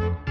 Onder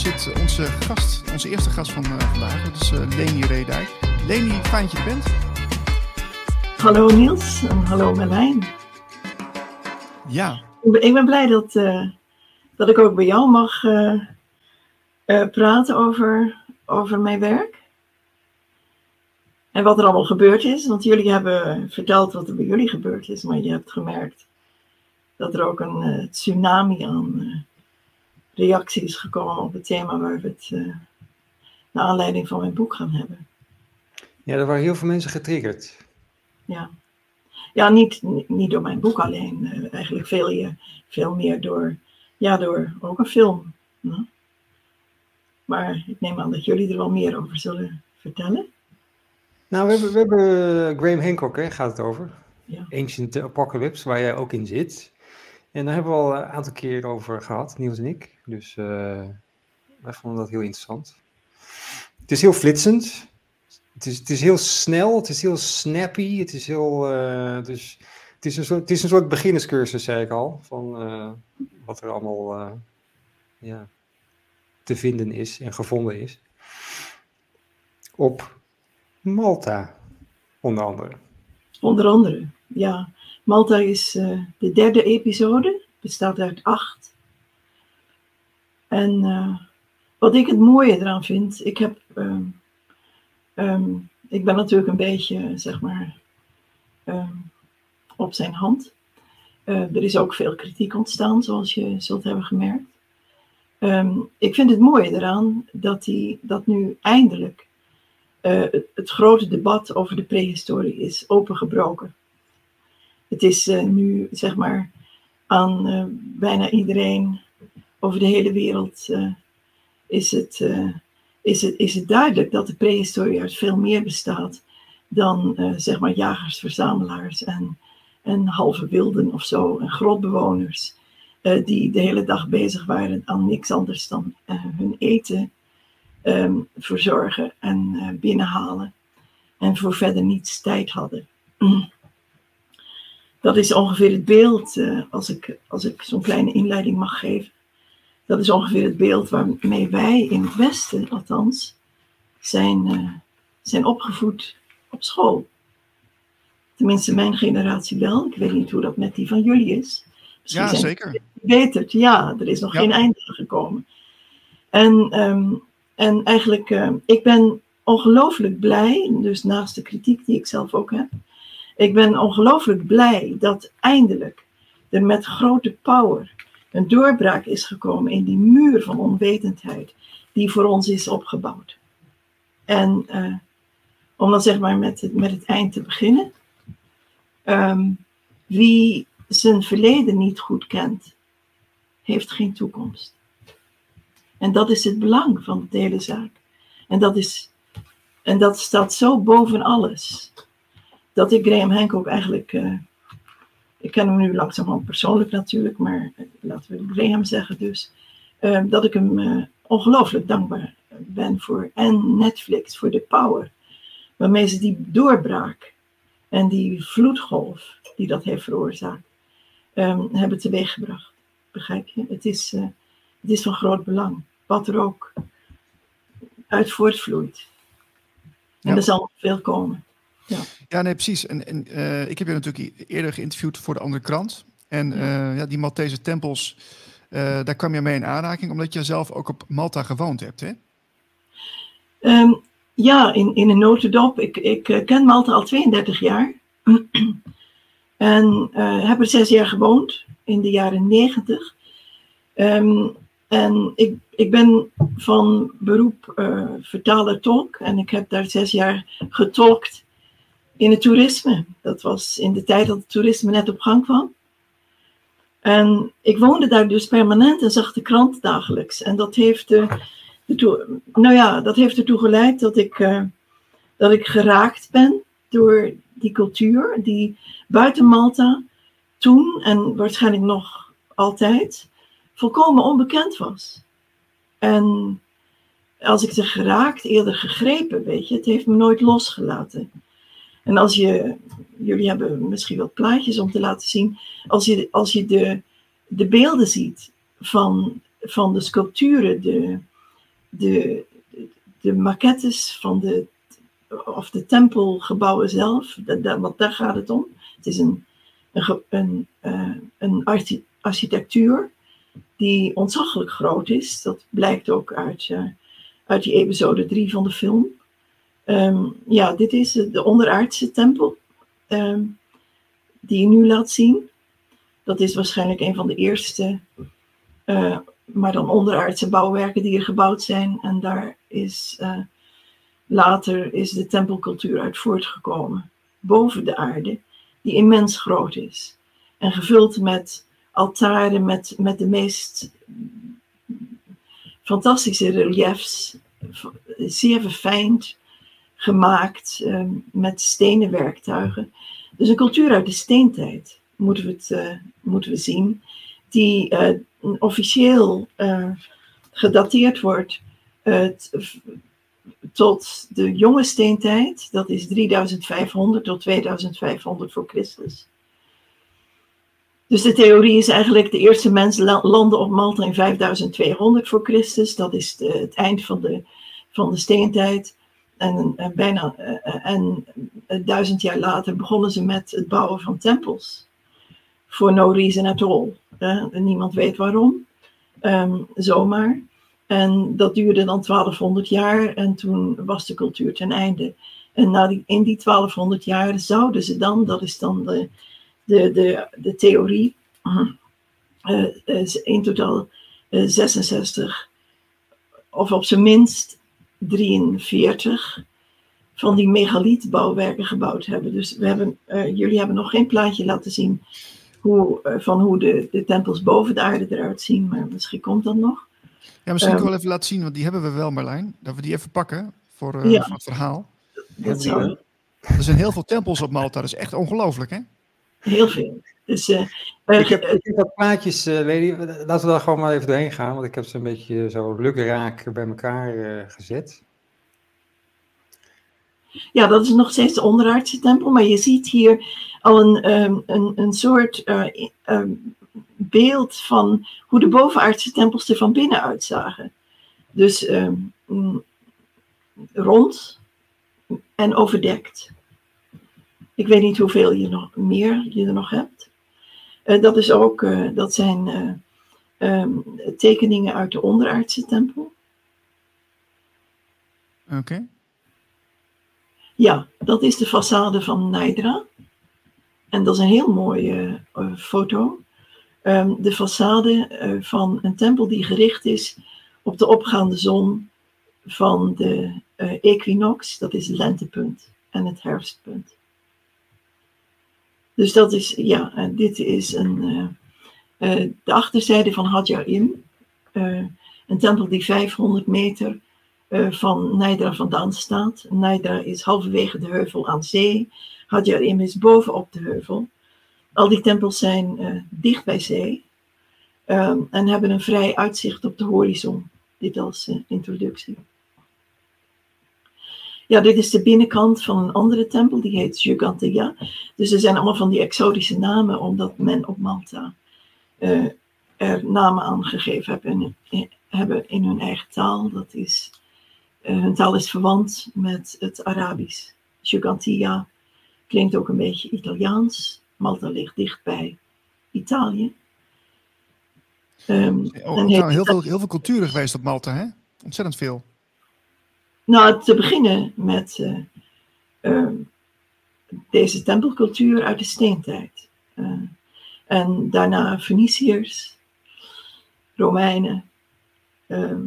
zit onze gast, onze eerste gast van eh, vandaag. Dat is uh, Leni Redijk. Leni, fijn dat je er bent. Hallo Niels en hallo Merlijn. Ja. Ik ben blij dat, uh, dat ik ook bij jou mag praten over, over mijn werk. En wat er allemaal gebeurd is. Want jullie hebben verteld wat er bij jullie gebeurd is. Maar je hebt gemerkt dat er ook een tsunami aan reacties gekomen op het thema waar we het uh, naar aanleiding van mijn boek gaan hebben. Ja, er waren heel veel mensen getriggerd. Ja, ja niet, niet door mijn boek alleen. Uh, eigenlijk veel, veel meer door, ja, door ook een film. Hm? Maar ik neem aan dat jullie er wel meer over zullen vertellen. Nou, we hebben, we hebben Graham Hancock, hè, gaat het over. Ja. Ancient Apocalypse, waar jij ook in zit. En daar hebben we al een aantal keer over gehad, Niels en ik. Dus uh, wij vonden dat heel interessant. Het is heel flitsend. Het is, het is heel snel, het is heel snappy, het is heel... Uh, dus, het, is een soort, het is een soort beginnerscursus, zei ik al, van uh, wat er allemaal ja, te vinden is en gevonden is. Op Malta, onder andere. Onder andere, ja. Malta is de derde episode, bestaat uit acht. En uh, wat ik het mooie eraan vind, ik heb, um, um, ik ben natuurlijk een beetje, zeg maar, um, op zijn hand. Uh, er is ook veel kritiek ontstaan, zoals je zult hebben gemerkt. ik vind het mooie eraan dat, die, dat nu eindelijk het, het grote debat over de prehistorie is opengebroken. Het is nu, zeg maar, aan bijna iedereen over de hele wereld uh, is, het, is, het, is het duidelijk dat de prehistorie uit veel meer bestaat dan, zeg maar, jagers, verzamelaars en, en halve wilden of zo, en grotbewoners, die de hele dag bezig waren aan niks anders dan hun eten um, verzorgen en binnenhalen en voor verder niets tijd hadden. Dat is ongeveer het beeld, als ik, als ik zo'n kleine inleiding mag geven. Dat is ongeveer het beeld waarmee wij in het Westen, althans, zijn, uh, zijn opgevoed op school. Tenminste, mijn generatie wel. Ik weet niet hoe dat met die van jullie is. Misschien ja, zeker. Beter, ja, er is nog ja. geen einde gekomen. En, um, en eigenlijk, uh, ik ben ongelooflijk blij, dus naast de kritiek die ik zelf ook heb, ik ben ongelooflijk blij dat eindelijk er met grote power een doorbraak is gekomen in die muur van onwetendheid die voor ons is opgebouwd. En uh, om dan zeg maar met het, met het eind te beginnen. Um, wie zijn verleden niet goed kent, heeft geen toekomst. En dat is het belang van de hele zaak. En dat, is, en dat staat zo boven alles dat ik Graham Hancock eigenlijk. Uh, ik ken hem nu langzamerhand persoonlijk natuurlijk, maar uh, laten we Graham zeggen dus. Uh, dat ik hem ongelooflijk dankbaar ben voor. En Netflix, voor de power. Waarmee ze die doorbraak en die vloedgolf die dat heeft veroorzaakt, um, hebben teweeggebracht. Begrijp je? Het is, het is van groot belang. Wat er ook uit voortvloeit. En ja. er zal veel komen. Ja. ja, nee, precies. En, en uh, ik heb je natuurlijk eerder geïnterviewd voor de andere krant. En ja. Uh, ja die Maltese tempels, uh, daar kwam je mee in aanraking, omdat je zelf ook op Malta gewoond hebt, hè? Um, ja, in, in een notendop. Ik, ik ken Malta al 32 jaar. en heb er zes jaar gewoond, in de jaren 90. Um, en ik, ik ben van beroep uh, vertaler-tolk en ik heb daar zes jaar getolkt in het toerisme. Dat was in de tijd dat het toerisme net op gang kwam. En ik woonde daar dus permanent en zag de krant dagelijks. En dat heeft, uh, ertoe, nou ja, dat heeft ertoe geleid dat ik, uh, dat ik geraakt ben door die cultuur die buiten Malta toen en waarschijnlijk nog altijd volkomen onbekend was. En als ik zeg geraakt, eerder gegrepen, weet je, het heeft me nooit losgelaten. En als je, jullie hebben misschien wat plaatjes om te laten zien, als je, als je de, de beelden ziet van, van de sculpturen, de, de, de maquettes van de, of de tempelgebouwen zelf, dat, want daar gaat het om. Het is een, een, een, uh, een architectuur die ontzaglijk groot is. Dat blijkt ook uit, uh, uit die episode 3 van de film. Um, ja, dit is de onderaardse tempel um, die je nu laat zien. Dat is waarschijnlijk een van de eerste, uh, maar dan onderaardse bouwwerken die er gebouwd zijn. En daar is uh, later is de tempelcultuur uit voortgekomen. Boven de aarde, die immens groot is. En gevuld met altaren met, met de meest fantastische reliefs, zeer verfijnd gemaakt uh, met stenen werktuigen. Dus een cultuur uit de steentijd moeten we, het, uh, moeten we zien, die uh, officieel gedateerd wordt tot de jonge steentijd, dat is 3500 tot 2500 voor Christus. Dus de theorie is eigenlijk de eerste mensen landen op Malta in 5200 voor Christus. Dat is het eind van de, van de steentijd. En, en bijna uh, en duizend jaar later begonnen ze met het bouwen van tempels. For no reason at all. Niemand weet waarom. Um, zomaar. En dat duurde dan 1200 jaar en toen was de cultuur ten einde. En na die, in die 1200 jaar zouden ze dan, dat is dan de, de, de, de theorie. Uh, in totaal 66, of op zijn minst 43 van die megalietbouwwerken gebouwd hebben. Dus we hebben, uh, jullie hebben nog geen plaatje laten zien hoe, uh, van hoe de, de tempels boven de aarde eruit zien, maar misschien komt dat nog. Ja, misschien um, wel even laten zien, want die hebben we wel, Marlijn. Dat we die even pakken voor, uh, ja, voor het verhaal. Dat zou... Er zijn heel veel tempels op Malta, dat is echt ongelooflijk, hè? Heel veel. Dus, uh, ik, heb, ik heb wat plaatjes, uh, Lady. Laten we daar gewoon maar even doorheen gaan, want ik heb ze een beetje zo lukraak bij elkaar uh, gezet. Ja, dat is nog steeds de onderaardse tempel, maar je ziet hier al een, um, een, een soort um, beeld van hoe de bovenaardse tempels er van binnen uitzagen. Dus um, rond en overdekt. Ik weet niet hoeveel je nog meer je er nog hebt. Uh, dat, is ook, uh, dat zijn uh, um, tekeningen uit de onderaardse tempel. Oké. Okay. Ja, dat is de façade van Naidra. En dat is een heel mooie foto. Um, de façade van een tempel die gericht is op de opgaande zon van de equinox, dat is het lentepunt, en het herfstpunt. Dus dat is, ja, dit is een, uh, uh, de achterzijde van Hadjarim. Een tempel die 500 meter van Naidra vandaan staat. Naidra is halverwege de heuvel aan zee. Hadjarim is bovenop de heuvel. Al die tempels zijn dicht bij zee. Um, en hebben een vrij uitzicht op de horizon. Dit als introductie. Ja, dit is de binnenkant van een andere tempel, die heet Gigantea. Dus er zijn allemaal van die exotische namen, omdat men op Malta uh, er namen aan gegeven hebben in, hebben in hun eigen taal. Dat is, uh, hun taal is verwant met het Arabisch. Gigantea klinkt ook een beetje Italiaans. Malta ligt dicht bij Italië. Um, oh, heel, veel, heel veel culturen geweest op Malta, hè? Ontzettend veel. Nou, te beginnen met uh, uh, deze tempelcultuur uit de steentijd. Uh, en daarna Feniciërs, Romeinen, ehm,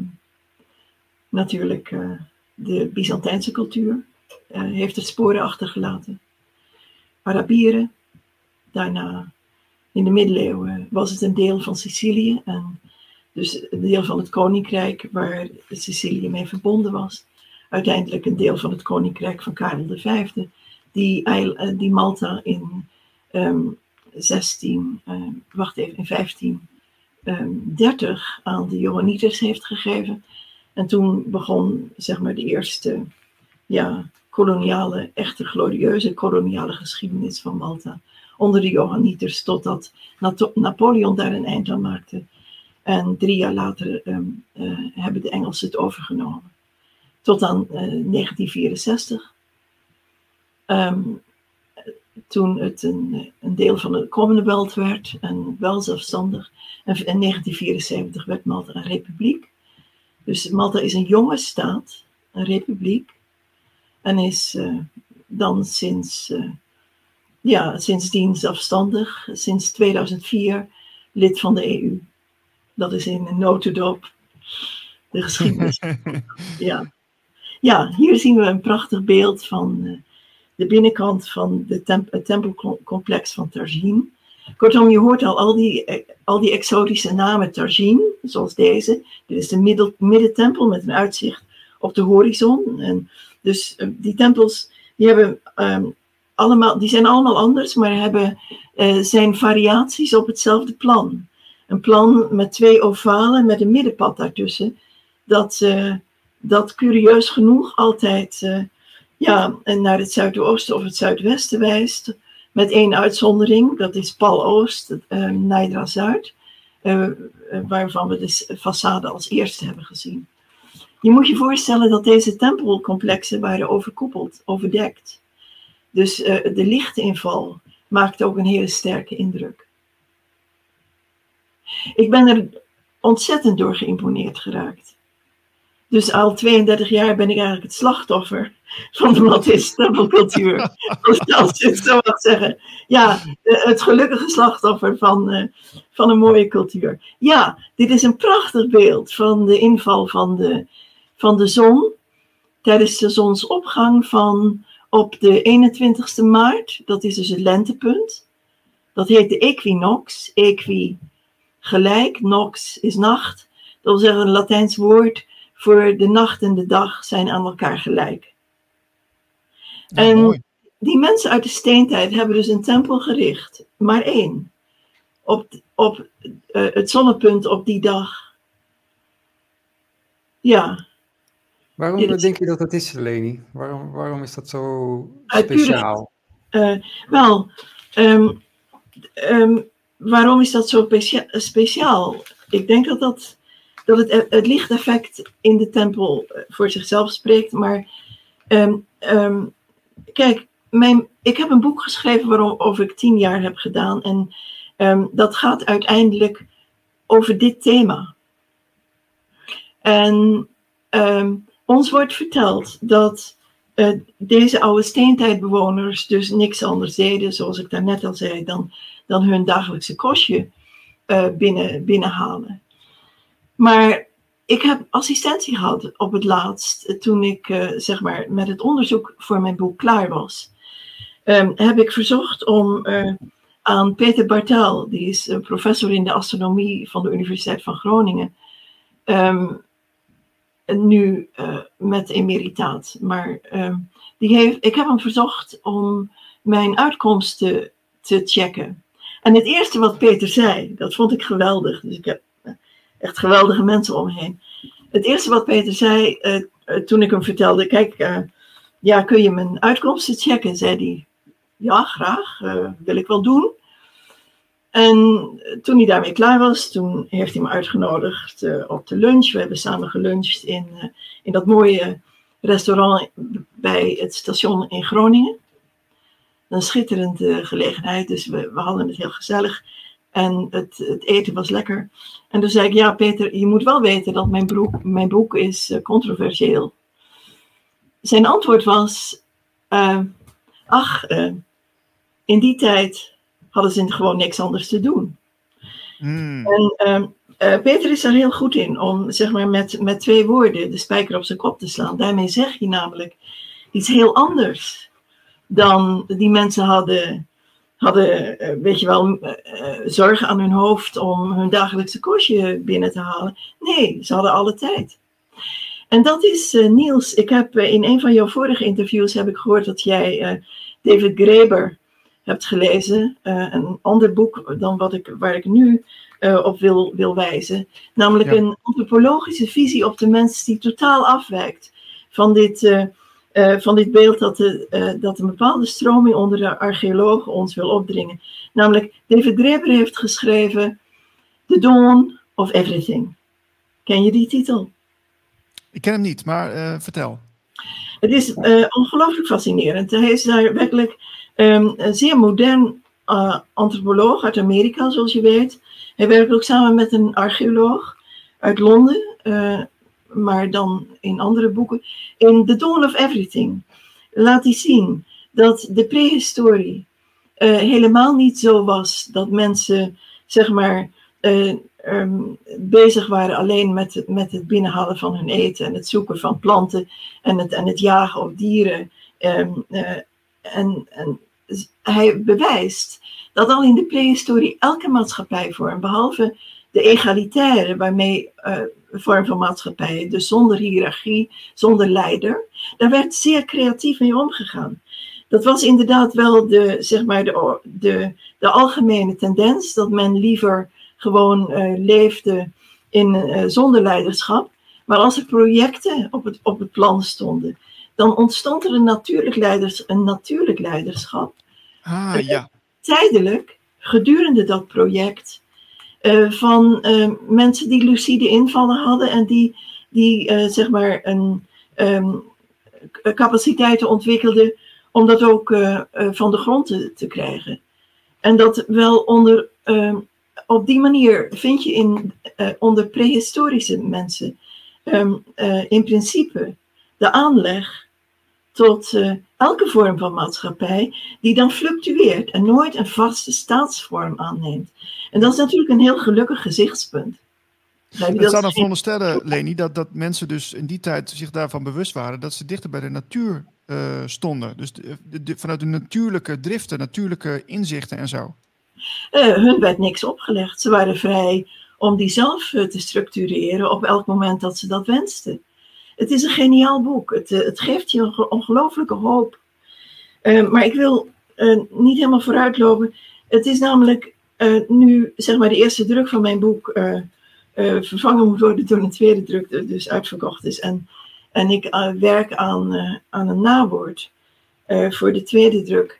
natuurlijk uh, de Byzantijnse cultuur heeft er sporen achtergelaten. Arabieren, daarna in de middeleeuwen was het een deel van Sicilië en dus een deel van het koninkrijk waar Sicilië mee verbonden was. Uiteindelijk een deel van het koninkrijk van Karel V, die, eh, die Malta in um, 16, uh, wacht even, in 1530 um, aan de Johanniters heeft gegeven. En toen begon zeg maar de eerste ja, koloniale, echte glorieuze koloniale geschiedenis van Malta. Onder de Johanniters, totdat Napoleon daar een eind aan maakte. En drie jaar later um, uh, hebben de Engelsen het overgenomen. Tot aan uh, 1964. Um, toen het een, een, deel van de Commonwealth werd en wel zelfstandig. En in 1974 werd Malta een republiek. Dus Malta is een jonge staat, een republiek. En is uh, dan sinds, uh, ja, sindsdien zelfstandig, sinds 2004 lid van de EU. Dat is in een notendop de geschiedenis. ja. Ja, hier zien we een prachtig beeld van uh, de binnenkant van de het tempelcomplex van Tarzine. Kortom, je hoort al al die, al die exotische namen Tarzine, zoals deze. Dit is de middel, middentempel met een uitzicht op de horizon. En dus uh, die tempels, die, hebben, um, allemaal, die zijn allemaal anders, maar hebben, zijn variaties op hetzelfde plan. Een plan met twee ovalen met een middenpad daartussen. Dat, dat curieus genoeg altijd ja, naar het zuidoosten of het zuidwesten wijst. Met één uitzondering, dat is Pal Oost, uh, Zuid, uh, waarvan we de façade als eerste hebben gezien. Je moet je voorstellen dat deze tempelcomplexen waren overkoepeld, overdekt. Dus de lichtinval maakte ook een hele sterke indruk. Ik ben er ontzettend door geïmponeerd geraakt. Dus al 32 jaar ben ik eigenlijk het slachtoffer van de Maltese tempelcultuur. Als je het zo mag zeggen. Ja, het gelukkige slachtoffer van, uh, van een mooie cultuur. Ja, dit is een prachtig beeld van de inval van de, van de zon. Tijdens de zonsopgang van op de 21ste maart. Dat is dus het lentepunt. Dat heet de equinox. Equi gelijk, nox is nacht. Dat wil zeggen een Latijns woord voor de nacht en de dag zijn aan elkaar gelijk. en die mensen uit de steentijd hebben dus een tempel gericht, maar één, op, op uh, het zonnepunt op die dag. Ja. Waarom denk je dat dat is, Leni? Waarom, waarom is dat zo speciaal? Uh, wel, um, um, waarom is dat zo speciaal? Ik denk dat dat dat het, het lichteffect in de tempel eh, voor zichzelf spreekt. Maar um, um, kijk, mijn, ik heb een boek geschreven waarover ik tien jaar heb gedaan. En um, dat gaat uiteindelijk over dit thema. En ons wordt verteld dat uh, deze oude steentijdbewoners dus niks anders deden, zoals ik daarnet al zei, dan, dan hun dagelijkse kostje uh, binnen, binnenhalen. Maar ik heb assistentie gehad op het laatst, eh, toen ik uh, zeg maar met het onderzoek voor mijn boek klaar was. Um, heb ik verzocht om uh, aan Peter Bartel, die is professor in de astronomie van de Universiteit van Groningen, um, nu met emeritaat. Maar um, die heeft, ik heb hem verzocht om mijn uitkomsten te checken. En het eerste wat Peter zei, dat vond ik geweldig. Dus ik heb echt geweldige mensen om. Het eerste wat Peter zei uh, toen ik hem vertelde, kijk, uh, ja, kun je mijn uitkomsten checken? Zei hij, ja, graag, wil ik wel doen. En toen hij daarmee klaar was, toen heeft hij me uitgenodigd op de lunch. We hebben samen geluncht in, in dat mooie restaurant bij het station in Groningen. Een schitterende gelegenheid, dus we, we hadden het heel gezellig. En het, het, eten was lekker. En toen zei ik, ja Peter, je moet wel weten dat mijn, broek, mijn boek is uh, controversieel. Zijn antwoord was, uh, ach, uh, in die tijd hadden ze gewoon niks anders te doen. Mm. En Peter is daar heel goed in om zeg maar, met, met twee woorden de spijker op zijn kop te slaan. Daarmee zeg je namelijk iets heel anders dan die mensen hadden, hadden weet je wel, zorgen aan hun hoofd om hun dagelijkse kostje binnen te halen. Nee, ze hadden alle tijd. En dat is Niels. Ik heb in een van jouw vorige interviews heb ik gehoord dat jij David Graeber hebt gelezen. Een ander boek dan wat ik, waar ik nu op wil, wil wijzen. Namelijk ja. een antropologische visie op de mens die totaal afwijkt van dit, uh, van dit beeld dat, de, dat een bepaalde stroming onder de archeologen ons wil opdringen. Namelijk, David Graeber heeft geschreven The Dawn of Everything. Ken je die titel? Ik ken hem niet, maar vertel. Het is ongelooflijk fascinerend. Hij is daar werkelijk Um, een zeer modern antropoloog uit Amerika, zoals je weet. Hij werkt ook samen met een archeoloog uit Londen, maar dan in andere boeken. In The Dawn of Everything laat hij zien dat de prehistorie uh, helemaal niet zo was dat mensen, zeg maar, um, bezig waren alleen met, met het binnenhalen van hun eten en het zoeken van planten en het, en het jagen op dieren. Um, en, en hij bewijst dat al in de prehistorie elke maatschappijvorm, behalve de egalitaire, waarmee uh, vorm van maatschappij, dus zonder hiërarchie, zonder leider, daar werd zeer creatief mee omgegaan. Dat was inderdaad wel de, zeg maar de, de, de algemene tendens, dat men liever gewoon uh, leefde in, uh, zonder leiderschap. Maar als er projecten op het, op het plan stonden, dan ontstond er een natuurlijk, leiders, een natuurlijk leiderschap. Ah, ja. Tijdelijk, gedurende dat project, uh, van uh, mensen die lucide invallen hadden en die, die uh, zeg maar een um, capaciteiten ontwikkelden om dat ook van de grond te, te, krijgen. En dat wel onder, um, op die manier vind je in, onder prehistorische mensen um, in principe de aanleg tot elke vorm van maatschappij, die dan fluctueert en nooit een vaste staatsvorm aanneemt. En dat is natuurlijk een heel gelukkig gezichtspunt. Het zou dan veronderstellen, Leni, dat, dat mensen dus in die tijd zich daarvan bewust waren dat ze dichter bij de natuur uh, stonden. Dus de, de, vanuit de natuurlijke driften, natuurlijke inzichten en zo. Uh, hun werd niks opgelegd. Ze waren vrij om die zelf te structureren op elk moment dat ze dat wensten. Het is een geniaal boek. Het, eh, het geeft je een ongelooflijke hoop. Uh, maar ik wil uh, niet helemaal vooruitlopen. Het is namelijk nu, zeg maar, de eerste druk van mijn boek vervangen moet worden door een tweede druk, dus uitverkocht is. En, en ik werk aan, aan een nawoord voor de tweede druk.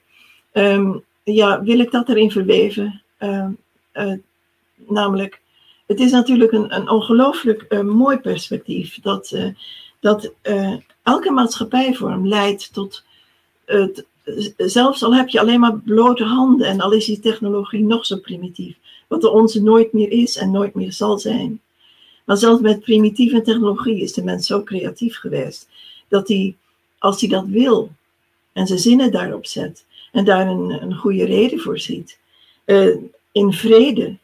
Um, ja, wil ik dat erin verweven? Ehm, namelijk, het is natuurlijk een, een ongelooflijk mooi perspectief dat dat uh, elke maatschappijvorm leidt tot, uh, zelfs al heb je alleen maar blote handen en al is die technologie nog zo primitief, wat de onze nooit meer is en nooit meer zal zijn. Maar zelfs met primitieve technologie is de mens zo creatief geweest dat hij, als hij dat wil en zijn zinnen daarop zet en daar een, een goede reden voor ziet, uh, in vrede,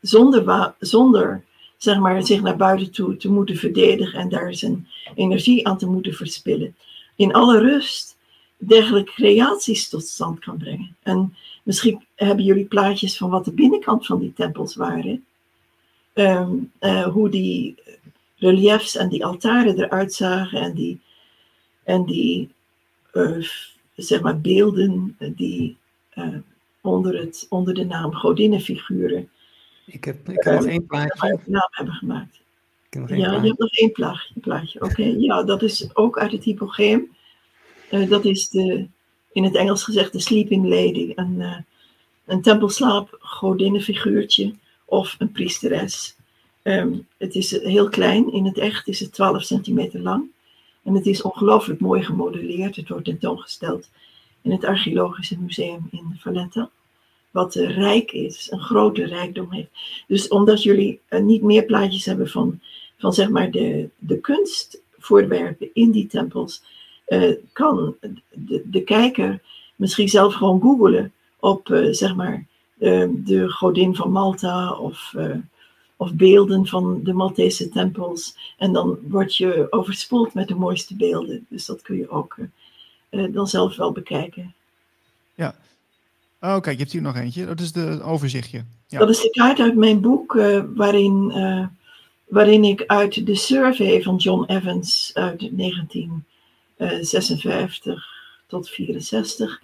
zonder, zonder zeg maar, zich naar buiten toe te moeten verdedigen en daar zijn energie aan te moeten verspillen. In alle rust dergelijke creaties tot stand kan brengen. En misschien hebben jullie plaatjes van wat de binnenkant van die tempels waren. Um, uh, hoe die reliefs en die altaren eruit zagen en die, en die uh, zeg maar beelden die uh, onder, het, onder de naam godinnenfiguren ik heb, ik heb nog één plaatje. naam hebben gemaakt. ja, plaatje. je hebt nog één plaatje. plaatje. Oké, ja, dat is ook uit het hypogeem. Uh, dat is de, in het Engels gezegd de sleeping lady. Een, uh, een tempelslaap godinnenfiguurtje of een priesteres. Um, het is heel klein. In het echt is het 12 centimeter lang. En het is ongelooflijk mooi gemodelleerd. Het wordt tentoongesteld in het Archeologische Museum in Valletta wat rijk is, een grote rijkdom heeft. Dus omdat jullie uh, niet meer plaatjes hebben van, van zeg maar de, de kunstvoorwerpen in die tempels, uh, kan de, de kijker misschien zelf gewoon googelen op uh, zeg maar de godin van Malta of, of beelden van de Maltese tempels. En dan word je overspoeld met de mooiste beelden. Dus dat kun je ook dan zelf wel bekijken. Ja. Oh, kijk, je hebt hier nog eentje. Dat is de overzichtje. Ja. Dat is de kaart uit mijn boek, waarin waarin ik uit de survey van John Evans uit 1956 tot 64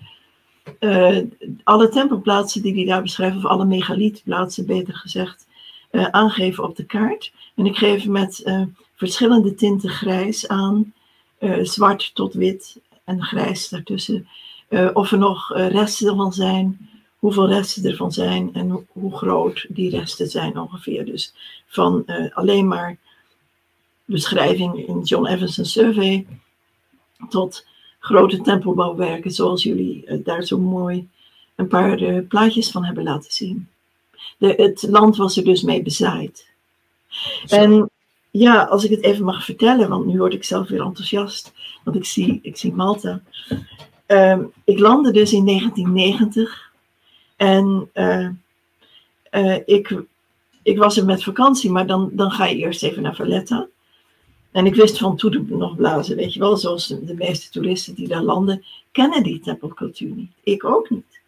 uh, eh, alle tempelplaatsen die hij daar beschrijft, of alle megalietplaatsen beter gezegd, uh, aangeven op de kaart. En ik geef met verschillende tinten grijs aan, zwart tot wit en grijs daartussen. Of er nog resten van zijn, hoeveel resten ervan zijn en hoe groot die resten zijn ongeveer. Dus van uh, alleen maar beschrijving in John Evans' survey tot grote tempelbouwwerken zoals jullie uh, daar zo mooi een paar plaatjes van hebben laten zien. De, het land was er dus mee bezaaid. En ja, als ik het even mag vertellen, want nu word ik zelf weer enthousiast, want ik zie, ik zie Malta. Um, ik landde dus in 1990 en uh, uh, ik, ik was er met vakantie, maar dan, dan ga je eerst even naar Valletta. En ik wist van toen nog blazen, weet je wel, zoals de meeste toeristen die daar landen, kennen die tempelcultuur niet. Ik ook niet.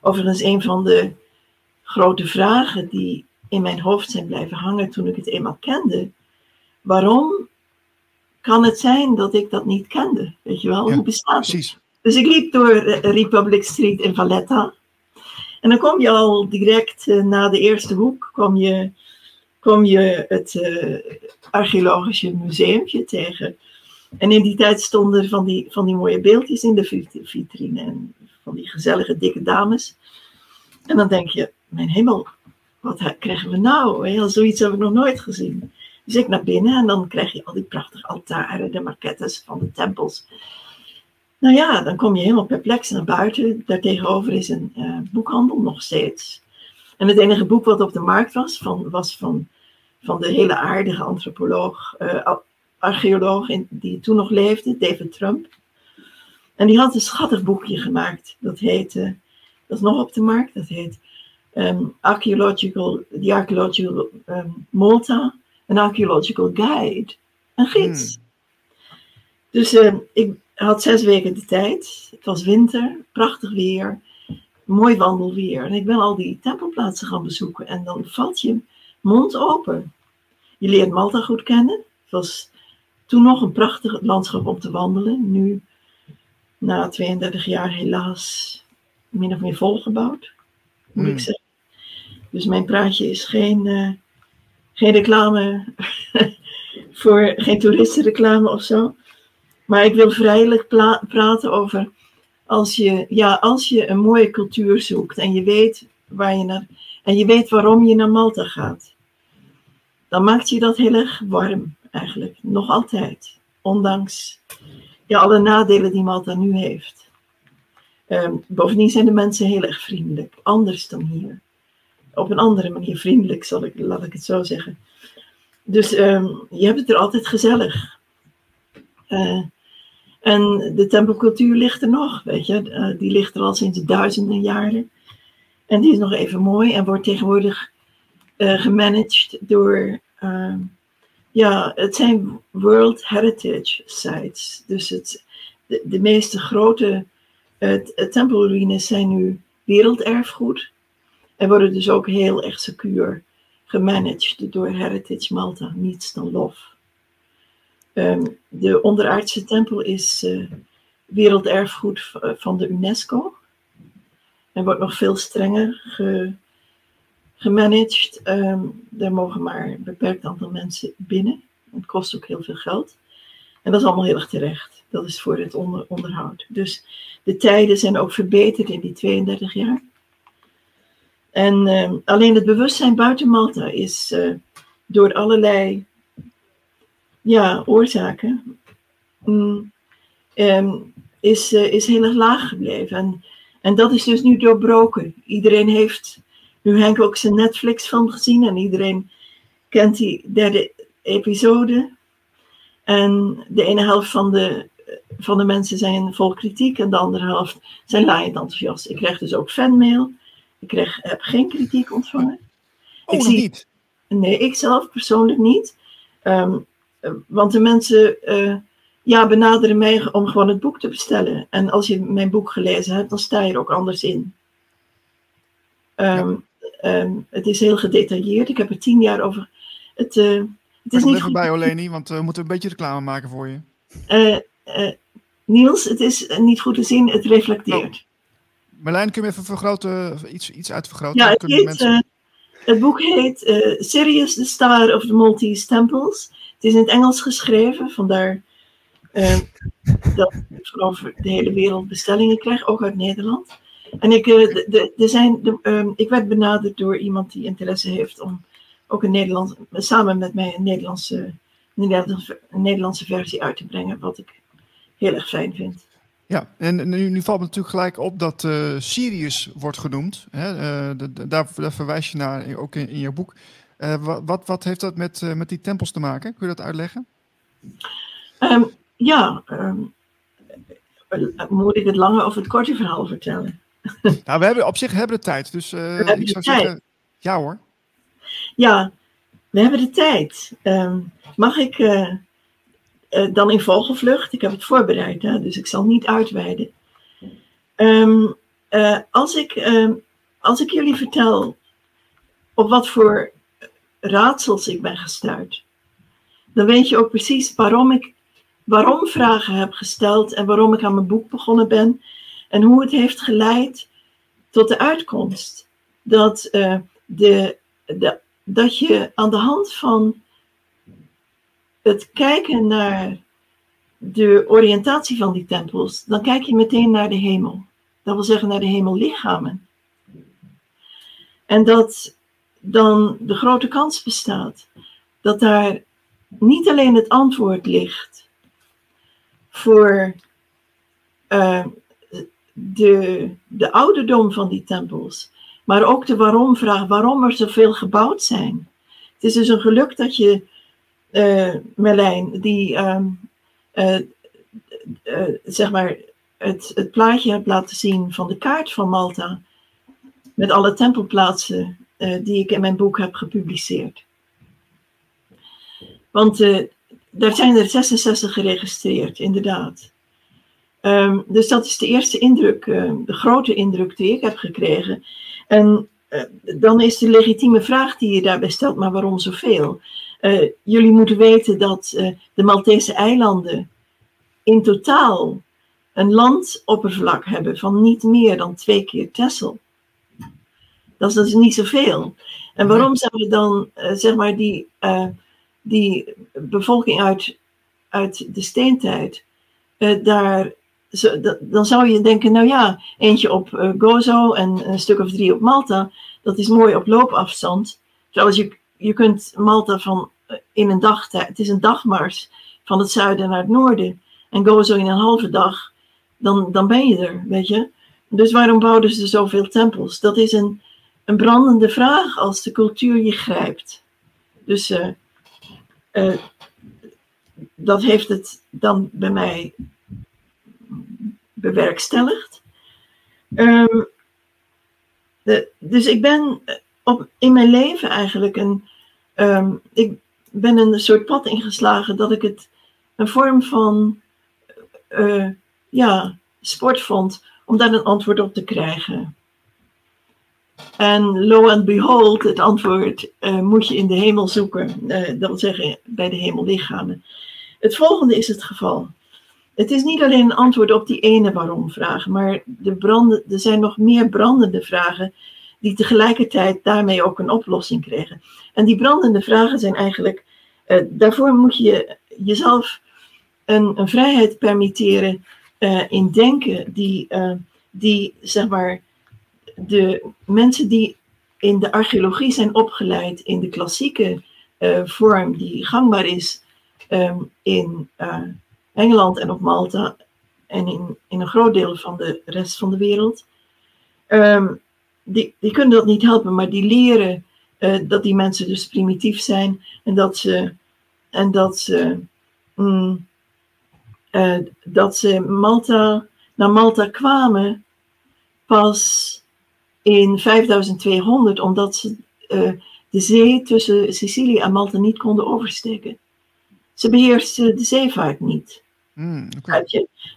Overigens, een van de grote vragen die in mijn hoofd zijn blijven hangen toen ik het eenmaal kende. Waarom kan het zijn dat ik dat niet kende? Weet je wel, hoe bestaat precies. het? Dus ik liep door Republic Street in Valletta. En dan kom je al direct uh, na de eerste hoek, kom je, kom je het uh, archeologische museumje tegen. En in die tijd stonden van die, van die mooie beeldjes in de vitrine. En van die gezellige dikke dames. En dan denk je, mijn hemel, wat krijgen we nou? Heel zoiets heb ik nog nooit gezien. Dus ik naar binnen en dan krijg je al die prachtige altaren, de maquettes van de tempels. Nou ja, dan kom je helemaal perplex naar buiten. Daartegenover is een uh, boekhandel nog steeds. En het enige boek wat op de markt was, van, was van, van de hele aardige antropoloog, uh, archeoloog in, die toen nog leefde, David Trump. En die had een schattig boekje gemaakt. Dat heet, uh, dat is nog op de markt, dat heet um, Archaeological, The Archaeological um, Malta, een Archaeological Guide. Een gids. Hmm. Dus uh, ik, had zes weken de tijd. Het was winter, prachtig weer, mooi wandelweer. En ik ben al die tempelplaatsen gaan bezoeken. En dan valt je mond open. Je leert Malta goed kennen. Het was toen nog een prachtig landschap om te wandelen. Nu, na 32 jaar, helaas min of meer volgebouwd, moet ik hmm. zeggen. Dus mijn praatje is geen, uh, geen reclame voor, geen toeristenreclame of zo. Maar ik wil vrijelijk praten over als je, ja, als je een mooie cultuur zoekt en je weet waar je naar en je weet waarom je naar Malta gaat, dan maakt je dat heel erg warm eigenlijk, nog altijd, ondanks ja, alle nadelen die Malta nu heeft. Ehm, bovendien zijn de mensen heel erg vriendelijk, anders dan hier. Op een andere manier vriendelijk, zal ik, laat ik het zo zeggen. Dus um, je hebt het er altijd gezellig. Uh, en de tempelcultuur ligt er nog, weet je. Uh, die ligt er al sinds duizenden jaren. En die is nog even mooi en wordt tegenwoordig uh, gemanaged door, uh, ja, het zijn World Heritage Sites. Dus het, de, de meeste grote tempelruïnes zijn nu werelderfgoed. En worden dus ook heel erg secuur gemanaged door Heritage Malta, niets dan lof. Ehm, de onderaardse tempel is uh, werelderfgoed van de UNESCO. En wordt nog veel strenger ge, gemanaged. Um, er mogen maar een beperkt aantal mensen binnen. Het kost ook heel veel geld. En dat is allemaal heel erg terecht. Dat is voor het onder, onderhoud. Dus de tijden zijn ook verbeterd in die 32 jaar. En uh, alleen het bewustzijn buiten Malta is uh, door allerlei ja, oorzaken, mm, ehm, is, uh, is heel erg laag gebleven. En, en dat is dus nu doorbroken. Iedereen heeft nu Henk ook zijn Netflix van gezien en iedereen kent die derde episode. En de ene helft van de, van de mensen zijn vol kritiek en de andere helft zijn laaiend enthousiast. Ik krijg dus ook fanmail Ik kreeg, heb geen kritiek ontvangen. Oh, ik zie, niet? Nee, ik zelf persoonlijk niet. Um, want de mensen uh, ja, benaderen mij om gewoon het boek te bestellen. En als je mijn boek gelezen hebt, dan sta je er ook anders in. Um, um, het is heel gedetailleerd. Ik heb er tien jaar over. Het, uh, het is niet even bij, Oleni, want we moeten een beetje reclame maken voor je. Uh, Niels, het is niet goed te zien, het reflecteert. Oh. Marlijn, kun je even vergroten, iets, iets uitvergroten? Ja, het, heet, mensen... het boek heet Sirius, the Star of the Maltese Temples. Het is in het Engels geschreven, vandaar uh, dat ik over de hele wereld bestellingen krijg, ook uit Nederland. En ik, uh, de, zijn, de, uh, ik werd benaderd door iemand die interesse heeft om ook een Nederlands, samen met mij een Nederlandse, een Nederlandse versie uit te brengen, wat ik heel erg fijn vind. Ja, en nu, nu valt me natuurlijk gelijk op dat uh, Sirius wordt genoemd. Hè? De, daar, daar, verwijs je naar, ook in, in je boek. Uh, wat, wat heeft dat met, met die tempels te maken? Kun je dat uitleggen? Um, ja, um, moet ik het lange of het korte verhaal vertellen? Nou, we hebben op zich hebben de tijd, dus uh, ik zou zeggen, ja hoor. Ja, we hebben de tijd. Um, mag ik dan in vogelvlucht? Ik heb het voorbereid, hè, dus ik zal niet uitweiden. Als, ik, als ik jullie vertel op wat voor raadsels ik ben gestuurd, dan weet je ook precies waarom ik waarom vragen heb gesteld en waarom ik aan mijn boek begonnen ben. En hoe het heeft geleid tot de uitkomst. Dat, uh, de, de, dat je aan de hand van het kijken naar de oriëntatie van die tempels, dan kijk je meteen naar de hemel. Dat wil zeggen naar de hemellichamen. En dat dan de grote kans bestaat dat daar niet alleen het antwoord ligt voor uh, de, de ouderdom van die tempels, maar ook de waarom-vraag, waarom er zoveel gebouwd zijn. Het is dus een geluk dat je, uh, Merlijn, die uh, zeg maar het, het plaatje hebt laten zien van de kaart van Malta, met alle tempelplaatsen die ik in mijn boek heb gepubliceerd. Want daar zijn er 66 geregistreerd, inderdaad. Um, dus dat is de eerste indruk, uh, de grote indruk die ik heb gekregen. En uh, dan is de legitieme vraag die je daarbij stelt, maar waarom zoveel? Jullie moeten weten dat de Maltese eilanden in totaal een landoppervlak hebben van niet meer dan twee keer Texel. Dat is dus niet zoveel. En waarom zouden dan, zeg maar, die die bevolking uit, uit de steentijd, uh, daar, zo, dan zou je denken, nou ja, eentje op Gozo en een stuk of drie op Malta, dat is mooi op loopafstand. Zoals je, je kunt Malta van in een dag, het is een dagmars van het zuiden naar het noorden. En Gozo in een halve dag, dan, dan ben je er, weet je. Dus waarom bouwden ze zoveel tempels? Dat is een, een brandende vraag als de cultuur je grijpt. Dus uh, dat heeft het dan bij mij bewerkstelligd. De, dus ik ben op, in mijn leven eigenlijk een. Um, ik ben een soort pad ingeslagen dat ik het een vorm van uh, ja, sport vond om daar een antwoord op te krijgen. En lo and behold, het antwoord uh, moet je in de hemel zoeken. Uh, dat wil zeggen bij de hemellichamen. Het volgende is het geval. Het is niet alleen een antwoord op die ene waarom-vraag, maar de branden, er zijn nog meer brandende vragen die tegelijkertijd daarmee ook een oplossing kregen. En die brandende vragen zijn eigenlijk, uh, daarvoor moet je jezelf een, een vrijheid permitteren in denken die, die zeg maar de mensen die in de archeologie zijn opgeleid in de klassieke uh, vorm die gangbaar is um, in uh, Engeland en op Malta en in, in een groot deel van de rest van de wereld, um, die, die kunnen dat niet helpen, maar die leren uh, dat die mensen dus primitief zijn en dat ze, en dat ze, mm, dat ze Malta, naar Malta kwamen pas in 5200 omdat ze uh, de zee tussen Sicilië en Malta niet konden oversteken. Ze beheersten de zeevaart niet. Mm, okay.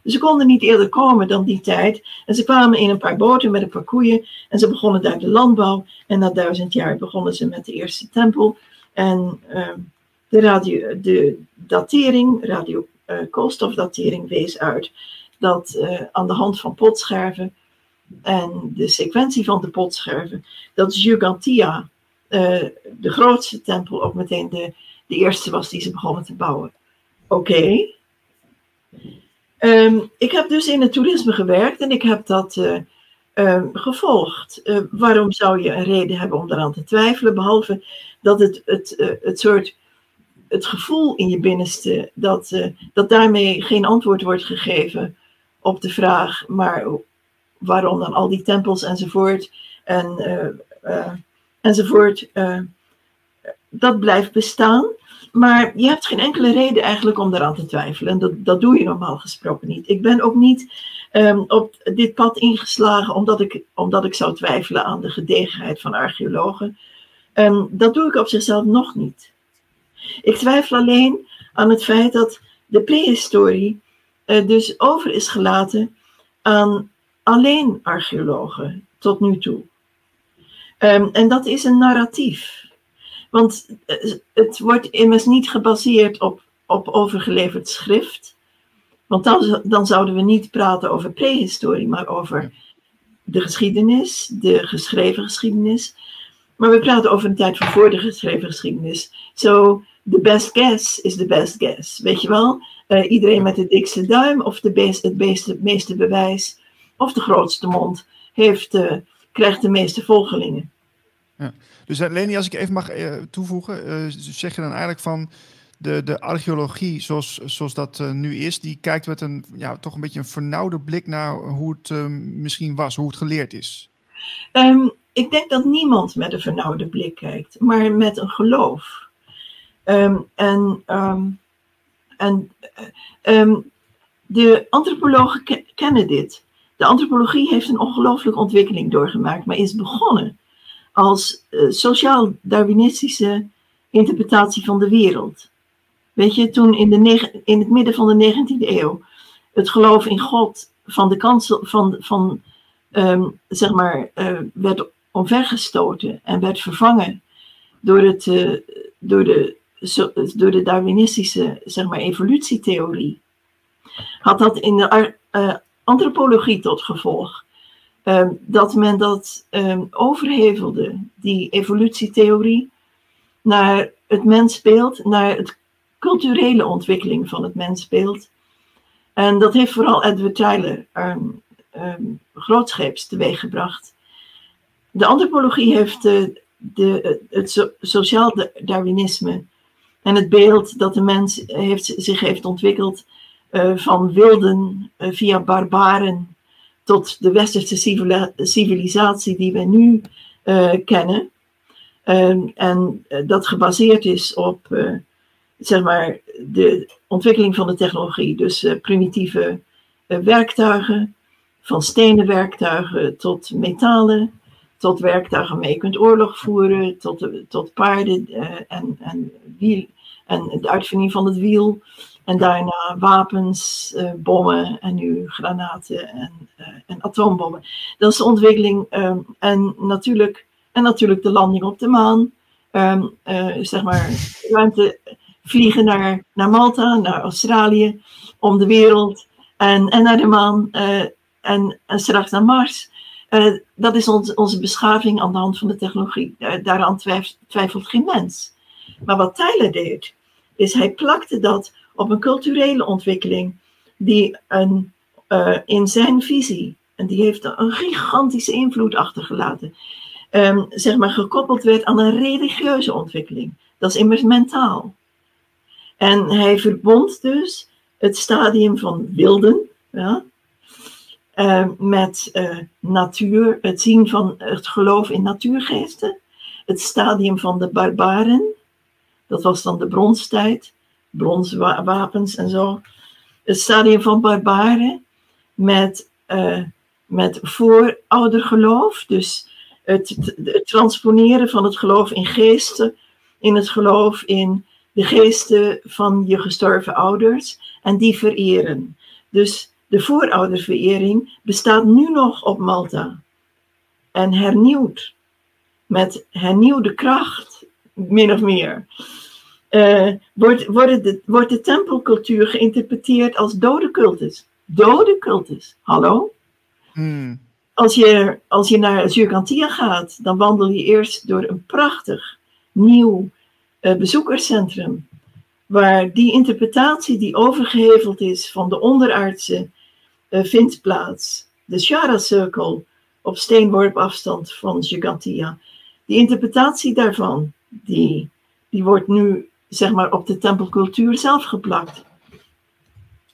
Dus ze konden niet eerder komen dan die tijd. En ze kwamen in een paar boten met een paar koeien. En ze begonnen daar de landbouw. En na duizend jaar begonnen ze met de eerste tempel. En uh, de, radio, de datering, radio uh, koolstofdatering, wees uit dat uh, aan de hand van potscherven en de sequentie van de potscherven, dat Gigantia, uh, de grootste tempel, ook meteen de, de eerste was die ze begonnen te bouwen. Oké. Um, ik heb dus in het toerisme gewerkt en ik heb dat uh, um, gevolgd. Uh, waarom zou je een reden hebben om daaraan te twijfelen, behalve dat het, het, het soort het gevoel in je binnenste dat, dat daarmee geen antwoord wordt gegeven op de vraag, maar waarom dan al die tempels enzovoort en enzovoort, dat blijft bestaan. Maar je hebt geen enkele reden eigenlijk om daaraan te twijfelen. En dat, dat doe je normaal gesproken niet. Ik ben ook niet um, op dit pad ingeslagen omdat ik, omdat ik zou twijfelen aan de gedegenheid van archeologen. Um, dat doe ik op zichzelf nog niet. Ik twijfel alleen aan het feit dat de prehistorie uh, dus over is gelaten aan alleen archeologen tot nu toe. Um, en dat is een narratief. Want eh, het wordt immers niet gebaseerd op, op overgeleverd schrift. Want dan, dan zouden we niet praten over prehistorie, maar over de geschiedenis, de geschreven geschiedenis. Maar we praten over een tijd van voor de geschreven geschiedenis. Zo, the best guess is the best guess. Weet je wel? Uh, iedereen met de dikste duim of de best, het meeste, meeste bewijs of de grootste mond heeft, uh, krijgt de meeste volgelingen. Ja. Dus uh, Leni, als ik even mag uh, toevoegen, zeg je dan eigenlijk van de, de archeologie zoals, zoals dat nu is, die kijkt met een ja, toch een beetje een vernauwde blik naar hoe het misschien was, hoe het geleerd is? Um, ik denk dat niemand met een vernauwde blik kijkt, maar met een geloof. Um, en um, en de antropologen ke kennen dit. De antropologie heeft een ongelooflijke ontwikkeling doorgemaakt, maar is begonnen als uh, sociaal-darwinistische interpretatie van de wereld. Weet je, toen in, de in het midden van de 19e eeuw het geloof in God van de kansel van, van um, zeg maar, uh, werd omvergestoten en werd vervangen door, het, uh, door, de, door de Darwinistische zeg maar, evolutietheorie, had dat in de antropologie tot gevolg um, dat men dat um, overhevelde, die evolutietheorie, naar het mensbeeld, naar het culturele ontwikkeling van het mensbeeld. En dat heeft vooral Edward Tyler um, grootscheeps teweeggebracht. De antropologie heeft de, de, het so, sociaal Darwinisme en het beeld dat de mens heeft, zich heeft ontwikkeld uh, van wilden uh, via barbaren tot de westerse civilisatie die we nu uh, kennen. Um, en dat gebaseerd is op zeg maar de ontwikkeling van de technologie. Dus primitieve werktuigen, van stenen werktuigen tot metalen, tot werktuigen waarmee je kunt oorlog voeren, tot, tot paarden en, en, wiel, en de uitvinding van het wiel. En daarna wapens, uh, bommen en nu granaten en, uh, en, atoombommen. Dat is de ontwikkeling. Um, en, natuurlijk, en natuurlijk de landing op de maan. Um, uh, zeg maar, ruimte vliegen naar, naar Malta, naar Australië, om de wereld en, en naar de maan en, en straks naar Mars. dat is ons, onze beschaving aan de hand van de technologie. daaraan twijfelt, twijfelt geen mens. Maar wat Tyler deed, is hij plakte dat op een culturele ontwikkeling die een, uh, in zijn visie, en die heeft een gigantische invloed achtergelaten, um, zeg maar gekoppeld werd aan een religieuze ontwikkeling. Dat is immers mentaal. En hij verbond dus het stadium van wilden ja, uh, met uh, natuur, het zien van het geloof in natuurgeesten, het stadium van de barbaren, dat was dan de bronstijd, bronzen wapens en zo. Het stadium van barbaren met, uh, met vooroudergeloof, dus het, het, transponeren van het geloof in geesten, in het geloof in de geesten van je gestorven ouders en die vereren. Dus de voorouderverering bestaat nu nog op Malta en hernieuwd, met hernieuwde kracht, min of meer. Uh, wordt, wordt, de, wordt de tempelcultuur geïnterpreteerd als dode cultus. Dode cultus, hallo? Hmm. Als, je, als je naar Zuurkantia gaat, dan wandel je eerst door een prachtig nieuw uh, bezoekerscentrum. Waar die interpretatie die overgeheveld is van de onderaardse uh, vindplaats, de Shara-cirkel op steenworp afstand van Gigantia. Die interpretatie daarvan, die, die wordt nu zeg maar op de tempelcultuur zelf geplakt.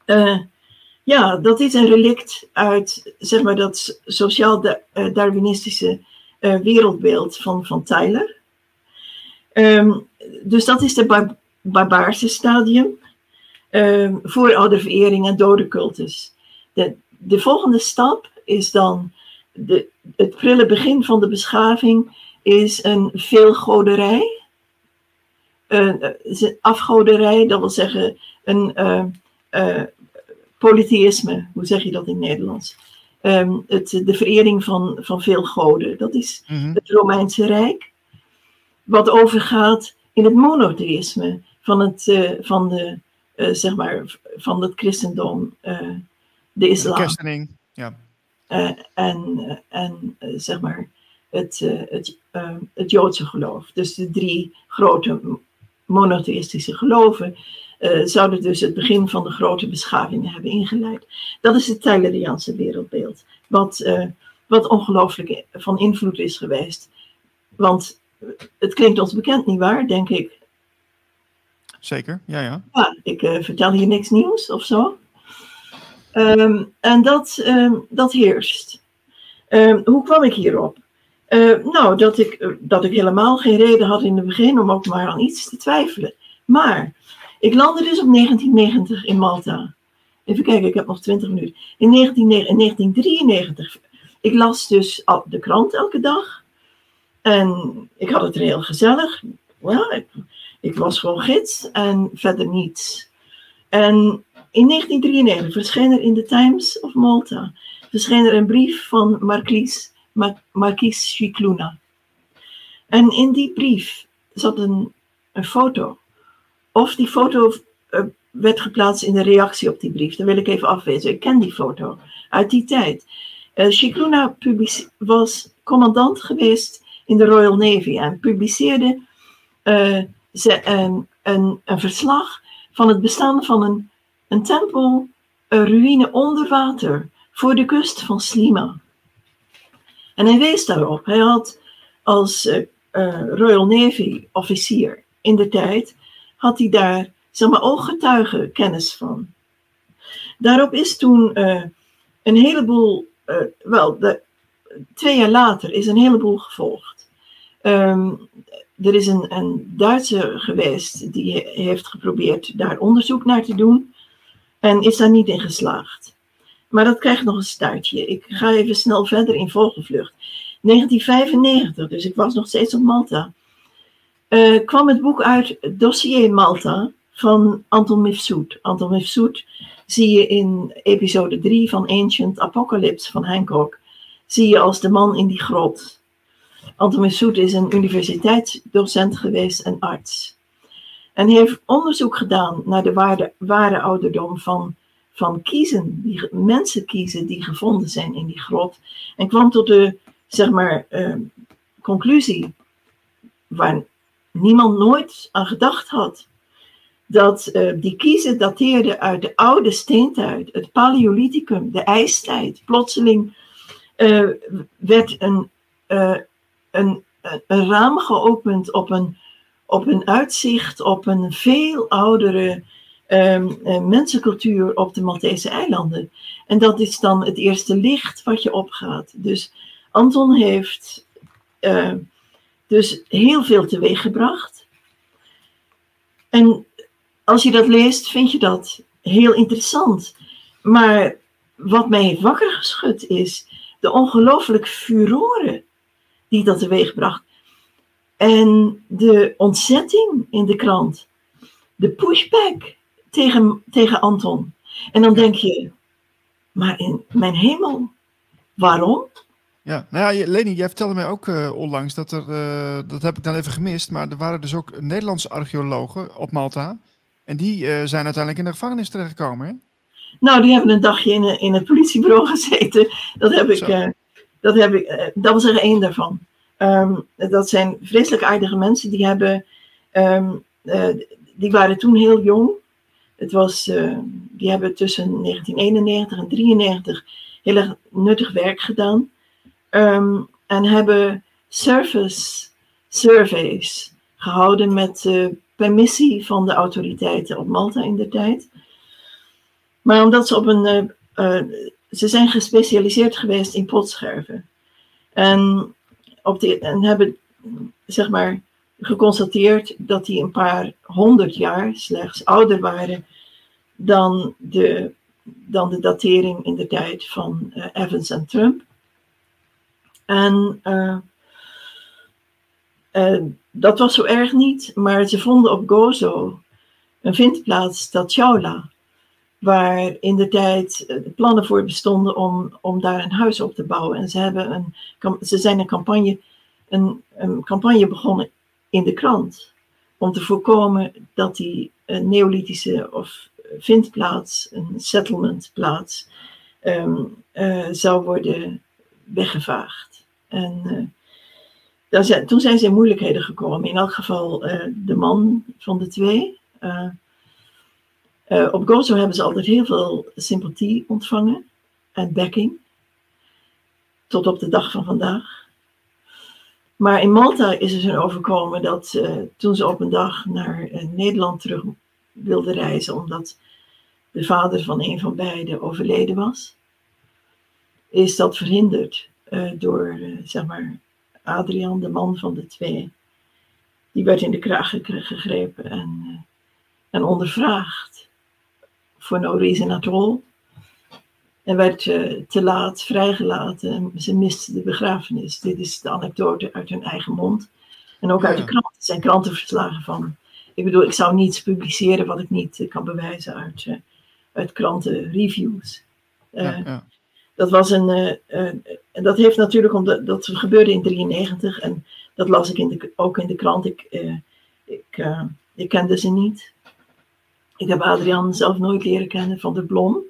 Uh, ja, dat is een relict uit zeg maar, dat sociaal-darwinistische uh, wereldbeeld van, van Tyler. Um, dus dat is de bar barbaarse stadium. Um, voorouderverering en dodencultus. De, de volgende stap is dan de, het prille begin van de beschaving is een veelgoderij. Een, afgoderij, dat wil zeggen een uh, uh, polytheïsme, hoe zeg je dat in het Nederlands? Um, het, de verering van, van veel goden. Dat is mm -hmm. het Romeinse Rijk. Wat overgaat in het monotheïsme van het, uh, van de, uh, zeg maar, van het christendom, uh, de islam. De ja. en en zeg maar, het, het, het Joodse geloof. Dus de drie grote monotheïstische geloven uh, zouden dus het begin van de grote beschavingen hebben ingeleid. Dat is het Tyleriaanse wereldbeeld, wat, uh, wat ongelooflijk van invloed is geweest. Want het klinkt ons bekend, nietwaar, denk ik. Zeker, ja, ja. Ja, ik uh, vertel hier niks nieuws of zo. Um, en dat, um, dat heerst. Um, hoe kwam ik hierop? Nou, dat ik, dat ik helemaal geen reden had in het begin om ook maar aan iets te twijfelen. Maar ik landde dus op 1990 in Malta. Even kijken, ik heb nog 20 minuten. In, 1993. Ik las dus de krant elke dag. En ik had het er heel gezellig. Ja, ik, ik was gewoon gids en verder niets. En in 1993 verscheen er in de Times of Malta verscheen er een brief van Marquise, Mar Marquise Chicluna. En in die brief zat een, een foto of die foto uh, werd geplaatst in de reactie op die brief. Dan wil ik even afwezen. Ik ken die foto uit die tijd. Uh, Shikluna was commandant geweest in de Royal Navy en publiceerde uh, ze een, een, een, verslag van het bestaan van een, een tempel, een ruïne onder water voor de kust van Slima. En hij wees daarop. Hij had als Royal Navy officier in de tijd had hij daar, zeg ooggetuigen kennis van. Daarop is toen uh, een heleboel, wel, de, twee jaar later is een heleboel gevolgd. Um, er is een, een Duitser geweest die heeft geprobeerd daar onderzoek naar te doen en is daar niet in geslaagd. Maar dat krijgt nog een staartje. Ik ga even snel verder in vogelvlucht. 1995, dus ik was nog steeds op Malta uh, kwam het boek uit Dossier Malta van Anton Mifsud. Anton Mifsud zie je in episode 3 van Ancient Apocalypse van Hancock. Zie je als de man in die grot. Anton Mifsud is een universiteitsdocent geweest en arts. En heeft onderzoek gedaan naar de ware ouderdom van, van kiezen, die, mensen kiezen die gevonden zijn in die grot. En kwam tot de, zeg maar, uh, conclusie, waar niemand nooit aan gedacht had. Dat uh, die kiezen dateerden uit de oude steentijd, het Paleolithicum, de ijstijd. Plotseling uh, werd een, uh, een, een raam geopend op een, op een uitzicht op een veel oudere um, mensencultuur op de Maltese eilanden. En dat is dan het eerste licht wat je opgaat. Dus Anton heeft dus heel veel teweeg gebracht. En als je dat leest, vind je dat heel interessant. Maar wat mij heeft wakker geschud is de ongelooflijk furoren die dat teweeg bracht. En de ontzetting in de krant, de pushback tegen, tegen Anton. En dan denk je, maar in mijn hemel, waarom? Ja, nou ja, Leni, jij vertelde mij ook uh, onlangs dat er, uh, dat heb ik dan even gemist, maar er waren dus ook Nederlandse archeologen op Malta. En die uh, zijn uiteindelijk in de gevangenis terechtgekomen, hè? Nou, die hebben een dagje in, in het politiebureau gezeten. Dat heb ik, dat heb ik, dat was er één daarvan. Um, dat zijn vreselijk aardige mensen, die hebben, um, die waren toen heel jong. Het was, die hebben tussen 1991 en 1993 heel erg nuttig werk gedaan. Um, en hebben service surveys gehouden met uh, permissie van de autoriteiten op Malta in de tijd. Maar omdat ze op een. Uh, ze zijn gespecialiseerd geweest in potscherven. En, op de, en hebben, zeg maar, geconstateerd dat die een paar honderd jaar slechts ouder waren dan de, dan de datering in de tijd van Evans en Trump. En uh, uh, dat was zo erg niet, maar ze vonden op Gozo een vindplaats, Tatjaula, waar in de tijd eh, plannen voor bestonden om, om daar een huis op te bouwen. En ze, hebben een, ze zijn een campagne, een, een campagne begonnen in de krant om te voorkomen dat die een neolithische of vindplaats, een settlementplaats, um, uh, zou worden weggevaagd. En uh, zijn, toen zijn ze in moeilijkheden gekomen. In elk geval de man van de twee. Op Gozo hebben ze altijd heel veel sympathie ontvangen en backing. Tot op de dag van vandaag. Maar in Malta is er zo overkomen dat toen ze op een dag naar Nederland terug wilden reizen, omdat de vader van een van beiden overleden was, is dat verhinderd. Eh, door, zeg maar, Adrian, de man van de twee. Die werd in de kraag gegrepen en, en ondervraagd. For no reason at. En werd te laat vrijgelaten. Ze miste de begrafenis. Dit is de anekdote uit hun eigen mond. En ook uit de kranten. Het zijn krantenverslagen van. Ik bedoel, ik zou niets publiceren wat ik niet kan bewijzen uit, uit krantenreviews. Ja, ja dat was een. Uh, dat heeft natuurlijk omdat dat gebeurde in 93 en dat las ik in de, ook in de krant. Ik, ik, ik kende ze niet. Ik heb Adrian zelf nooit leren kennen van de Blom.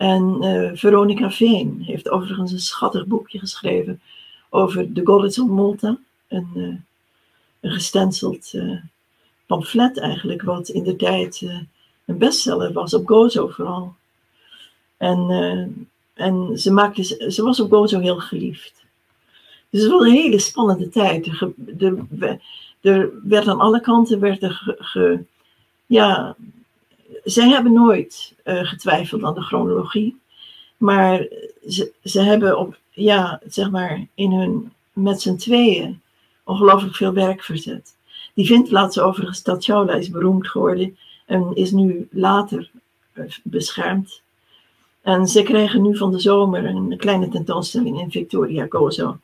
En Veronica Veen heeft overigens een schattig boekje geschreven over de Goddess of Malta. Een, een gestenceld pamflet eigenlijk, wat in de tijd een bestseller was, op Gozo vooral. En en ze, maakte, ze was op Gozo heel geliefd. Dus het was een hele spannende tijd. Er, er werd aan alle kanten werd er ge, ja, zij hebben nooit uh, getwijfeld aan de chronologie. Maar ze, ze hebben op, ja, zeg maar, in hun, met z'n tweeën ongelooflijk veel werk verzet. Die vindplaats overigens, Tatjaula, is beroemd geworden en is nu later eh, beschermd en ze krijgen nu van de zomer een kleine tentoonstelling in Victoria Gozo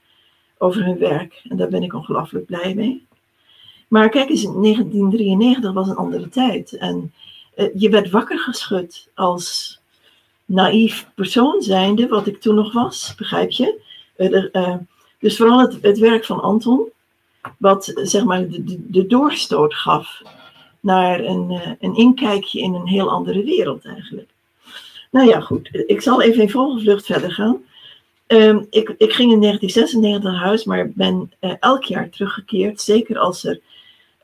over hun werk. En daar ben ik ongelooflijk blij mee. Maar kijk eens, 1993 was een andere tijd. En je werd wakker geschud als naïef persoon zijnde, wat ik toen nog was, begrijp je? Uh, uh, dus vooral het, werk van Anton, wat zeg maar de, de, doorstoot gaf naar een, een inkijkje in een heel andere wereld eigenlijk. Nou ja, goed. Ik zal even in vlucht verder gaan. Ehm, ik, ik, ging in 1996 naar huis, maar ben elk jaar teruggekeerd. Zeker als er,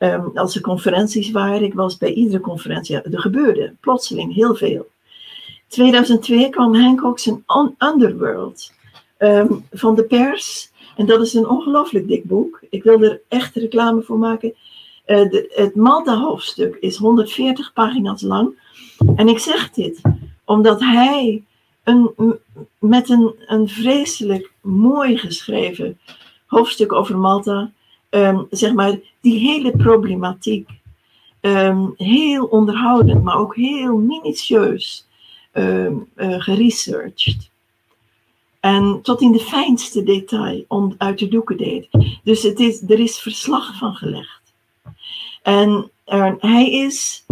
um, als er conferenties waren. Ik was bij iedere conferentie. er gebeurde plotseling heel veel. 2002 kwam Hancock's een Underworld um, van de pers. En dat is een ongelooflijk dik boek. Ik wil er echt reclame voor maken. Uh, de, het Malta-hoofdstuk is 140 pagina's lang. En ik zeg dit omdat hij een, met een, een vreselijk mooi geschreven hoofdstuk over Malta, um, zeg maar, die hele problematiek, um, heel onderhoudend, maar ook heel minutieus um, geresearched. En tot in de fijnste detail om, uit de doeken deed. Dus het is, er is verslag van gelegd. En hij is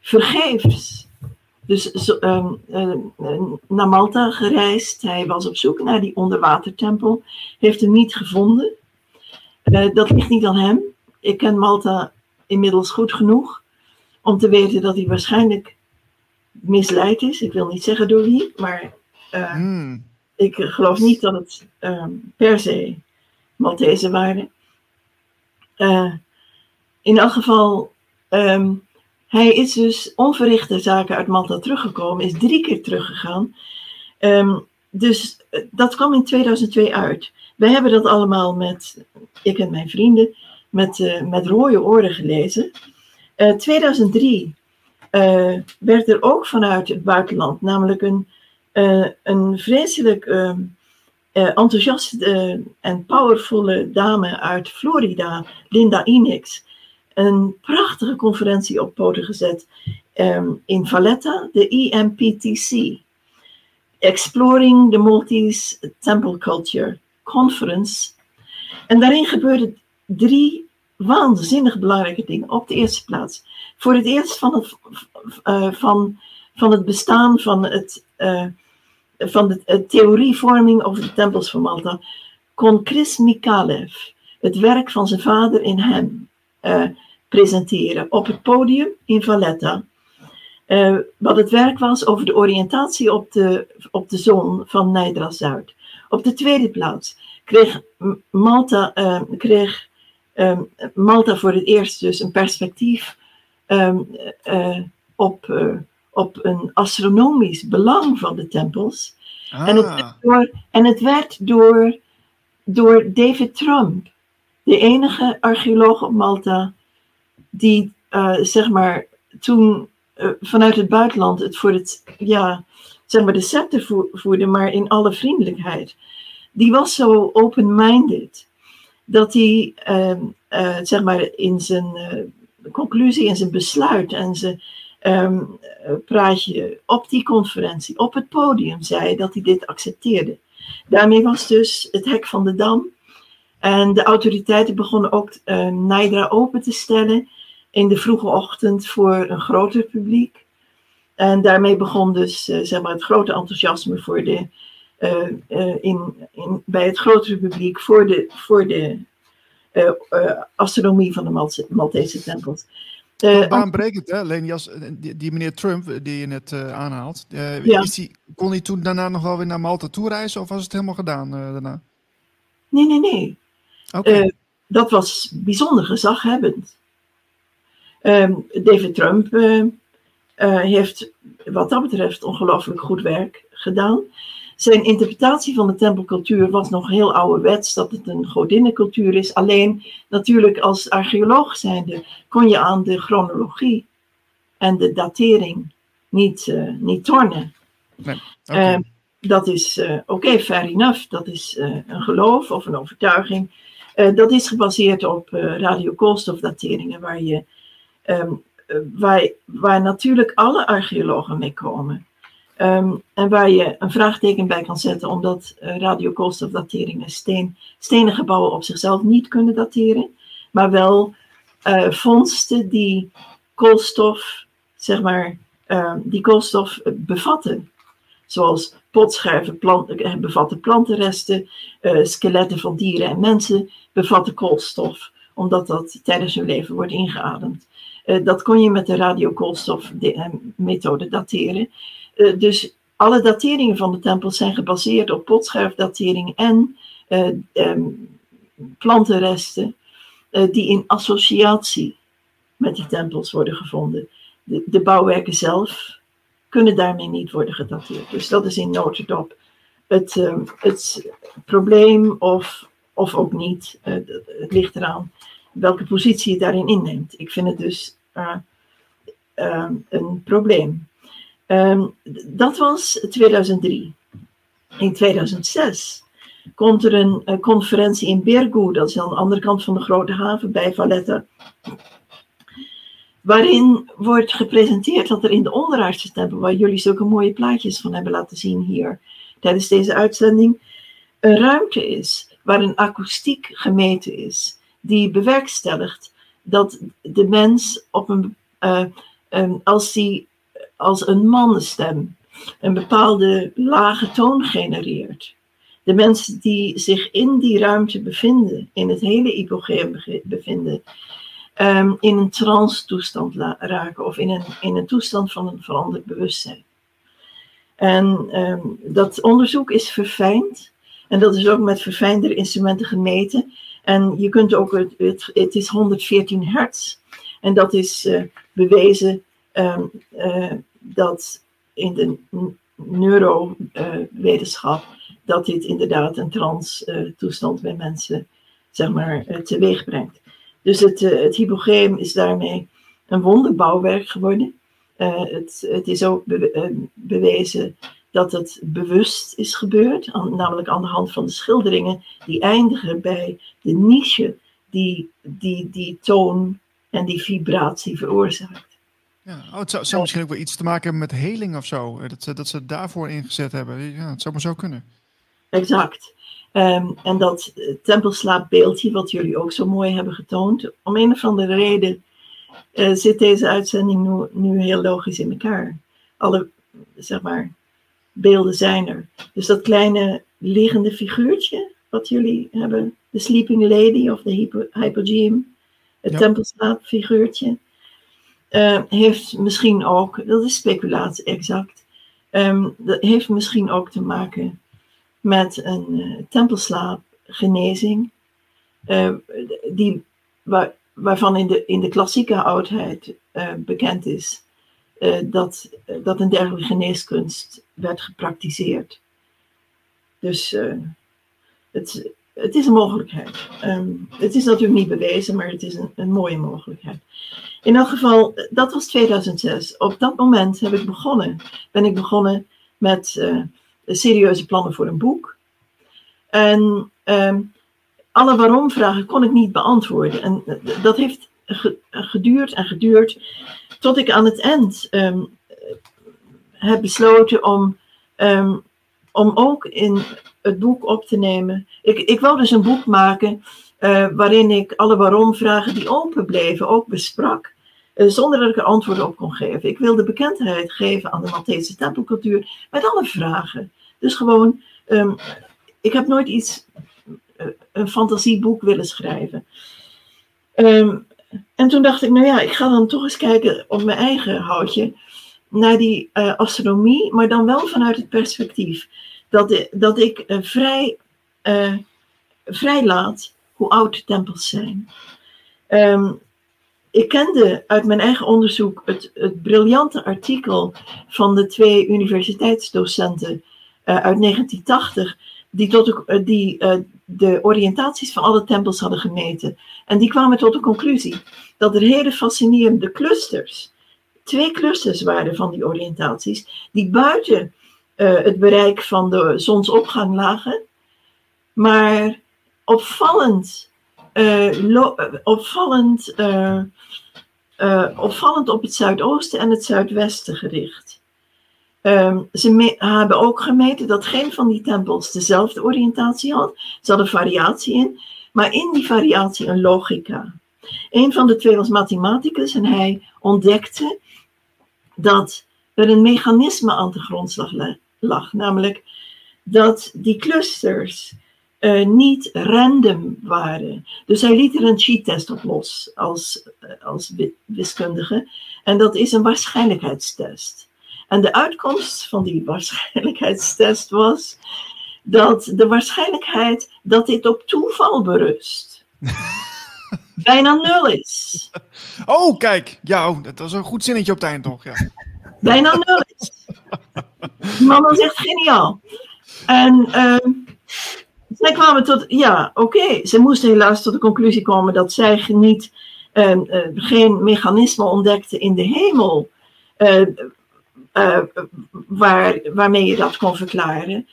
vergeefs. Dus uh, naar Malta gereisd. Hij was op zoek naar die onderwatertempel. Heeft hem niet gevonden. Uh, dat ligt niet aan hem. Ik ken Malta inmiddels goed genoeg om te weten dat hij waarschijnlijk misleid is. Ik wil niet zeggen door wie, maar uh, hmm. ik geloof niet dat het ehm, per se Maltese waren. In elk geval, um, hij is dus onverrichte zaken uit Malta teruggekomen, is drie keer teruggegaan. Um, dus eh, dat kwam in 2002 uit. Wij hebben dat allemaal met, ik en mijn vrienden, met, uh, met rode oren gelezen. Uh, 2003 uh, werd er ook vanuit het buitenland, namelijk een, een vreselijk uh, enthousiaste en powervolle dame uit Florida, Linda Enix, een prachtige conferentie op poten gezet um, in Valletta, de EMPTC. Exploring the Maltese Temple Culture Conference. En daarin gebeurden drie waanzinnig belangrijke dingen. Op de eerste plaats. Voor het eerst van het, uh, van, van het bestaan van, het, uh, van de, theorievorming over de tempels van Malta. kon Chris Mikalev het werk van zijn vader in hem uh, presenteren op het podium in Valletta. wat het werk was over de oriëntatie op de, op de zon van Nijdra Zuid. Op de tweede plaats kreeg Malta kreeg um, Malta voor het eerst dus een perspectief um, uh, op, uh, op een astronomisch belang van de tempels. Ah. En, het ah. door, en het werd door, door David Trump, de enige archeoloog op Malta, die uh, zeg maar toen vanuit het buitenland het voor het, ja, zeg maar de scepter voerde, maar in alle vriendelijkheid. Die was zo open-minded dat hij uh, zeg maar in zijn uh, conclusie, in zijn besluit en zijn um, praatje op die conferentie, op het podium, zei dat hij dit accepteerde. Daarmee was dus het hek van de dam. En de autoriteiten begonnen ook uh, Naidra open te stellen in de vroege ochtend voor een groter publiek. En daarmee begon dus uh, zeg maar het grote enthousiasme voor de, in, in, bij het grotere publiek voor de, voor de uh, astronomie van de Maltese tempels. Uh, baanbrekend, hè, die, die, meneer Trump, die je net aanhaalt, ja. die, kon hij toen daarna nog wel weer naar Malta toe reizen of was het helemaal gedaan daarna? Nee, nee, nee. Okay. dat was bijzonder gezaghebbend. Ehm, David Trump heeft wat dat betreft ongelooflijk goed werk gedaan. Zijn interpretatie van de tempelcultuur was nog heel ouderwets, dat het een godinnencultuur is. Alleen natuurlijk als archeoloog zijnde kon je aan de chronologie en de datering niet, uh, niet tornen. Nee, okay. uh, dat is uh, oké, okay, fair enough. Dat is een geloof of een overtuiging. dat is gebaseerd op radiokoolstofdateringen, waar, je, um, waar, waar natuurlijk alle archeologen mee komen. Um, en waar je een vraagteken bij kan zetten, omdat uh, radiokoolstofdateringen steen, stenen gebouwen op zichzelf niet kunnen dateren, maar wel uh, vondsten die koolstof, zeg maar, uh, die koolstof bevatten. Zoals potscherven eh, bevatten plantenresten, skeletten van dieren en mensen bevatten koolstof, omdat dat tijdens hun leven wordt ingeademd. dat kon je met de radiokoolstofmethode dateren. Uh, dus alle dateringen van de tempels zijn gebaseerd op potscherfdatering en uh, um, plantenresten uh, die in associatie met die tempels worden gevonden. De, de, bouwwerken zelf kunnen daarmee niet worden gedateerd. Dus dat is in notendop het, uh, het probleem of, of ook niet. het ligt eraan welke positie je daarin inneemt. Ik vind het dus een probleem. Um, dat was 2003. In 2006 komt er een, een, conferentie in Bergu, dat is aan de andere kant van de grote haven bij Valletta, waarin wordt gepresenteerd dat er in de onderaardse tempel, waar jullie zulke mooie plaatjes van hebben laten zien hier, tijdens deze uitzending, een ruimte is waar een akoestiek gemeten is, die bewerkstelligt dat de mens op een, um, als, die, als een mannenstem een bepaalde lage toon genereert. De mensen die zich in die ruimte bevinden, in het hele hypogeum bevinden, um, in een trance toestand raken of in een, in een toestand van een veranderd bewustzijn. En um, dat onderzoek is verfijnd. En dat is ook met verfijndere instrumenten gemeten. En je kunt ook, het, het, is 114 hertz. En dat is uh, bewezen um, uh, dat in de neurowetenschap, dat dit inderdaad een trance toestand bij mensen, zeg maar, teweeg brengt. Dus het, het is daarmee een wonderbouwwerk geworden. Het, het, is ook be bewezen dat het bewust is gebeurd, namelijk aan de hand van de schilderingen die eindigen bij de niche die die, die toon en die vibratie veroorzaakt. Ja, oh, het zou, zou, misschien ook wel iets te maken hebben met heling of zo, dat ze, dat ze daarvoor ingezet hebben. Ja, het zou maar zo kunnen. Exact. Um, en dat tempelslaapbeeldje, wat jullie ook zo mooi hebben getoond, om een of andere reden uh, zit deze uitzending nu, nu heel logisch in elkaar. Alle, zeg maar, beelden zijn er. Dus dat kleine liggende figuurtje wat jullie hebben, de Sleeping Lady of de hypo, Hypogeum, het ja. tempelslaapfiguurtje, uh, heeft misschien ook, dat is speculatie exact, um, dat heeft misschien ook te maken met een uh, tempelslaapgenezing, uh, die, waar, waarvan in de, in de klassieke oudheid bekend is dat, dat een dergelijke geneeskunst werd gepraktiseerd. Dus het, het is een mogelijkheid. Um, het is natuurlijk niet bewezen, maar het is een, een mooie mogelijkheid. In elk geval, dat was 2006. Op dat moment heb ik begonnen, ben ik begonnen met serieuze plannen voor een boek. En um, alle waarom-vragen kon ik niet beantwoorden. En dat heeft geduurd en geduurd tot ik aan het eind um, heb besloten om, um, om ook in het boek op te nemen. Ik, ik wou dus een boek maken uh, waarin ik alle waarom-vragen die open bleven ook besprak. Uh, zonder dat ik er antwoorden op kon geven. Ik wilde bekendheid geven aan de Maltese tempelcultuur met alle vragen. Dus gewoon, um, ik heb nooit iets, uh, een fantasieboek willen schrijven. Um, en toen dacht ik, nou ja, ik ga dan toch eens kijken op mijn eigen houtje naar die astronomie, maar dan wel vanuit het perspectief dat, dat ik vrij, vrij laat hoe oud tempels zijn. Um, ik kende uit mijn eigen onderzoek het, het briljante artikel van de twee universiteitsdocenten uh, uit 1980, die, tot de, uh, die uh, de oriëntaties van alle tempels hadden gemeten. En die kwamen tot de conclusie dat er hele fascinerende clusters, twee clusters waren van die oriëntaties, die buiten het bereik van de zonsopgang lagen, maar opvallend uh, opvallend, uh, uh, opvallend op het zuidoosten en het zuidwesten gericht. Um, ze hebben ook gemeten dat geen van die tempels dezelfde oriëntatie had. Ze hadden variatie in, maar in die variatie een logica. Een van de twee was mathematicus en hij ontdekte dat er een mechanisme aan de grondslag lag, namelijk dat die clusters uh, niet random waren. Dus hij liet er een cheat-test op los als, uh, als wiskundige. En dat is een waarschijnlijkheidstest. En de uitkomst van die waarschijnlijkheidstest was dat de waarschijnlijkheid dat dit op toeval berust. bijna nul is. Oh, kijk. Ja, oh, dat was een goed zinnetje op het eind toch? Ja. Bijna nul is. Die man was echt geniaal. En uh, zij kwamen tot, ja, oké, ze moesten helaas tot de conclusie komen dat zij niet, uh, uh, geen mechanisme ontdekte in de hemel uh, waar, waarmee je dat kon verklaren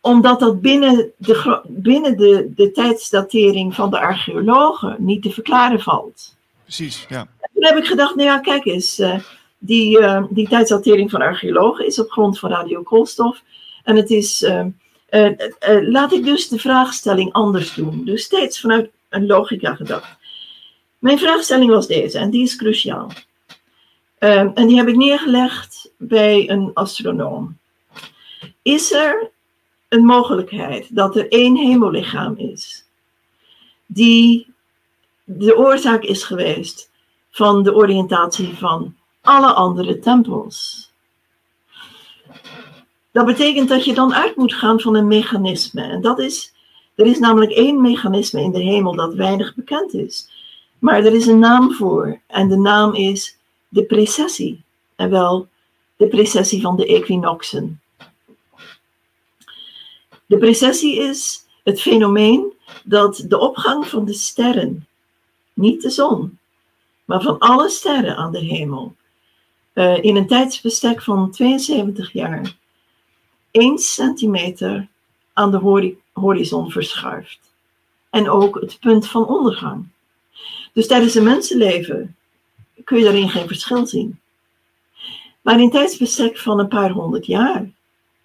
omdat dat binnen, de, binnen de, de tijdsdatering van de archeologen niet te verklaren valt. Precies, ja. En toen heb ik gedacht, nou ja, kijk eens, die, die tijdsdatering van archeologen is op grond van radiokoolstof. En het is, uh, laat ik dus de vraagstelling anders doen. Dus steeds vanuit een logica gedacht. Mijn vraagstelling was deze, en die is cruciaal. Ehm, en die heb ik neergelegd bij een astronoom. Is er een mogelijkheid dat er één hemellichaam is, die de oorzaak is geweest van de oriëntatie van alle andere tempels? Dat betekent dat je dan uit moet gaan van een mechanisme. En dat is, er is namelijk één mechanisme in de hemel dat weinig bekend is. Maar er is een naam voor. En de naam is de precessie. En wel de precessie van de equinoxen. De precessie is het fenomeen dat de opgang van de sterren, niet de zon, maar van alle sterren aan de hemel, uh, in een tijdsbestek van 72 jaar, 1 centimeter aan de horizon verschuift. En ook het punt van ondergang. Dus tijdens een mensenleven kun je daarin geen verschil zien. Maar in tijdsbestek van een paar honderd jaar,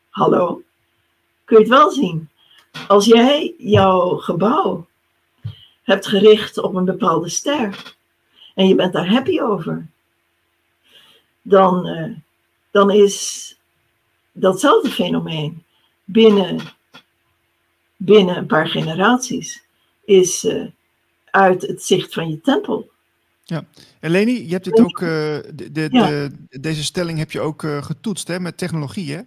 hallo, kun je het wel zien. Als jij jouw gebouw hebt gericht op een bepaalde ster en je bent daar happy over, dan, uh, dan is datzelfde fenomeen binnen, binnen een paar generaties is uh, uit het zicht van je tempel. Ja, en Leni, je hebt dit ook, uh, de, de, de, deze stelling heb je ook uh, getoetst hè, met technologie, hè?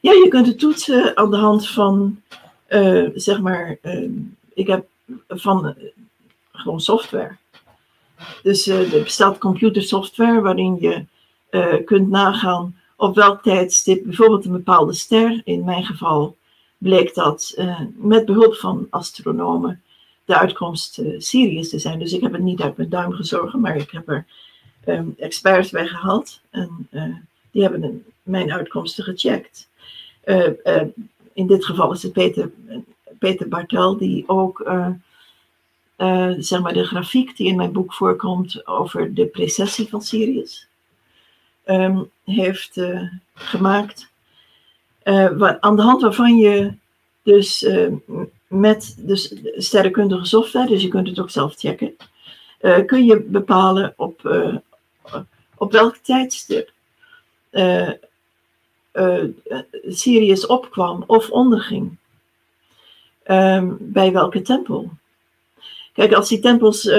Ja, je kunt het toetsen aan de hand van, zeg maar, ik heb van gewoon software. Dus er bestaat computersoftware waarin je kunt nagaan op welk tijdstip bijvoorbeeld een bepaalde ster, in mijn geval bleek dat met behulp van astronomen, de uitkomst uh, Sirius te zijn. Dus ik heb het niet uit mijn duim gezogen, maar ik heb er um, experts bij gehad. En uh, die hebben mijn uitkomsten gecheckt. In dit geval is het Peter, Peter Bartel, die ook zeg maar de grafiek die in mijn boek voorkomt over de precessie van Sirius um, heeft gemaakt. Wat, aan de hand waarvan je dus met de sterrenkundige software, dus je kunt het ook zelf checken, kun je bepalen op, op welk tijdstip Sirius opkwam of onderging. Um, bij welke tempel. Kijk, als die tempels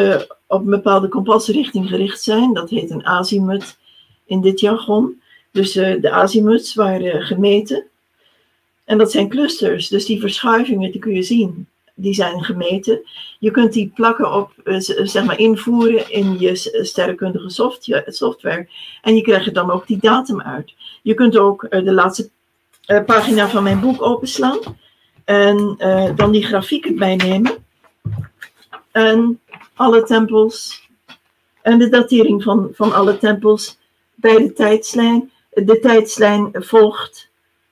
op een bepaalde kompasrichting gericht zijn, dat heet een azimut in dit jargon. Dus de azimuts waren gemeten en dat zijn clusters, dus die verschuivingen die kun je zien. Die zijn gemeten. Je kunt die plakken op, eh, zeg maar, invoeren in je sterrenkundige software. En je krijgt er dan ook die datum uit. Je kunt ook eh, de laatste eh, pagina van mijn boek openslaan. En dan die grafieken bijnemen. En alle tempels. En de datering van, van alle tempels bij de tijdslijn. De tijdslijn volgt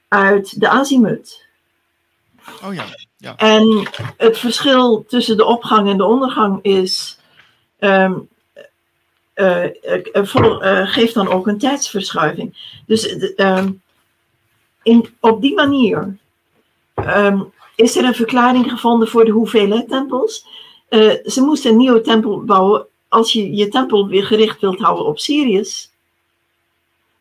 uit de azimut. Oh ja, ja. En het verschil tussen de opgang en de ondergang is. Um, uh, uh, geeft dan ook een tijdsverschuiving. Dus um, in, op die manier um, is er een verklaring gevonden voor de hoeveelheid tempels. ze moesten een nieuwe tempel bouwen. Als je je tempel weer gericht wilt houden op Sirius,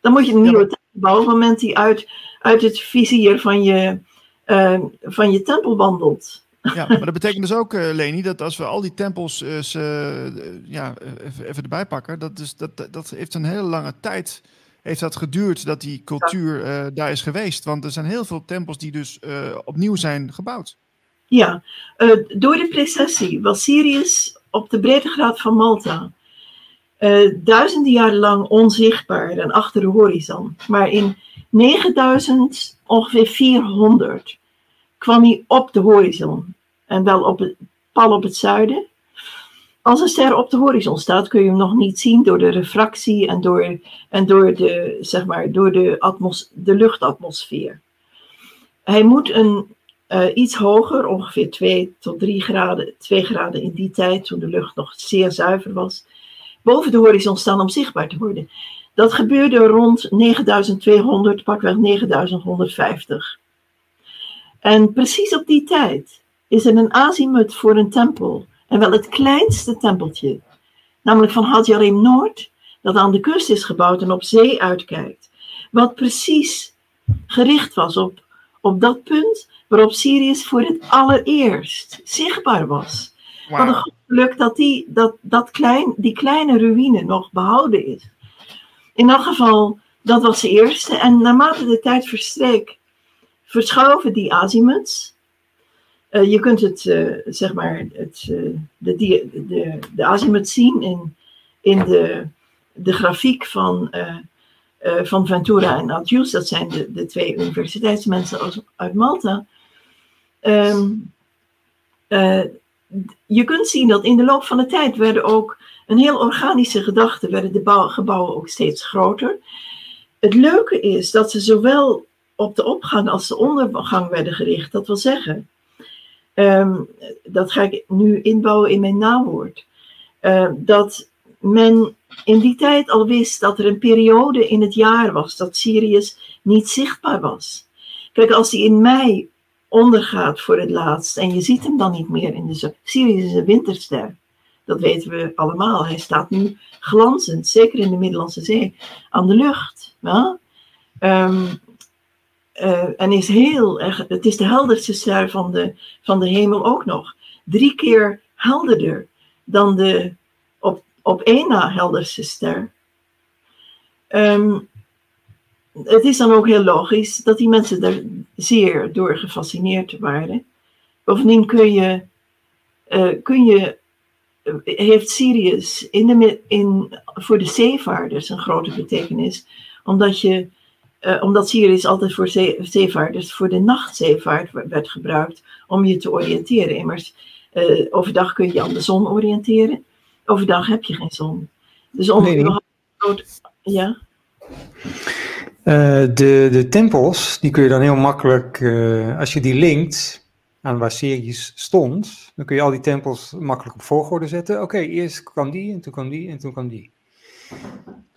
dan moet je een nieuwe tempel bouwen op het moment die uit uit het vizier van je, uh, van je tempel wandelt. Ja, maar dat betekent dus ook, uh, Leni, dat als we al die tempels uh, ze, ja, even, even erbij pakken, dat, dus, dat, dat heeft een hele lange tijd heeft dat geduurd dat die cultuur uh, daar is geweest. Want er zijn heel veel tempels die dus opnieuw zijn gebouwd. Ja, door de precessie was Sirius op de breedtegraad van Malta duizenden jaren lang onzichtbaar en achter de horizon. Maar in 9000, ongeveer 400, kwam hij op de horizon. En wel op het, pal op het zuiden. Als een ster op de horizon staat, kun je hem nog niet zien door de refractie en door, en door, de, zeg maar, door de, atmos, de luchtatmosfeer. Hij moet een, uh, iets hoger, ongeveer 2 tot 3 graden, 2 graden in die tijd, toen de lucht nog zeer zuiver was, boven de horizon staan om zichtbaar te worden. Dat gebeurde rond 9200, pakweg 9150. En precies op die tijd is er een azimut voor een tempel. En wel het kleinste tempeltje. Namelijk van Hadjarim Noord, dat aan de kust is gebouwd en op zee uitkijkt. Wat precies gericht was op, op dat punt waarop Sirius voor het allereerst zichtbaar was. Wow. Wat een geluk dat, die, dat, dat klein, die kleine ruïne nog behouden is. In elk geval, dat was de eerste. En naarmate de tijd verstreek, verschuiven die azimuts. Uh, je kunt het, uh, zeg maar, het, uh, de, de, de azimut zien in, in de, de grafiek van, van Ventura en Adjus. Dat zijn de, de twee universiteitsmensen uit Malta. Um, je kunt zien dat in de loop van de tijd werden ook een heel organische gedachte, werden de bouw, gebouwen ook steeds groter. Het leuke is dat ze zowel op de opgang als de ondergang werden gericht. Dat wil zeggen, um, dat ga ik nu inbouwen in mijn nawoord, uh, dat men in die tijd al wist dat er een periode in het jaar was dat Sirius niet zichtbaar was. Kijk, als hij in mei ondergaat voor het laatst en je ziet hem dan niet meer in de zon. Sirius is een winterster. Dat weten we allemaal. Hij staat nu glanzend, zeker in de Middellandse Zee, aan de lucht. Ja? Um, uh, en is heel erg, het is de helderste ster van de, van de hemel ook nog. Drie keer helderder dan de op, op één na helderste ster. Um, het is dan ook heel logisch dat die mensen er zeer door gefascineerd waren. Bovendien kun je, uh, kun je heeft Sirius in de, in, voor de zeevaarders een grote betekenis, omdat, je, uh, omdat Sirius altijd voor zee, zeevaarders voor de nachtzeevaart werd gebruikt om je te oriënteren. Immers, overdag kun je aan de zon oriënteren, overdag heb je geen zon. Dus om nee, nee. ja. Uh, de, de tempels, die kun je dan heel makkelijk, uh, als je die linkt aan waar Sirius stond, dan kun je al die tempels makkelijk op volgorde zetten. Oké, eerst kwam die, en toen kwam die, en toen kwam die.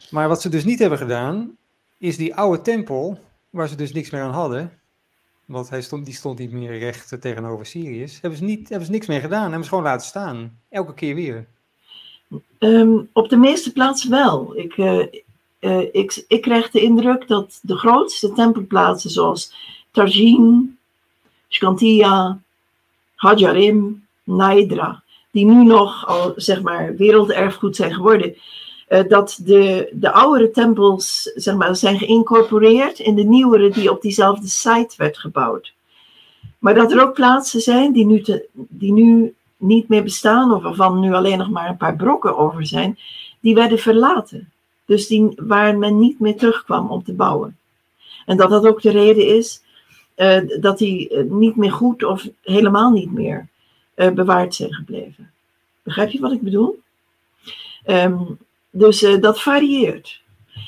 Maar wat ze dus niet hebben gedaan, is die oude tempel, waar ze dus niks meer aan hadden, want hij stond, die stond niet meer recht tegenover Sirius, hebben ze, niet, hebben ze niks meer gedaan, hebben ze gewoon laten staan. Elke keer weer. Um, op de meeste plaatsen wel. Ik, uh, uh, ik, ik krijg de indruk dat de grootste tempelplaatsen zoals Tarjin, Skantia, Hajarim, Naidra, die nu nog al zeg maar werelderfgoed zijn geworden, uh, dat de, de oudere tempels zeg maar, zijn geïncorporeerd in de nieuwere die op diezelfde site werd gebouwd. Maar dat er ook plaatsen zijn die nu, die nu niet meer bestaan, of waarvan nu alleen nog maar een paar brokken over zijn, die werden verlaten. Dus die, waar men niet meer terugkwam om te bouwen. En dat dat ook de reden is uh, dat die uh, niet meer goed of helemaal niet meer uh, bewaard zijn gebleven. Begrijp je wat ik bedoel? Um, dus dat varieert.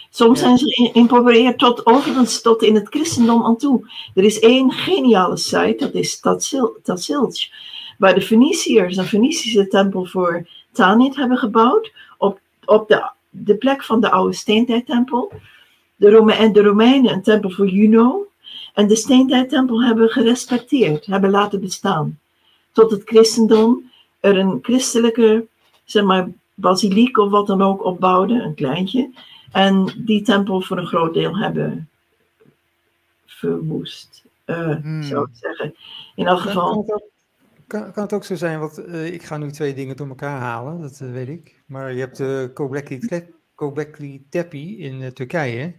Soms ja. zijn ze geïncorporeerd tot overigens tot in het christendom aan toe. Er is één geniale site, dat is Tatsilj, waar de Feniciërs een Fenicische tempel voor Tanit hebben gebouwd op, op de de plek van de oude steentijdtempel. De Rome en de Romeinen een tempel voor Juno. En de steentijdtempel hebben gerespecteerd, hebben laten bestaan. Tot het christendom er een christelijke, zeg maar, basiliek of wat dan ook opbouwde, een kleintje. En die tempel voor een groot deel hebben verwoest, uh, hmm. zou ik zeggen. In elk geval. Kan, kan, het ook zo zijn, want uh, ik ga nu twee dingen door elkaar halen, dat uh, weet ik. Maar je hebt de uh, Göbekli Tepe in uh, Turkije.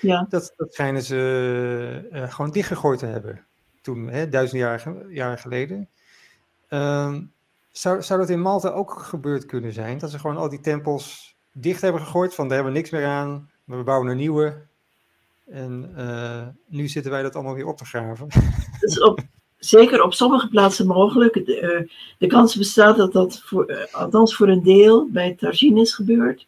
Ja. Dat, dat schijnen ze gewoon dichtgegooid te hebben. Toen, hè, duizend jaar, jaar geleden. Uh, zou, zou dat in Malta ook gebeurd kunnen zijn? Dat ze gewoon al die tempels dicht hebben gegooid, van daar hebben we niks meer aan, we bouwen een nieuwe. En nu zitten wij dat allemaal weer op te graven. Dus op, zeker op sommige plaatsen mogelijk. De, uh, de kans bestaat dat dat, voor, uh, althans voor een deel, bij Targin is gebeurd.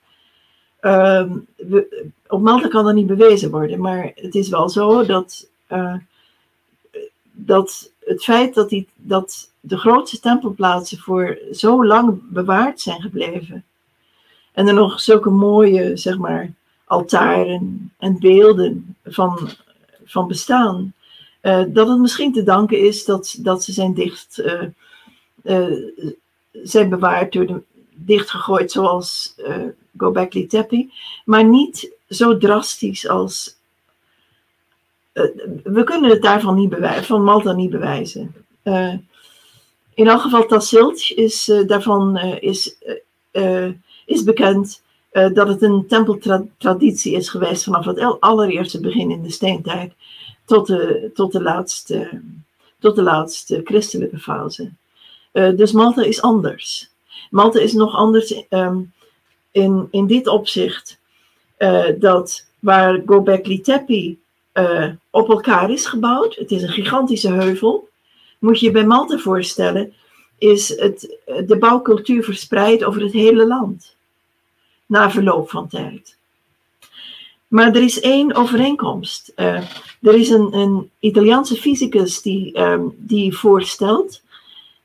Uh, we, op Malta kan dat niet bewezen worden, maar het is wel zo dat, uh, dat het feit dat, die, dat de grootste tempelplaatsen voor zo lang bewaard zijn gebleven. En er nog zulke mooie, zeg maar, altaren en beelden van, van bestaan. Uh, dat het misschien te danken is dat, dat ze zijn dicht zijn bewaard door dichtgegooid zoals Gobekli Tepe, maar niet zo drastisch als. we kunnen het daarvan niet bewijzen, van Malta niet bewijzen. in elk geval Tassilt is daarvan is, is bekend dat het een tempeltraditie is geweest vanaf het allereerste begin in de steentijd tot de, tot de, laatste, tot de laatste christelijke fase. dus Malta is anders. Malta is nog anders um, in, in dit opzicht uh, dat waar Gobekli Tepe uh, op elkaar is gebouwd, het is een gigantische heuvel, moet je je bij Malta voorstellen, is het, de bouwcultuur verspreid over het hele land na verloop van tijd. Maar er is één overeenkomst. Uh, er is een, een Italiaanse fysicus die, um, die voorstelt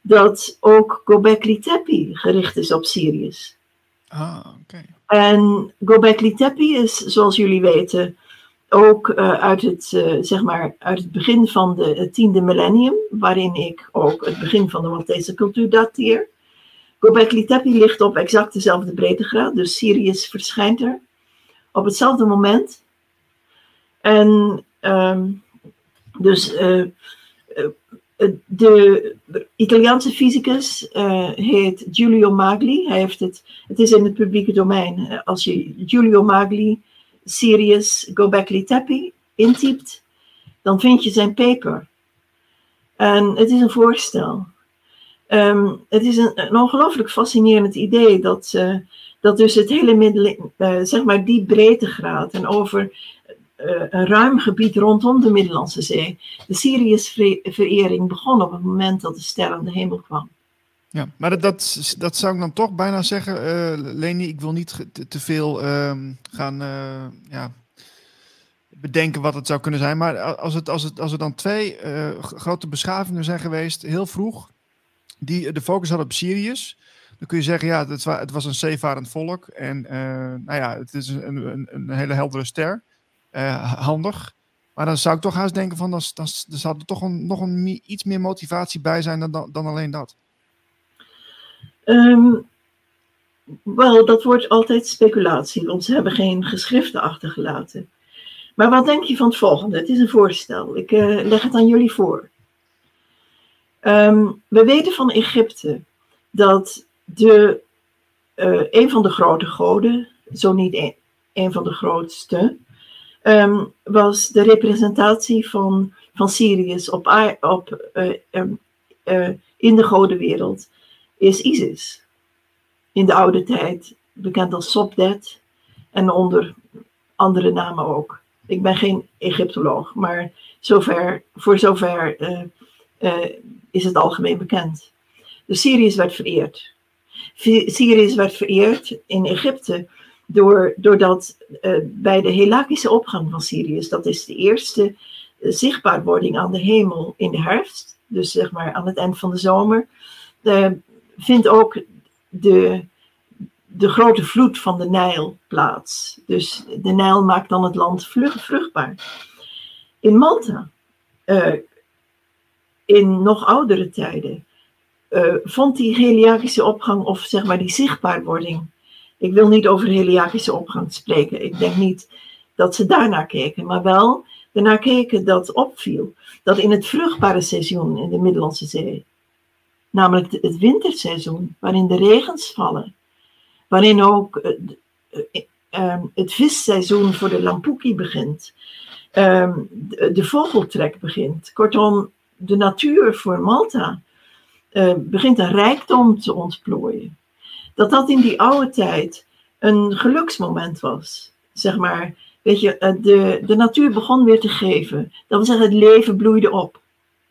dat ook Gobekli Tepe gericht is op Sirius. Ah, oké. En Gobekli Tepe is, zoals jullie weten, ook uh, uit, het, uh, zeg maar, uit het begin van de, het tiende millennium, waarin ik ook het begin van de Maltese cultuur dateer. Gobekli Tepe ligt op exact dezelfde breedtegraad, dus Sirius verschijnt er op hetzelfde moment. En um, dus uh, de Italiaanse fysicus heet Giulio Magli. Hij heeft het, het is in het publieke domein. Als je Giulio Magli, Sirius, Gobekli Tepe intypt, dan vind je zijn paper. En het is een voorstel. Um, het is een, ongelooflijk fascinerend idee dat, dat dus het hele middel, uh, zeg maar die breedtegraad en over uh, een ruim gebied rondom de Middellandse Zee. De Sirius-verering begon op het moment dat de ster aan de hemel kwam. Ja, maar dat, dat, zou ik dan toch bijna zeggen, uh, Leni, ik wil niet te, veel uh, gaan ja, bedenken wat het zou kunnen zijn. Maar als, het, als, het, als er dan twee grote beschavingen zijn geweest, heel vroeg, die de focus hadden op Sirius, dan kun je zeggen, ja, het was, het was een zeevarend volk. En nou ja, het is een, een, een hele heldere ster uh, handig. Maar dan zou ik toch haast denken van, dan, zou er toch een, nog een, iets meer motivatie bij zijn dan, dan alleen dat. Um, wel, dat wordt altijd speculatie, want ze hebben geen geschriften achtergelaten. Maar wat denk je van het volgende? Het is een voorstel. Ik uh, leg het aan jullie voor. Um, we weten van Egypte dat de, uh, een van de grote goden, zo niet een, van de grootste, um, was de representatie van, van Sirius op, op, uh, uh, in de godenwereld is Isis. In de oude tijd bekend als Sopdet en onder andere namen ook. Ik ben geen Egyptoloog, maar zover, voor zover is het algemeen bekend. Dus Sirius werd vereerd. Sirius werd vereerd in Egypte door, doordat uh, bij de Helakische opgang van Sirius, dat is de eerste uh, zichtbaarwording aan de hemel in de herfst, dus zeg maar aan het eind van de zomer, uh, vindt ook de, de grote vloed van de Nijl plaats. Dus de Nijl maakt dan het land vruchtbaar. In Malta, in nog oudere tijden, vond die Heliakische opgang, of zeg maar die zichtbaarwording, ik wil niet over Heliakische opgang spreken. Ik denk niet dat ze daarnaar keken, maar wel ernaar keken dat opviel. Dat in het vruchtbare seizoen in de Middellandse Zee, namelijk het winterseizoen, waarin de regens vallen, waarin ook eh, eh, ehm, het visseizoen voor de lampuki begint, ehm, de vogeltrek begint. Kortom, de natuur voor Malta eh, begint een rijkdom te ontplooien dat dat in die oude tijd een geluksmoment was. Zeg maar, weet je, eh, de, de natuur begon weer te geven. Dat wil zeggen, het leven bloeide op.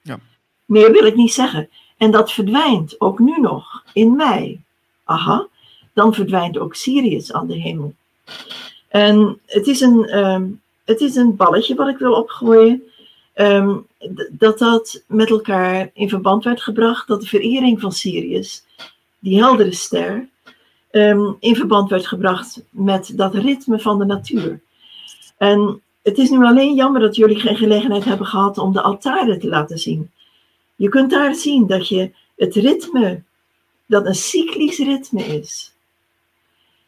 Ja. Meer wil ik niet zeggen. En dat verdwijnt ook nu nog, in mei. Aha, dan verdwijnt ook Sirius aan de hemel. En het is een, um, het is een balletje wat ik wil opgooien. Um, dat dat met elkaar in verband werd gebracht, dat de verering van Sirius, die heldere ster, um, in verband werd gebracht met dat ritme van de natuur. En het is nu alleen jammer dat jullie geen gelegenheid hebben gehad om de altaren te laten zien. Je kunt daar zien dat je het ritme, dat een cyclisch ritme is,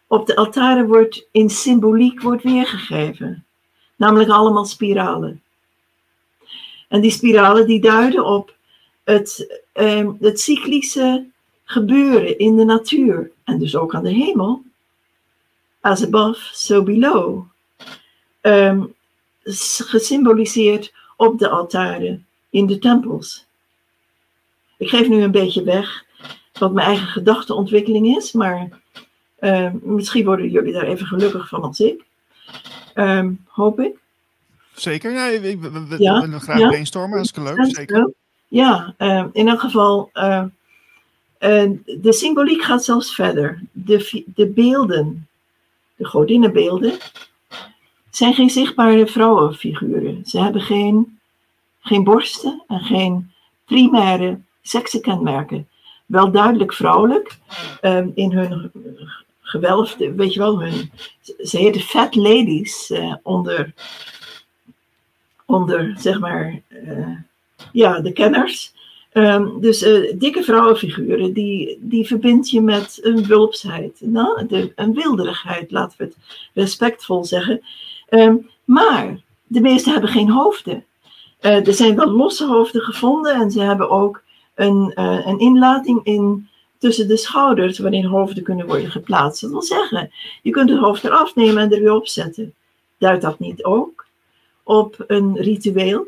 op de altaren wordt in symboliek wordt weergegeven. Namelijk allemaal spiralen. En die spiralen die duiden op het, eh, het cyclische gebeuren in de natuur. En dus ook aan de hemel. As above, so below. Ehm, gesymboliseerd op de altaren in de tempels. Ik geef nu een beetje weg wat mijn eigen gedachtenontwikkeling is, maar uh, misschien worden jullie daar even gelukkig van als ik. Hoop ik. Zeker, ja, ik, we, we, ja, willen graag ja. brainstormen, dat is leuk. Zeker. Ja, uh, in elk geval, uh, de symboliek gaat zelfs verder. De, de beelden, de godinnenbeelden, zijn geen zichtbare vrouwenfiguren. Ze hebben geen, geen borsten en geen primaire seksenkenmerken. Wel duidelijk vrouwelijk um, in hun gewelfde, weet je wel, hun, ze heten fat ladies onder, onder, zeg maar, uh, ja, de kenners. Um, dus uh, dikke vrouwenfiguren, die, die verbind je met een wulpsheid, nou, een wilderigheid, laten we het respectvol zeggen. Um, maar de meeste hebben geen hoofden. er zijn wel losse hoofden gevonden en ze hebben ook een, een inlating in tussen de schouders waarin hoofden kunnen worden geplaatst. Dat wil zeggen, je kunt het hoofd eraf nemen en er weer opzetten. Duidt dat niet ook op een ritueel?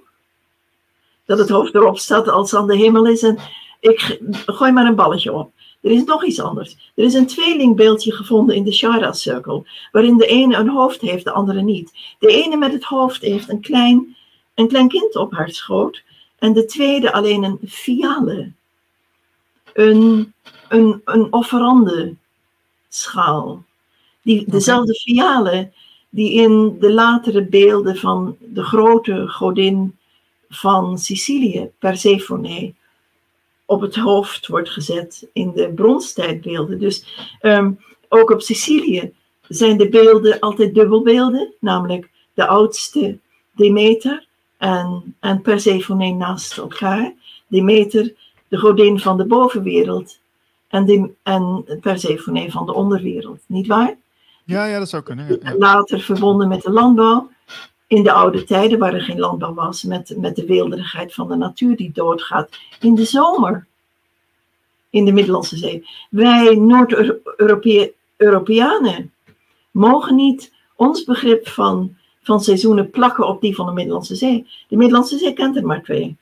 Dat het hoofd erop staat als aan de hemel is en ik gooi maar een balletje op. Er is nog iets anders. Er is een tweelingbeeldje gevonden in de Shara-cirkel, waarin de ene een hoofd heeft, de andere niet. De ene met het hoofd heeft een klein, een klein kind op haar schoot en de tweede alleen een fiale. Een een, een offerande schaal. Die, dezelfde fialen die in de latere beelden van de grote godin van Sicilië, Persephone, op het hoofd wordt gezet in de bronstijdbeelden. Dus um, ook op Sicilië zijn de beelden altijd dubbelbeelden, namelijk de oudste Demeter en, en Persephone naast elkaar. Demeter, de godin van de bovenwereld, en, die, en Persephone van de onderwereld, niet waar? Ja, ja dat zou kunnen. Later verbonden met de landbouw. In de oude tijden, waar er geen landbouw was, met, met de weelderigheid van de natuur die doodgaat. In de zomer, in de Middellandse Zee. Wij Noord-Europeanen mogen niet ons begrip van, van seizoenen plakken op die van de Middellandse Zee. De Middellandse Zee kent er maar twee.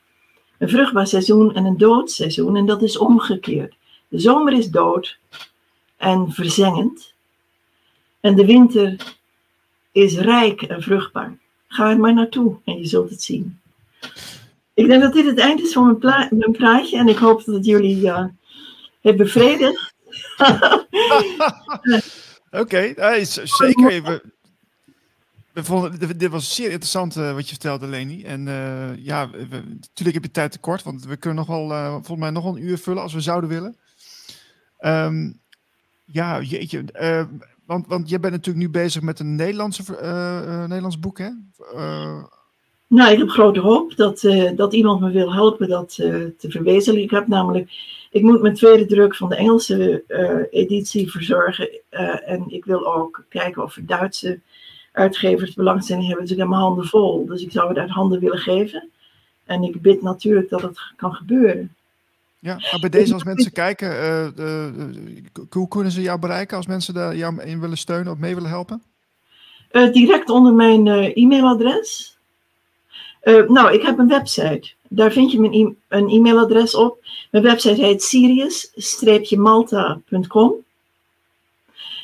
Een vruchtbaar seizoen en een doodseizoen. En dat is omgekeerd. De zomer is dood en verzengend. En de winter is rijk en vruchtbaar. Ga er maar naartoe en je zult het zien. Ik denk dat dit het eind is van mijn, mijn praatje en ik hoop dat jullie uh, bevredigd. Oké, zeker. We, vonden, dit was zeer interessant uh, wat je vertelde, Leni. En uh, ja, natuurlijk heb je tijd tekort, want we kunnen nog wel, uh, volgens mij nog een uur vullen als we zouden willen. Um, ja, jeetje. Uh, want, want je bent natuurlijk nu bezig met een Nederlandse, uh, Nederlands boek, hè? nou, ik heb grote hoop dat, dat iemand me wil helpen dat te verwezenlijken. Ik heb namelijk, ik moet mijn tweede druk van de Engelse editie verzorgen. en ik wil ook kijken of Duitse uitgevers belangstelling hebben. Dus ik heb mijn handen vol. Dus ik zou het uit handen willen geven. En ik bid natuurlijk dat het kan gebeuren. Ja, maar bij deze als mensen kijken, uh, hoe kunnen ze jou bereiken als mensen daar jou in willen steunen of mee willen helpen? Uh, direct onder mijn e-mailadres. nou, ik heb een website. Daar vind je mijn e een e-mailadres op. Mijn website heet sirius-malta.com.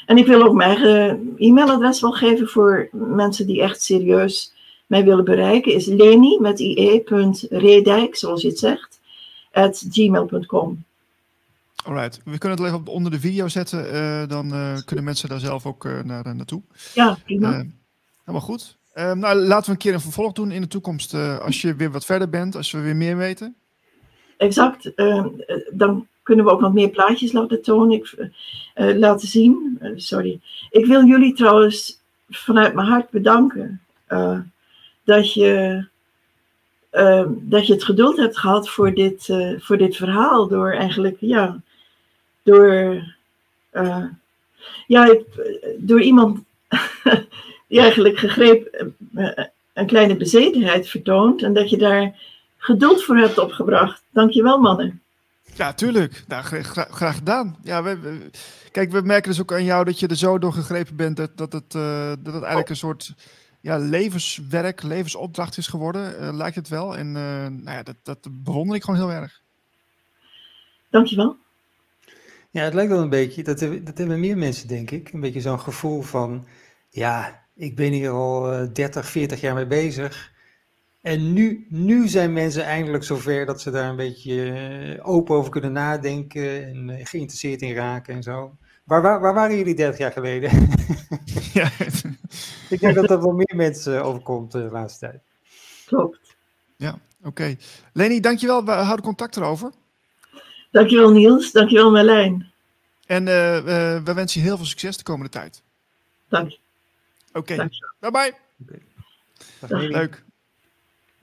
En ik wil ook mijn eigen e-mailadres wel geven voor mensen die echt serieus mij willen bereiken. Is leni met ie.redijk, zoals je het zegt at gmail.com. Alright, we kunnen het even onder de video zetten, uh, dan uh, kunnen mensen daar zelf ook uh, naar, naartoe. Ja, prima. helemaal goed. Ehm, nou, laten we een keer een vervolg doen in de toekomst, als je weer wat verder bent, als we weer meer weten. Exact, ehm, dan kunnen we ook wat meer plaatjes laten tonen, ik, laten zien. sorry. Ik wil jullie trouwens vanuit mijn hart bedanken dat, je, uh, dat je het geduld hebt gehad voor dit, uh, voor dit verhaal. Door eigenlijk, ja, door, ja, door iemand die eigenlijk gegrepen een kleine bezetenheid vertoont. En dat je daar geduld voor hebt opgebracht. Dankjewel, mannen. Ja, tuurlijk. Nou, graag, gedaan. Ja, we, kijk, we merken dus ook aan jou dat je er zo door gegrepen bent dat, dat, dat het eigenlijk een soort ja, levenswerk, levensopdracht is geworden, uh, lijkt het wel. En uh, nou ja, dat, dat bewonder ik gewoon heel erg. Dankjewel. Ja, het lijkt wel een beetje, dat, dat hebben meer mensen, denk ik, een beetje zo'n gevoel van, ja, ik ben hier al 30, 40 jaar mee bezig. En nu, nu zijn mensen eindelijk zover dat ze daar een beetje eh, open over kunnen nadenken en eh, geïnteresseerd in raken en zo. Waar, waar, waar waren jullie 30 jaar geleden? ja. Ik denk dat dat wel meer mensen overkomt de laatste tijd. Klopt. Ja, oké. Okay. Leni, dankjewel. We houden contact erover. Dankjewel Niels. Dankjewel Marlijn. En uh, we wensen je heel veel succes de komende tijd. Dank je. Oké. Okay. Bye bye. Okay. Leuk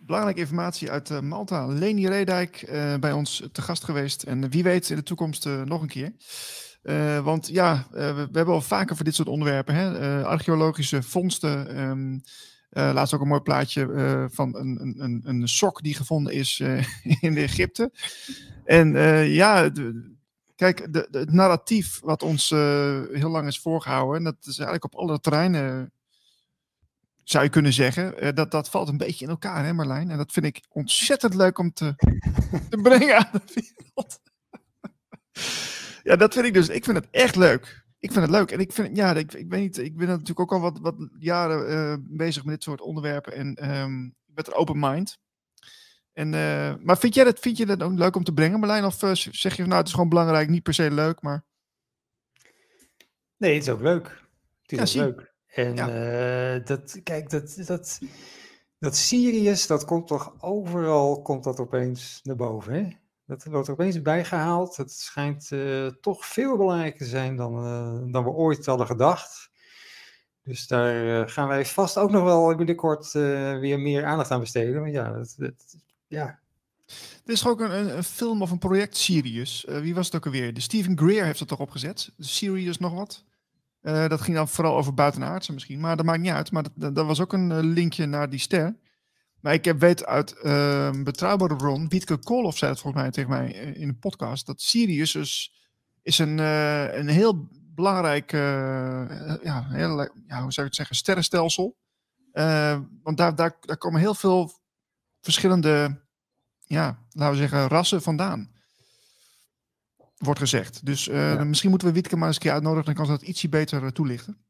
belangrijke informatie uit uh, Malta. Leni Redijk uh, bij ons te gast geweest. En wie weet in de toekomst uh, nog een keer. Want ja, we, we, hebben al vaker voor dit soort onderwerpen. Hè? archeologische vondsten. Um, laatst ook een mooi plaatje van een, een, een, sok die gevonden is in Egypte. En ja, kijk, de, het narratief wat ons heel lang is voorgehouden. En dat is eigenlijk op alle terreinen zou je kunnen zeggen. Dat, dat valt een beetje in elkaar, hè Marlijn? En dat vind ik ontzettend leuk om te, te brengen aan de wereld. ja, dat vind ik dus. Ik vind het echt leuk. Ik vind het leuk. En ik vind, ja, ik, ik weet niet, ik ben natuurlijk ook al wat, wat jaren uh, bezig met dit soort onderwerpen. En um, ik ben er open mind. En, uh, maar vind jij, dat, vind je dat ook leuk om te brengen, Marlijn? Of zeg je, nou, het is gewoon belangrijk, niet per se leuk, maar... Nee, het is ook leuk. Het is ja, ook leuk. En uh, dat, kijk, dat, dat, dat Sirius, dat komt toch overal, komt dat opeens naar boven. Hè? Dat wordt opeens bijgehaald. Het schijnt uh, toch veel belangrijker te zijn dan, uh, dan we ooit hadden gedacht. Dus daar gaan wij vast ook nog wel binnenkort weer meer aandacht aan besteden. Ja, dat, dat, ja. Er is ook een, een, film of een project Sirius. wie was het ook alweer? De Stephen Greer heeft het toch opgezet? Sirius nog wat? Dat ging dan vooral over buitenaardse misschien, maar dat maakt niet uit. Maar dat, dat was ook een eh, linkje naar die ster. Maar ik heb, weet uit uh, betrouwbare bron, Wietke Koolhoff zei het volgens mij tegen mij eh, in een podcast, dat Sirius dus is een, uh, een heel belangrijk, ja, heel, ja, hoe zou ik het zeggen, sterrenstelsel. want daar, daar, daar komen heel veel verschillende, ja, laten we zeggen, rassen vandaan wordt gezegd. Dus uh, misschien moeten we Wietke maar eens een keer uitnodigen. Dan kan ze dat ietsje beter uh, toelichten.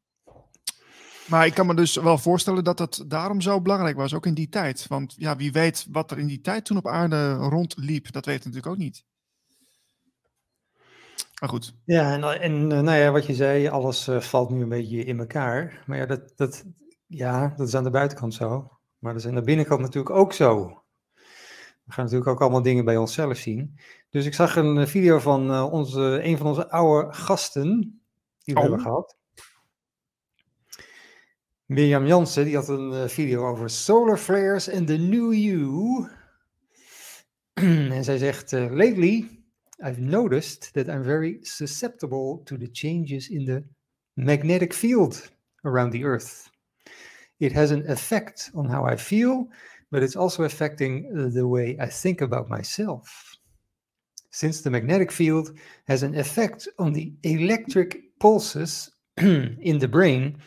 Maar ik kan me dus wel voorstellen dat dat daarom zo belangrijk was, ook in die tijd. Want ja, wie weet wat er in die tijd toen op aarde rondliep, dat weet natuurlijk ook niet. Maar goed. Ja, en, en uh, nou ja, wat je zei, alles valt nu een beetje in elkaar. Maar ja dat, dat, ja, dat is aan de buitenkant zo. Maar dat is aan de binnenkant natuurlijk ook zo. We gaan natuurlijk ook allemaal dingen bij onszelf zien. Dus ik zag een eh, video van onze, een van onze oude gasten die we oh. hebben gehad. Mirjam Jansen, die had een uh, video over solar flares and the new you. en zij zegt, uh, lately I've noticed that I'm very susceptible to the changes in the magnetic field around the earth. It has an effect on how I feel, but it's also affecting the way I think about myself. since the magnetic field has an effect on the electric pulses in the brain,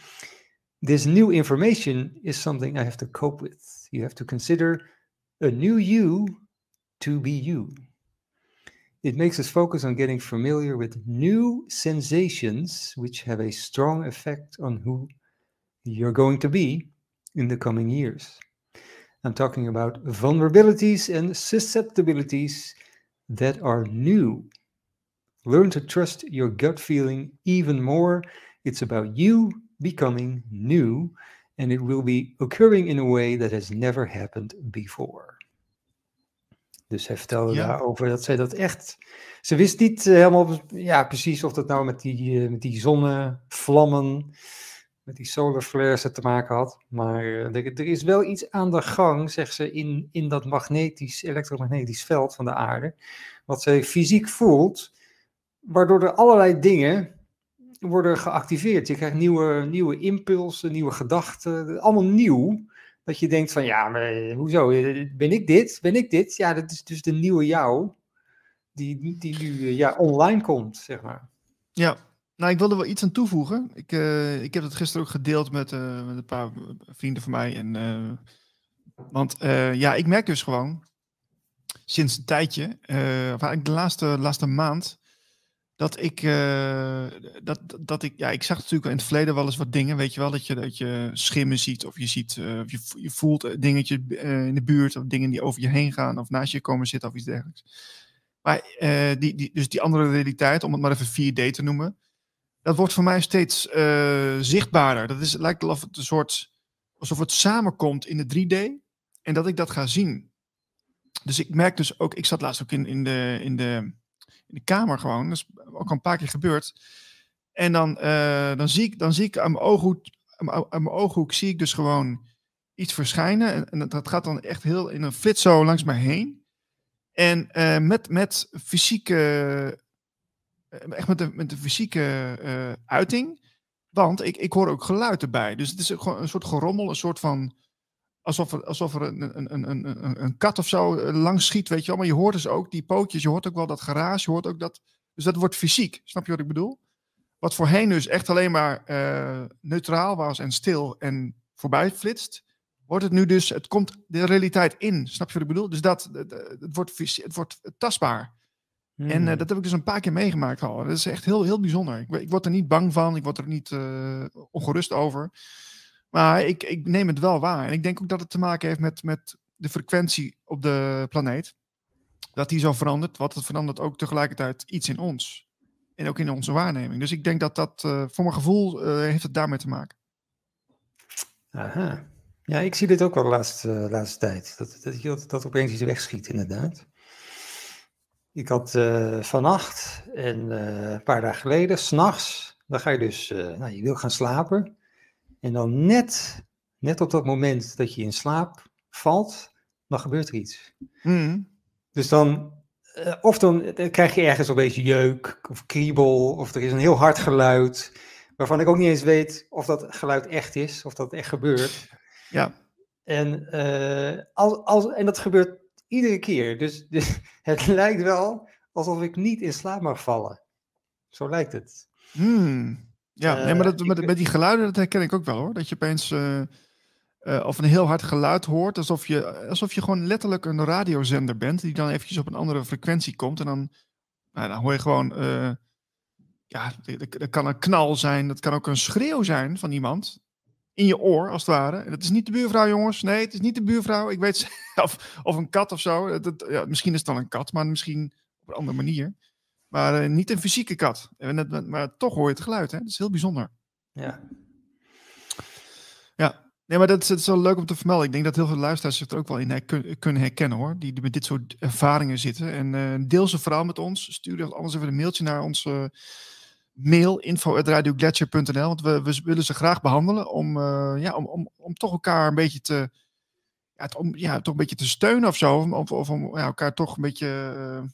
this new information is something I have to cope with. You have to consider a new you to be you. It makes us focus on getting familiar with new sensations, which have a strong effect on who you're going to be in the coming years. I'm talking about vulnerabilities and susceptibilities that are new. Learn to trust your gut feeling even more. It's about you becoming new, and it will be occurring in a way that has never happened before. Dus hij vertelde ja. daarover dat zij dat echt. Ze wist niet uh, helemaal ja, precies of dat nou met die, uh, met die zonnevlammen met die solar flares te maken had. Maar er, er, is wel iets aan de gang, zegt ze, in, in dat magnetisch, elektromagnetisch veld van de aarde. Wat ze fysiek voelt, waardoor er allerlei dingen worden geactiveerd. Je krijgt nieuwe, nieuwe impulsen, nieuwe gedachten, allemaal nieuw. Dat je denkt van, ja, maar hoezo, ben ik dit? Ben ik dit? Ja, dat is dus de nieuwe jou, die, die nu ja, online komt, zeg maar. Ja, nou, ik wilde wel iets aan toevoegen. Ik, ik heb het gisteren ook gedeeld met, met een paar vrienden van mij. En, want ja, ik merk dus gewoon sinds een tijdje, of eigenlijk de laatste, laatste maand, dat ik, dat, dat ik, ja, ik zag natuurlijk in het verleden wel eens wat dingen, weet je wel, dat je, dat je schimmen ziet of je ziet, of je, je voelt dingetje in de buurt of dingen die over je heen gaan of naast je komen zitten of iets dergelijks. Maar die, die, dus die andere realiteit, om het maar even 4D te noemen, dat wordt voor mij steeds zichtbaarder. Dat is, lijkt alsof het een soort, alsof het samenkomt in de 3D en dat ik dat ga zien. Dus ik merk dus ook, ik zat laatst ook in, in, de, in, de, in de kamer gewoon, dat is ook al een paar keer gebeurd. En dan, uh, dan, zie, ik, dan zie ik aan mijn ooghoek, aan mijn ooghoek zie ik dus gewoon iets verschijnen. En, dat gaat dan echt heel in een flits zo langs mij heen. En uh, met, met fysieke eh, echt met de, met de fysieke uiting. Want ik, ik hoor ook geluid erbij. Dus het is gewoon een soort gerommel, een soort van. Alsof er, alsof er een, een, een, een, een kat of zo eh, langs schiet, weet je wel. Maar je hoort dus ook die pootjes, je hoort ook wel dat geraas, je hoort ook dat. Dus dat wordt fysiek, snap je wat ik bedoel? Wat voorheen dus echt alleen maar uh, neutraal was en stil en voorbij flitst, wordt het nu dus, het komt de realiteit in, snap je wat ik bedoel? Dus dat, het, het wordt, het wordt tastbaar. En uh, dat heb ik dus een paar keer meegemaakt al. Dat is echt heel, heel bijzonder. Ik, ik word er niet bang van, ik word er niet uh, ongerust over. Maar ik, ik neem het wel waar. En ik denk ook dat het te maken heeft met, met de frequentie op de planeet. Dat die zo verandert, wat het verandert ook tegelijkertijd iets in ons. En ook in onze waarneming. Dus ik denk dat dat, uh, voor mijn gevoel, heeft het daarmee te maken. Aha. Ja, ik zie dit ook wel de laatste, laatste tijd. Dat, dat, dat, opeens iets wegschiet, inderdaad. Ik had vannacht en een paar dagen geleden, s'nachts, dan ga je dus, nou, je wil gaan slapen. En dan net, net op dat moment dat je in slaap valt, dan gebeurt er iets. Mm. Dus dan, of dan, krijg je ergens een beetje jeuk of kriebel, of er is een heel hard geluid, waarvan ik ook niet eens weet of dat geluid echt is, of dat echt gebeurt. Ja. En, als, als, en dat gebeurt iedere keer. Dus, dus, het lijkt wel alsof ik niet in slaap mag vallen. Zo lijkt het. Hmm. Ja, nee, maar dat, eh, met, met, die geluiden, dat herken ik ook wel hoor. Dat je opeens uh, uh, of een heel hard geluid hoort, alsof je, alsof je gewoon letterlijk een radiozender bent, die dan eventjes op een andere frequentie komt. En dan, nou, dan hoor je gewoon, ja, dat kan een knal zijn, dat kan ook een schreeuw zijn van iemand in je oor, als het ware. En het is niet de buurvrouw, jongens. Nee, het is niet de buurvrouw. Ik weet of, of een kat of zo. Dat, ja, misschien is het dan een kat, maar misschien op een andere manier. Maar uh, niet een fysieke kat. Maar toch hoor je het geluid. Hè? Dat is heel bijzonder. Ja. Ja. Nee, maar dat is, dat is wel leuk om te vermelden. Ik denk dat heel veel luisteraars zich er ook wel in kunnen herkennen hoor. Die, die met dit soort ervaringen zitten. En uh, deel ze vooral met ons. Stuur anders even een mailtje naar. Uh, mail info.radioglacier.nl. Want we, we willen ze graag behandelen om, uh, ja, om, om, om toch elkaar een beetje te, ja, om, ja, toch een beetje te steunen of zo. Of, of om ja, elkaar toch een beetje uh,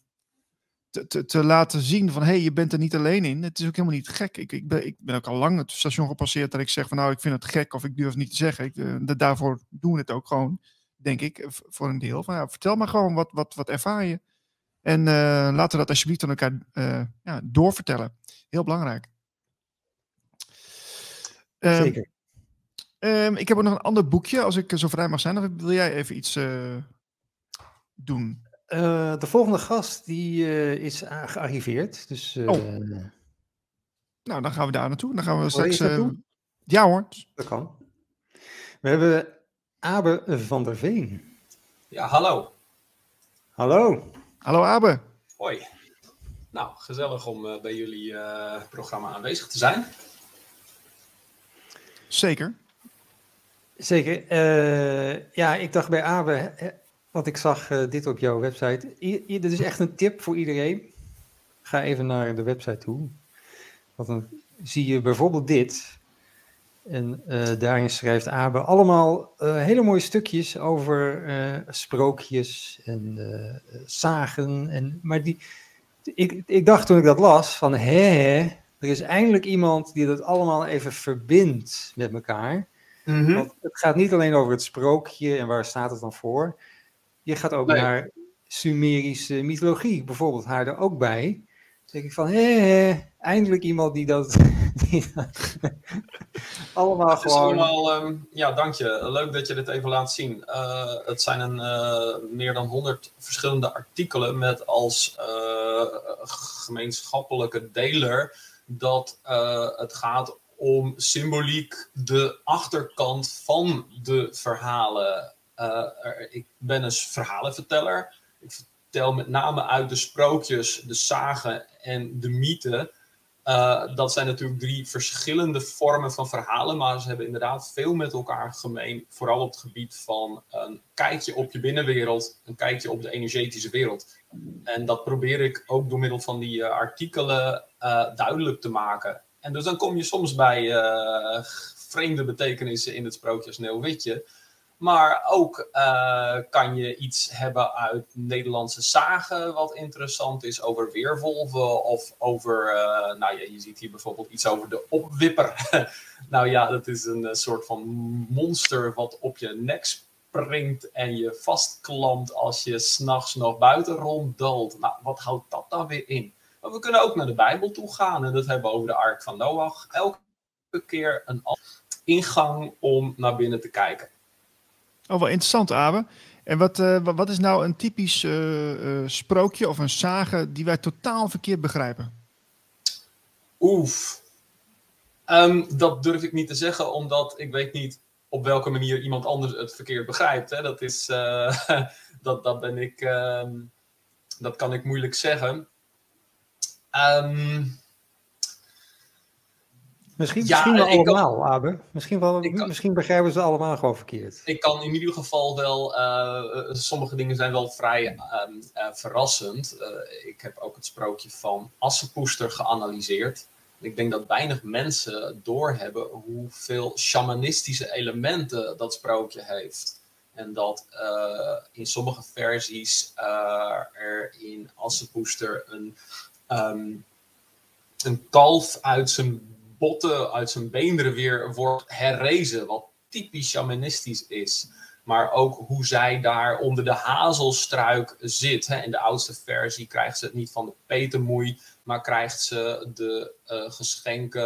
te, te, te, laten zien van hé, hey, je bent er niet alleen in. Het is ook helemaal niet gek. Ik, ik, ben, ik ben ook al lang het station gepasseerd dat ik zeg van nou, ik vind het gek of ik durf het niet te zeggen. Ik, uh, daarvoor doen we het ook gewoon, denk ik, voor een deel. Van, ja, vertel maar gewoon wat, wat, wat ervaar je. En uh, laten we dat alsjeblieft aan elkaar ja, doorvertellen. Heel belangrijk. Ehm, Zeker. Um, ik heb ook nog een ander boekje, als ik zo vrij mag zijn. Of wil jij even iets doen? Uh, de volgende gast die uh, is gearriveerd. Dus, oh. Nou, dan gaan we daar naartoe. Dan gaan we straks. ja hoor. Dat kan. We hebben Abe van der Veen. Ja, hallo. Hallo. Hallo Abe. Hoi. Nou, gezellig om uh, bij jullie uh, programma aanwezig te zijn. Zeker. Zeker. Uh, ja, ik dacht bij Abe, want ik zag dit op jouw website. I dit is echt een tip voor iedereen. Ga even naar de website toe. Want dan zie je bijvoorbeeld dit. En daarin schrijft Abe allemaal hele mooie stukjes over sprookjes en zagen. En, maar die, ik, ik dacht toen ik dat las van hè, er is eindelijk iemand die dat allemaal even verbindt met elkaar. Mhm. Want het gaat niet alleen over het sprookje en waar staat het dan voor. Je gaat ook naar Sumerische mythologie, bijvoorbeeld haar er ook bij. Dan denk ik van, hé, eindelijk iemand die dat, allemaal gewoon... allemaal, ehm, ja, dank je. Leuk dat je dit even laat zien. Uh, het zijn een, uh, meer dan 100 verschillende artikelen met als uh, gemeenschappelijke deler dat het gaat om symboliek de achterkant van de verhalen. Uh, ik ben een verhalenverteller. Ik vertel met name uit de sprookjes, de zagen en de mythen. Uh, dat zijn natuurlijk drie verschillende vormen van verhalen, maar ze hebben inderdaad veel met elkaar gemeen. Vooral op het gebied van een kijkje op je binnenwereld, een kijkje op de energetische wereld. En dat probeer ik ook door middel van die uh, artikelen duidelijk te maken. En dus dan kom je soms bij vreemde betekenissen in het sprookje Sneeuwwitje. Maar ook uh, kan je iets hebben uit Nederlandse zagen, wat interessant is over weerwolven of over, uh, nou ja, je ziet hier bijvoorbeeld iets over de opwipper. nou ja, dat is een soort van monster wat op je nek springt en je vastklampt als je s'nachts nog buiten ronddalt. Nou, wat houdt dat dan weer in? We kunnen ook naar de Bijbel toe gaan en dat hebben we over de Ark van Noach. Elke keer een ingang om naar binnen te kijken. Oh, wel interessant, Abe. En wat, uh, wat is nou een typisch uh, uh, sprookje of een sage die wij totaal verkeerd begrijpen? Oef. Um, dat durf ik niet te zeggen, omdat ik weet niet op welke manier iemand anders het verkeerd begrijpt. Hè. Dat, is, dat, dat ben ik. Ehm, dat kan ik moeilijk zeggen. Um, misschien, misschien wel allemaal, Abe. Misschien, wel, misschien begrijpen ze allemaal gewoon verkeerd. Ik kan in ieder geval wel, uh, sommige dingen zijn wel vrij um, uh, verrassend. ik heb ook het sprookje van Assepoester geanalyseerd. Ik denk dat weinig mensen doorhebben hoeveel shamanistische elementen dat sprookje heeft. En dat in sommige versies er in Assepoester een Ehm, een kalf uit zijn botten, uit zijn beenderen weer wordt herrezen. Wat typisch shamanistisch is. Maar ook hoe zij daar onder de hazelstruik zit. Hè. In de oudste versie krijgt ze het niet van de petermoei, maar krijgt ze de uh, geschenken,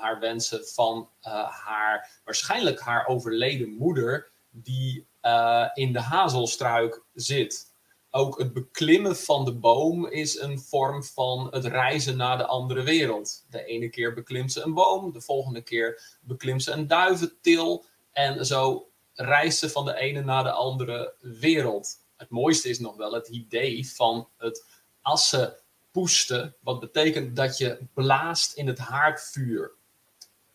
haar wensen van uh, haar, waarschijnlijk haar overleden moeder, die uh, in de hazelstruik zit ook het beklimmen van de boom is een vorm van het reizen naar de andere wereld. De ene keer beklimt ze een boom, de volgende keer beklimt ze een duiventil. En zo reist ze van de ene naar de andere wereld. Het mooiste is nog wel het idee van het assen poesten, wat betekent dat je blaast in het haardvuur.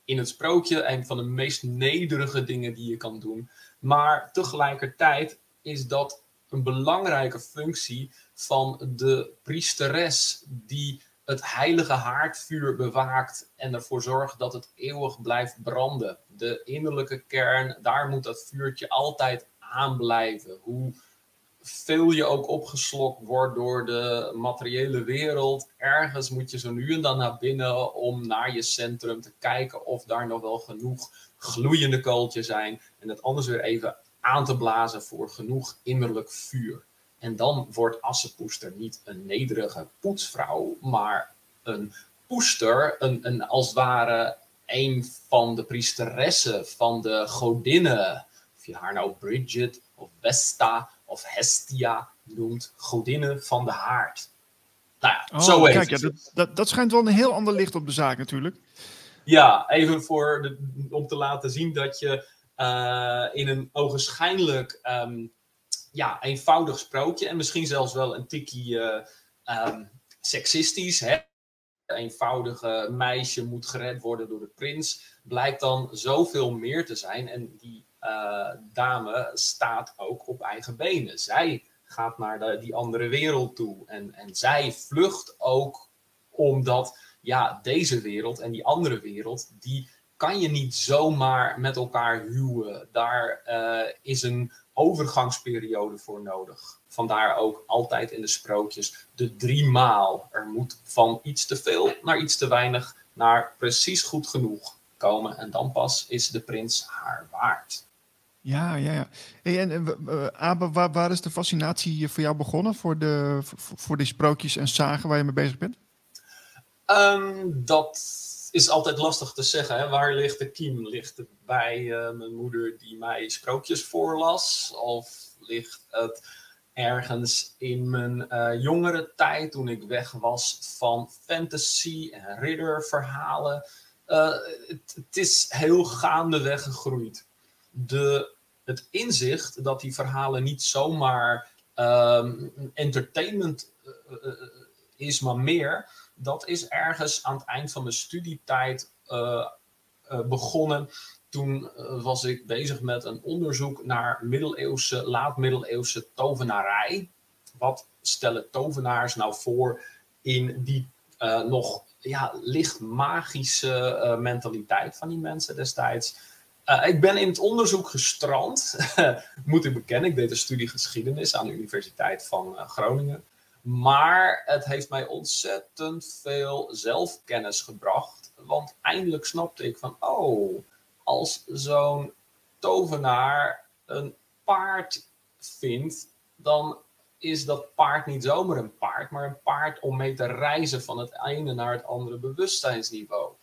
In het sprookje een van de meest nederige dingen die je kan doen. Maar tegelijkertijd is dat een belangrijke functie van de priesteres die het heilige haardvuur bewaakt en ervoor zorgt dat het eeuwig blijft branden. De innerlijke kern, daar moet dat vuurtje altijd aan blijven. Hoe veel je ook opgeslokt wordt door de materiële wereld, ergens moet je zo nu en dan naar binnen om naar je centrum te kijken of daar nog wel genoeg gloeiende kooltjes zijn en het anders weer even aan te blazen voor genoeg innerlijk vuur. En dan wordt Assepoester niet een nederige poetsvrouw, maar een poester, een, een, als het ware een van de priesteressen, van de godinnen. Of je haar nou Bridget of Vesta of Hestia noemt, godinnen van de haard. Nou ja, oh, zo kijk, ja, dat, dat, dat, schijnt wel een heel ander licht op de zaak natuurlijk. Ja, even voor de, om te laten zien dat je in een ogenschijnlijk um, ja, eenvoudig sprookje. En misschien zelfs wel een tikkie uh, um, seksistisch. Hè? Een eenvoudige meisje moet gered worden door de prins. Blijkt dan zoveel meer te zijn. En die uh, dame staat ook op eigen benen. Zij gaat naar de, die andere wereld toe. En, en zij vlucht ook omdat ja, deze wereld en die andere wereld, die kan je niet zomaar met elkaar huwen. Daar is een overgangsperiode voor nodig. Vandaar ook altijd in de sprookjes de drie maal. Er moet van iets te veel naar iets te weinig naar precies goed genoeg komen. En dan pas is de prins haar waard. Ja, ja, ja. Hey, en uh, Abe, waar, waar, is de fascinatie voor jou begonnen? Voor, de, voor, voor die sprookjes en zagen waar je mee bezig bent? Um, dat is altijd lastig te zeggen. Hè? Waar ligt de kiem? Ligt het bij uh, mijn moeder die mij sprookjes voorlas? Of ligt het ergens in mijn uh, jongere tijd, toen ik weg was van fantasy en ridderverhalen? Uh, het, het, is heel gaandeweg gegroeid. De, het inzicht dat die verhalen niet zomaar um, entertainment is, maar meer dat is ergens aan het eind van mijn studietijd uh, uh, begonnen. Toen uh, was ik bezig met een onderzoek naar middeleeuwse, laat-middeleeuwse tovenarij. Wat stellen tovenaars nou voor in die nog ja, licht magische mentaliteit van die mensen destijds? ik ben in het onderzoek gestrand, moet ik bekennen. Ik deed een studie geschiedenis aan de Universiteit van Groningen. Maar het heeft mij ontzettend veel zelfkennis gebracht. Want eindelijk snapte ik van, oh, als zo'n tovenaar een paard vindt, dan is dat paard niet zomaar een paard, maar een paard om mee te reizen van het ene naar het andere bewustzijnsniveau.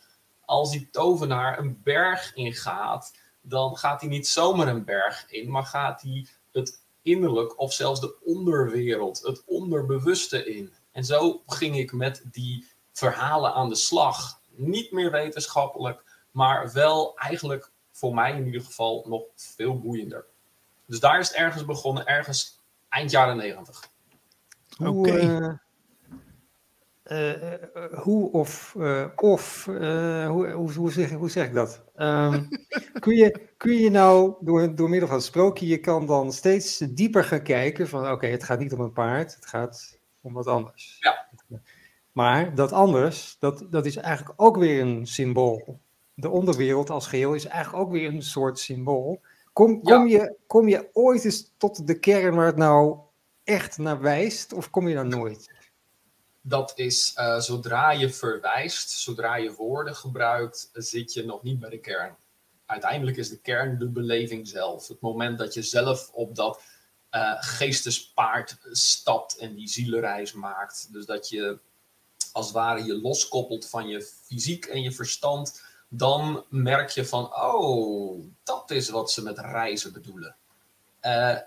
Als die tovenaar een berg ingaat, dan gaat hij niet zomaar een berg in, maar gaat hij het innerlijk of zelfs de onderwereld, het onderbewuste in. En zo ging ik met die verhalen aan de slag. Niet meer wetenschappelijk, maar wel eigenlijk voor mij in ieder geval nog veel boeiender. Dus daar is het ergens begonnen, ergens eind jaren negentig. Oké. Uh, hoe of, uh, of hoe, hoe, hoe, zeg, hoe zeg ik dat? Um, kun, je, kun je nou door, door middel van het sprookje, je kan dan steeds dieper gaan kijken van oké, het gaat niet om een paard, het gaat om wat anders. Ja. Maar dat anders, dat, dat is eigenlijk ook weer een symbool. De onderwereld als geheel is eigenlijk ook weer een soort symbool. Kom, kom, ja. je, kom je ooit eens tot de kern waar het nou echt naar wijst, of kom je daar nooit? Dat is uh, zodra je verwijst, zodra je woorden gebruikt, zit je nog niet bij de kern. Uiteindelijk is de kern de beleving zelf. Het moment dat je zelf op dat uh, geestespaard stapt en die zielenreis maakt. Dus dat je als het ware je loskoppelt van je fysiek en je verstand. Dan merk je van, oh, dat is wat ze met reizen bedoelen. Uh,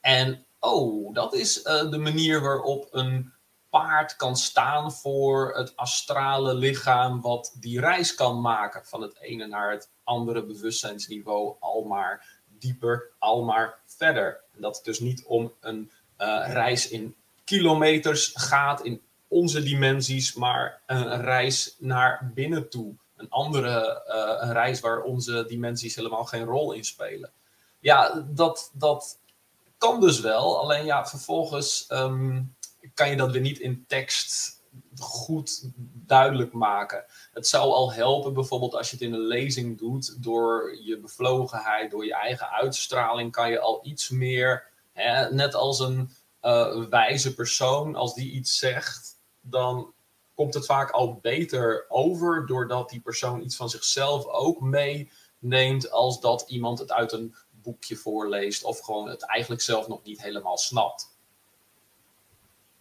en oh, dat is de manier waarop een paard kan staan voor het astrale lichaam wat die reis kan maken van het ene naar het andere bewustzijnsniveau, al maar dieper, al maar verder. En dat het dus niet om een uh, reis in kilometers gaat in onze dimensies, maar een reis naar binnen toe. Een andere uh, een reis waar onze dimensies helemaal geen rol in spelen. Ja, dat, dat kan dus wel. Alleen ja, vervolgens um, kan je dat weer niet in tekst goed duidelijk maken. Het zou al helpen, bijvoorbeeld als je het in een lezing doet, door je bevlogenheid, door je eigen uitstraling, kan je al iets meer, hè, net als een uh, wijze persoon, als die iets zegt, dan komt het vaak al beter over, doordat die persoon iets van zichzelf ook meeneemt, als dat iemand het uit een boekje voorleest of gewoon het eigenlijk zelf nog niet helemaal snapt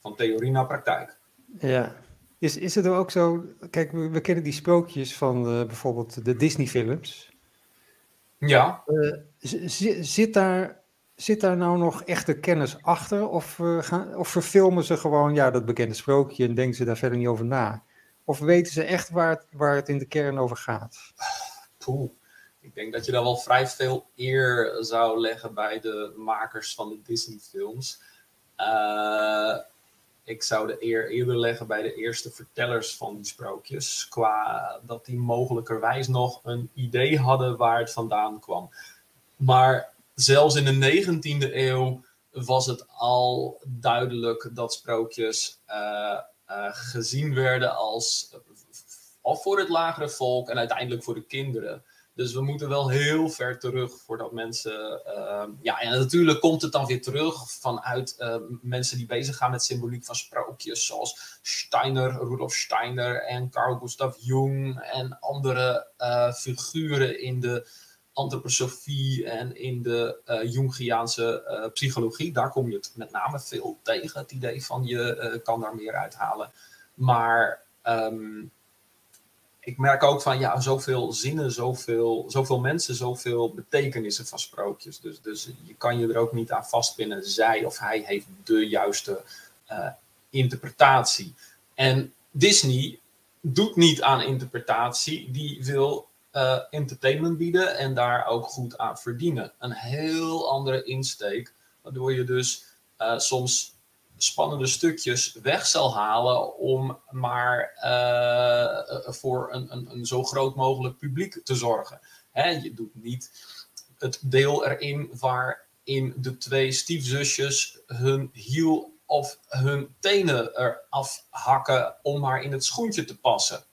van theorie naar praktijk. Ja. Is, is het er ook zo, kijk, we, we kennen die sprookjes van uh, bijvoorbeeld de Disney-films. Ja. Uh, zit, daar, zit daar nou nog echte kennis achter? Of, uh, gaan, of verfilmen ze gewoon ja, dat bekende sprookje en denken ze daar verder niet over na? Of weten ze echt waar het, waar het in de kern over gaat? Poeh. Ik denk dat je daar wel vrij veel eer zou leggen bij de makers van de Disney-films. Uh, ik zou de eer eerder leggen bij de eerste vertellers van die sprookjes. Qua dat die mogelijkerwijs nog een idee hadden waar het vandaan kwam. Maar zelfs in de 19e eeuw was het al duidelijk dat sprookjes uh, uh, gezien werden als of voor het lagere volk en uiteindelijk voor de kinderen. Dus we moeten wel heel ver terug voordat mensen. Uh, ja, en natuurlijk komt het dan weer terug vanuit uh, mensen die bezig gaan met symboliek van sprookjes, zoals Steiner, Rudolf Steiner en Carl Gustav Jung en andere uh, figuren in de antroposofie en in de uh, Jungiaanse psychologie. Daar kom je het met name veel tegen, het idee van je kan daar meer uithalen. Maar. Um, ik merk ook van ja, zoveel zinnen, zoveel, zoveel mensen, zoveel betekenissen van sprookjes. Dus, dus je kan je er ook niet aan vastpinnen. Zij of hij heeft de juiste uh, interpretatie. En Disney doet niet aan interpretatie, die wil uh, entertainment bieden en daar ook goed aan verdienen. Een heel andere insteek, waardoor je dus uh, soms spannende stukjes weg zal halen om maar uh, voor een, een, een, zo groot mogelijk publiek te zorgen. Hè, je doet niet het deel erin waarin de twee stiefzusjes hun hiel of hun tenen eraf hakken om maar in het schoentje te passen.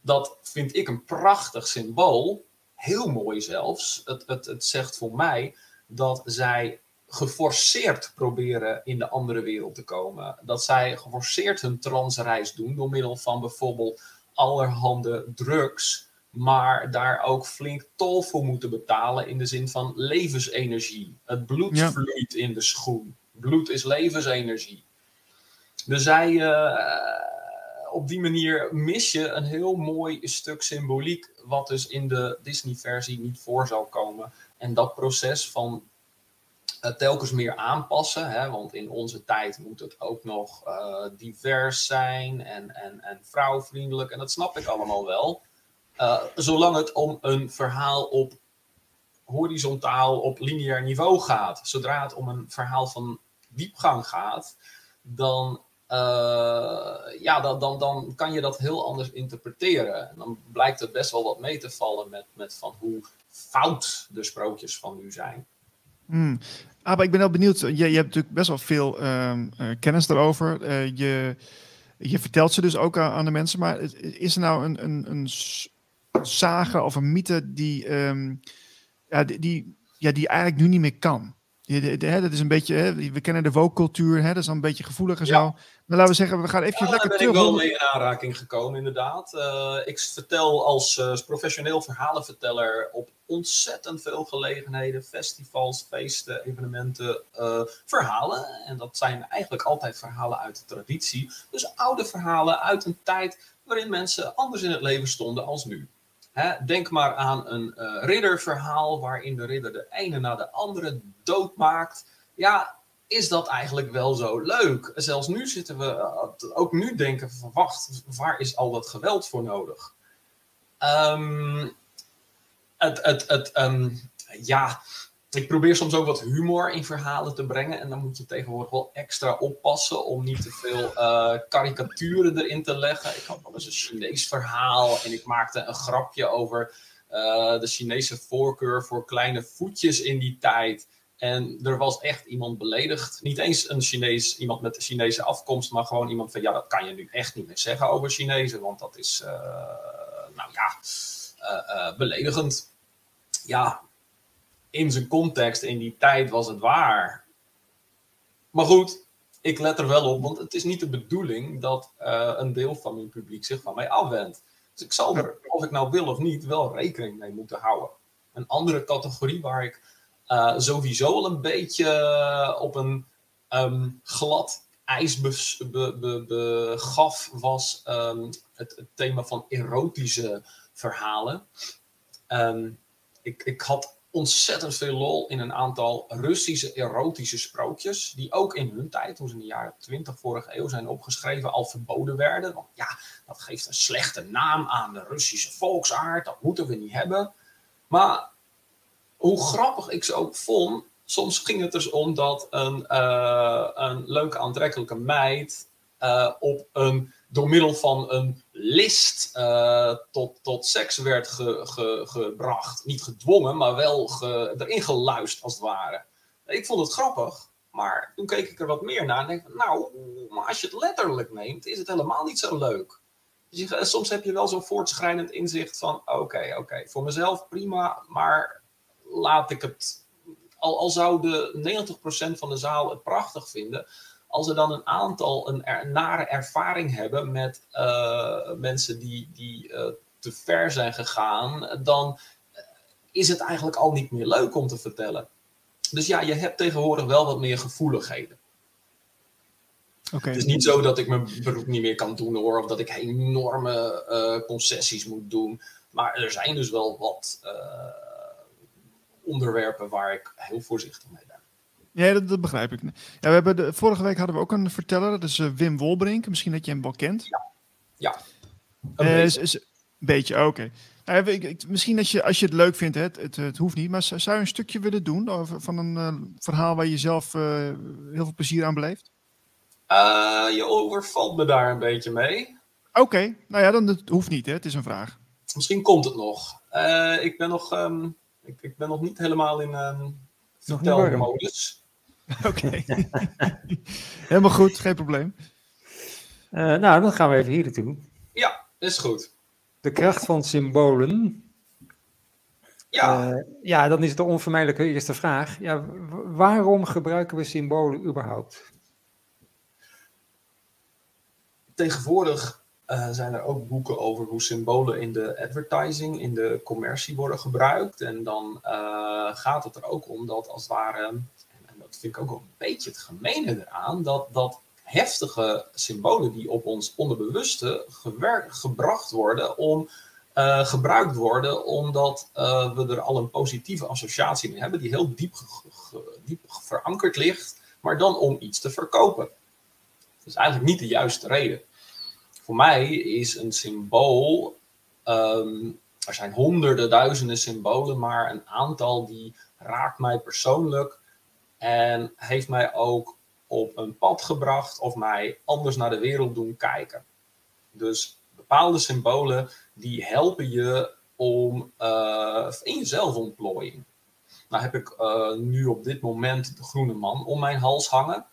Dat vind ik een prachtig symbool, heel mooi zelfs. Het, het, het zegt voor mij dat zij geforceerd proberen in de andere wereld te komen. Dat zij geforceerd hun transreis doen door middel van bijvoorbeeld allerhande drugs, maar daar ook flink tol voor moeten betalen in de zin van levensenergie. Het bloed ja. vloeit in de schoen. Bloed is levensenergie. Dus zij, uh, op die manier mis je een heel mooi stuk symboliek, wat dus in de Disney-versie niet voor zou komen. En dat proces van telkens meer aanpassen. Hè, want in onze tijd moet het ook nog uh, divers zijn en, en, en vrouwvriendelijk. En dat snap ik allemaal wel. Uh, zolang het om een verhaal op horizontaal, op lineair niveau gaat. Zodra het om een verhaal van diepgang gaat, dan, ja, dan, dan, dan kan je dat heel anders interpreteren. En dan blijkt het best wel wat mee te vallen met, met van hoe fout de sprookjes van nu zijn. Hmm. Ah, maar ik ben wel benieuwd. Je, je hebt natuurlijk best wel veel um, uh, kennis daarover. Uh, je, je vertelt ze dus ook aan, de mensen. Maar is er nou een, een, een sage of een mythe die, um, ja, die, ja, die eigenlijk nu niet meer kan? De, hè, dat is een beetje, hè, we kennen de woke-cultuur, dat is dan een beetje gevoelig en ja. zo. Maar laten we zeggen, we gaan even ja, lekker daar ben terug. ik wel mee in aanraking gekomen, inderdaad. Uh, ik vertel als uh, professioneel verhalenverteller op ontzettend veel gelegenheden, festivals, feesten, evenementen, uh, verhalen. En dat zijn eigenlijk altijd verhalen uit de traditie. Dus oude verhalen uit een tijd waarin mensen anders in het leven stonden als nu. Hè, denk maar aan een uh, ridderverhaal waarin de ridder de ene na de andere doodmaakt. Ja, is dat eigenlijk wel zo leuk? Zelfs nu zitten we, uh, ook nu denken van wacht, waar is al dat geweld voor nodig? Um, het, het, het, um, ja, ik probeer soms ook wat humor in verhalen te brengen. En dan moet je tegenwoordig wel extra oppassen om niet te veel uh, karikaturen erin te leggen. Ik had wel eens een Chinees verhaal en ik maakte een grapje over uh, de Chinese voorkeur voor kleine voetjes in die tijd. En er was echt iemand beledigd. Niet eens een Chinees, iemand met de Chinese afkomst, maar gewoon iemand van ja, dat kan je nu echt niet meer zeggen over Chinezen, want dat is, uh, nou ja, beledigend. Ja, in zijn context, in die tijd was het waar. Maar goed, ik let er wel op, want het is niet de bedoeling dat uh, een deel van mijn publiek zich van mij afwendt. Dus ik zal er, of ik nou wil of niet, wel rekening mee moeten houden. Een andere categorie waar ik uh, sowieso al een beetje op een um, glad ijs begaf, be, be, be, was um, het, thema van erotische verhalen. Um, ik, ik had ontzettend veel lol in een aantal Russische erotische sprookjes. Die ook in hun tijd, toen ze in de jaren 20 vorige eeuw zijn opgeschreven, al verboden werden. Want ja, dat geeft een slechte naam aan de Russische volksaard. Dat moeten we niet hebben. Maar hoe grappig ik ze ook vond, soms ging het dus om dat een, uh, een leuke, aantrekkelijke meid uh, op een door middel van een list uh, tot, tot seks werd ge, ge, gebracht. Niet gedwongen, maar wel erin geluisterd als het ware. Ik vond het grappig, maar toen keek ik er wat meer naar en denk nou, maar als je het letterlijk neemt, is het helemaal niet zo leuk. Dus je, soms heb je wel zo'n voortschrijdend inzicht van: oké, oké, voor mezelf prima, maar laat ik het. Al, al zou de 90% van de zaal het prachtig vinden, als er dan een aantal een er, nare ervaring hebben met uh, mensen die, die uh, te ver zijn gegaan, dan is het eigenlijk al niet meer leuk om te vertellen. Dus ja, je hebt tegenwoordig wel wat meer gevoeligheden. Okay. Het is niet zo dat ik mijn beroep niet meer kan doen hoor, of dat ik enorme uh, concessies moet doen. Maar er zijn dus wel wat onderwerpen waar ik heel voorzichtig mee ben. Ja, dat, dat begrijp ik. Ja, we hebben de, vorige week hadden we ook een verteller, dat is uh, Wim Wolbrink. Misschien dat je hem wel kent. Ja, ja. Een beetje. Is, is, beetje, oké. Okay. Nou, ik, ik, misschien als je, als je het leuk vindt, het, het, het hoeft niet, maar zou je een stukje willen doen over, van een uh, verhaal waar je zelf uh, heel veel plezier aan beleeft? Uh, je overvalt me daar een beetje mee. Oké, okay. nou ja, dan het hoeft niet, hè? het is een vraag. Misschien komt het nog. ik, ben nog um, ik, ik, ben nog niet helemaal in um, vertelmodus. Oké, okay. helemaal goed, geen probleem. nou, dan gaan we even hier naartoe. Ja, is goed. De kracht van symbolen. Ja. Uh, ja, dan is het de onvermijdelijke eerste vraag. Ja, waarom gebruiken we symbolen überhaupt? Tegenwoordig uh, zijn er ook boeken over hoe symbolen in de advertising, in de commercie worden gebruikt. En dan uh, gaat het er ook om dat als het ware, vind ik ook een beetje het gemene eraan, dat, dat heftige symbolen die op ons onderbewuste gewerkt, gebracht worden om uh, gebruikt worden omdat uh, we er al een positieve associatie mee hebben die heel diep, diep verankerd ligt, maar dan om iets te verkopen. Dat is eigenlijk niet de juiste reden. Voor mij is een symbool, um, er zijn honderden, duizenden symbolen, maar een aantal die raakt mij persoonlijk en heeft mij ook op een pad gebracht of mij anders naar de wereld doen kijken. Dus bepaalde symbolen die helpen je om uh, in jezelf ontplooien. Nou heb ik uh, nu op dit moment de groene man om mijn hals hangen.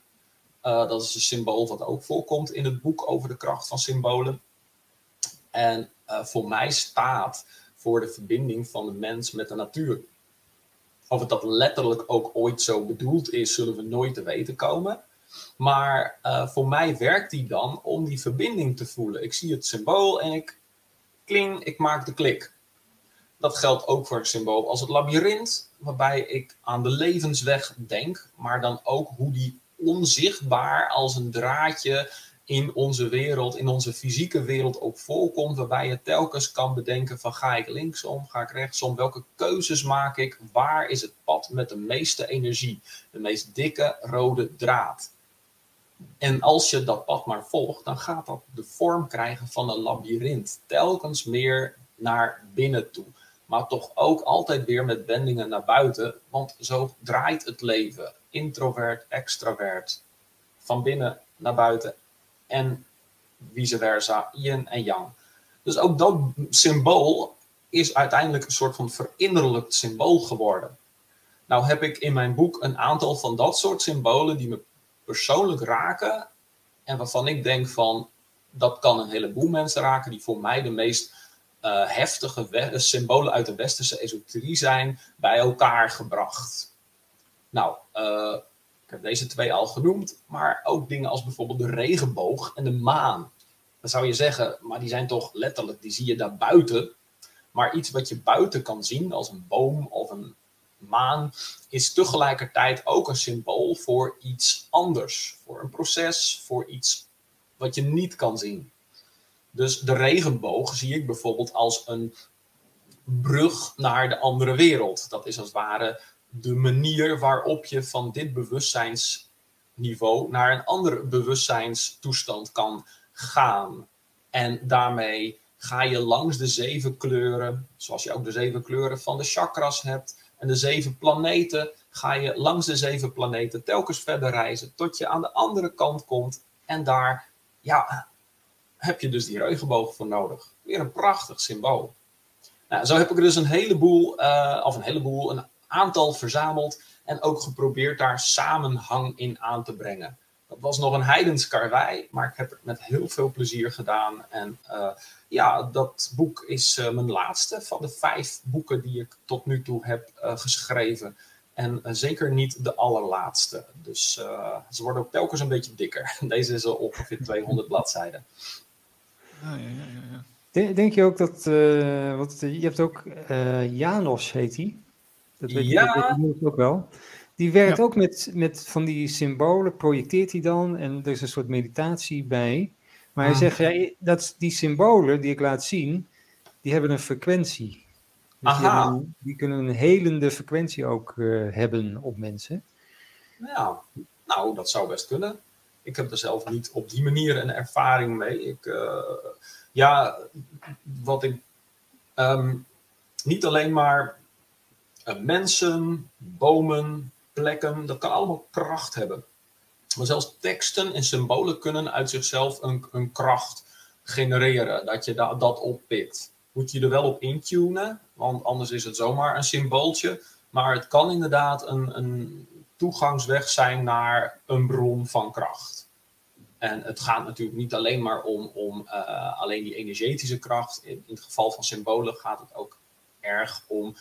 Uh, dat is een symbool dat ook voorkomt in het boek over de kracht van symbolen. En voor mij staat voor de verbinding van de mens met de natuur. Of het dat letterlijk ook ooit zo bedoeld is, zullen we nooit te weten komen. Maar uh, voor mij werkt die dan om die verbinding te voelen. Ik zie het symbool en ik kling, ik maak de klik. Dat geldt ook voor een symbool als het labyrint, waarbij ik aan de levensweg denk, maar dan ook hoe die onzichtbaar als een draadje in onze wereld, in onze fysieke wereld ook voorkomt, waarbij je telkens kan bedenken van ga ik linksom, ga ik rechtsom, welke keuzes maak ik, waar is het pad met de meeste energie, de meest dikke rode draad. En als je dat pad maar volgt, dan gaat dat de vorm krijgen van een labyrint. Telkens meer naar binnen toe. Maar toch ook altijd weer met wendingen naar buiten. Want zo draait het leven. Introvert, extravert. Van binnen naar buiten. En vice versa. Yin en yang. Dus ook dat symbool is uiteindelijk een soort van verinnerlijkt symbool geworden. Nou heb ik in mijn boek een aantal van dat soort symbolen die me persoonlijk raken en waarvan ik denk van dat kan een heleboel mensen raken die voor mij de meest uh, heftige symbolen uit de westerse esoterie zijn bij elkaar gebracht. Nou, uh, ik heb deze twee al genoemd, maar ook dingen als bijvoorbeeld de regenboog en de maan. Dan zou je zeggen, maar die zijn toch letterlijk, die zie je daar buiten. Maar iets wat je buiten kan zien, als een boom of een maan is tegelijkertijd ook een symbool voor iets anders. Voor een proces, voor iets wat je niet kan zien. Dus de regenboog zie ik bijvoorbeeld als een brug naar de andere wereld. Dat is als het ware de manier waarop je van dit bewustzijnsniveau naar een andere bewustzijnstoestand kan gaan. En daarmee ga je langs de zeven kleuren, zoals je ook de zeven kleuren van de chakras hebt, en de zeven planeten ga je langs de zeven planeten telkens verder reizen tot je aan de andere kant komt. En daar, ja, heb je dus die regenboog voor nodig. Weer een prachtig symbool. Nou, zo heb ik er dus een heleboel, uh, of een heleboel, een aantal verzameld en ook geprobeerd daar samenhang in aan te brengen. Dat was nog een heidens karwei, maar ik heb het met heel veel plezier gedaan. En ja, dat boek is mijn laatste van de vijf boeken die ik tot nu toe heb geschreven. En zeker niet de allerlaatste. Dus ze worden ook telkens een beetje dikker. Deze is al ongeveer 200 bladzijden. ja, ja, ja. ja. Denk, je ook dat, uh, wat, je hebt ook uh, Janos heet hij. Dat weet ja. je ook wel. Die werkt ook met, met van die symbolen, projecteert hij dan en er is een soort meditatie bij. Maar hij ah. zegt, ja, dat die symbolen die ik laat zien, die hebben een frequentie. Dus Aha. Die, die, kunnen een helende frequentie ook uh, hebben op mensen. Ja, nou, dat zou best kunnen. Ik heb er zelf niet op die manier een ervaring mee. Ik, ja, wat ik. Ehm, niet alleen maar mensen, bomen, plekken, dat kan allemaal kracht hebben. Maar zelfs teksten en symbolen kunnen uit zichzelf een, een kracht genereren, dat je da dat oppikt. Moet je er wel op intunen, want anders is het zomaar een symbooltje. Maar het kan inderdaad een, een toegangsweg zijn naar een bron van kracht. En het gaat natuurlijk niet alleen maar om, om uh, alleen die energetische kracht. In, het geval van symbolen gaat het ook erg om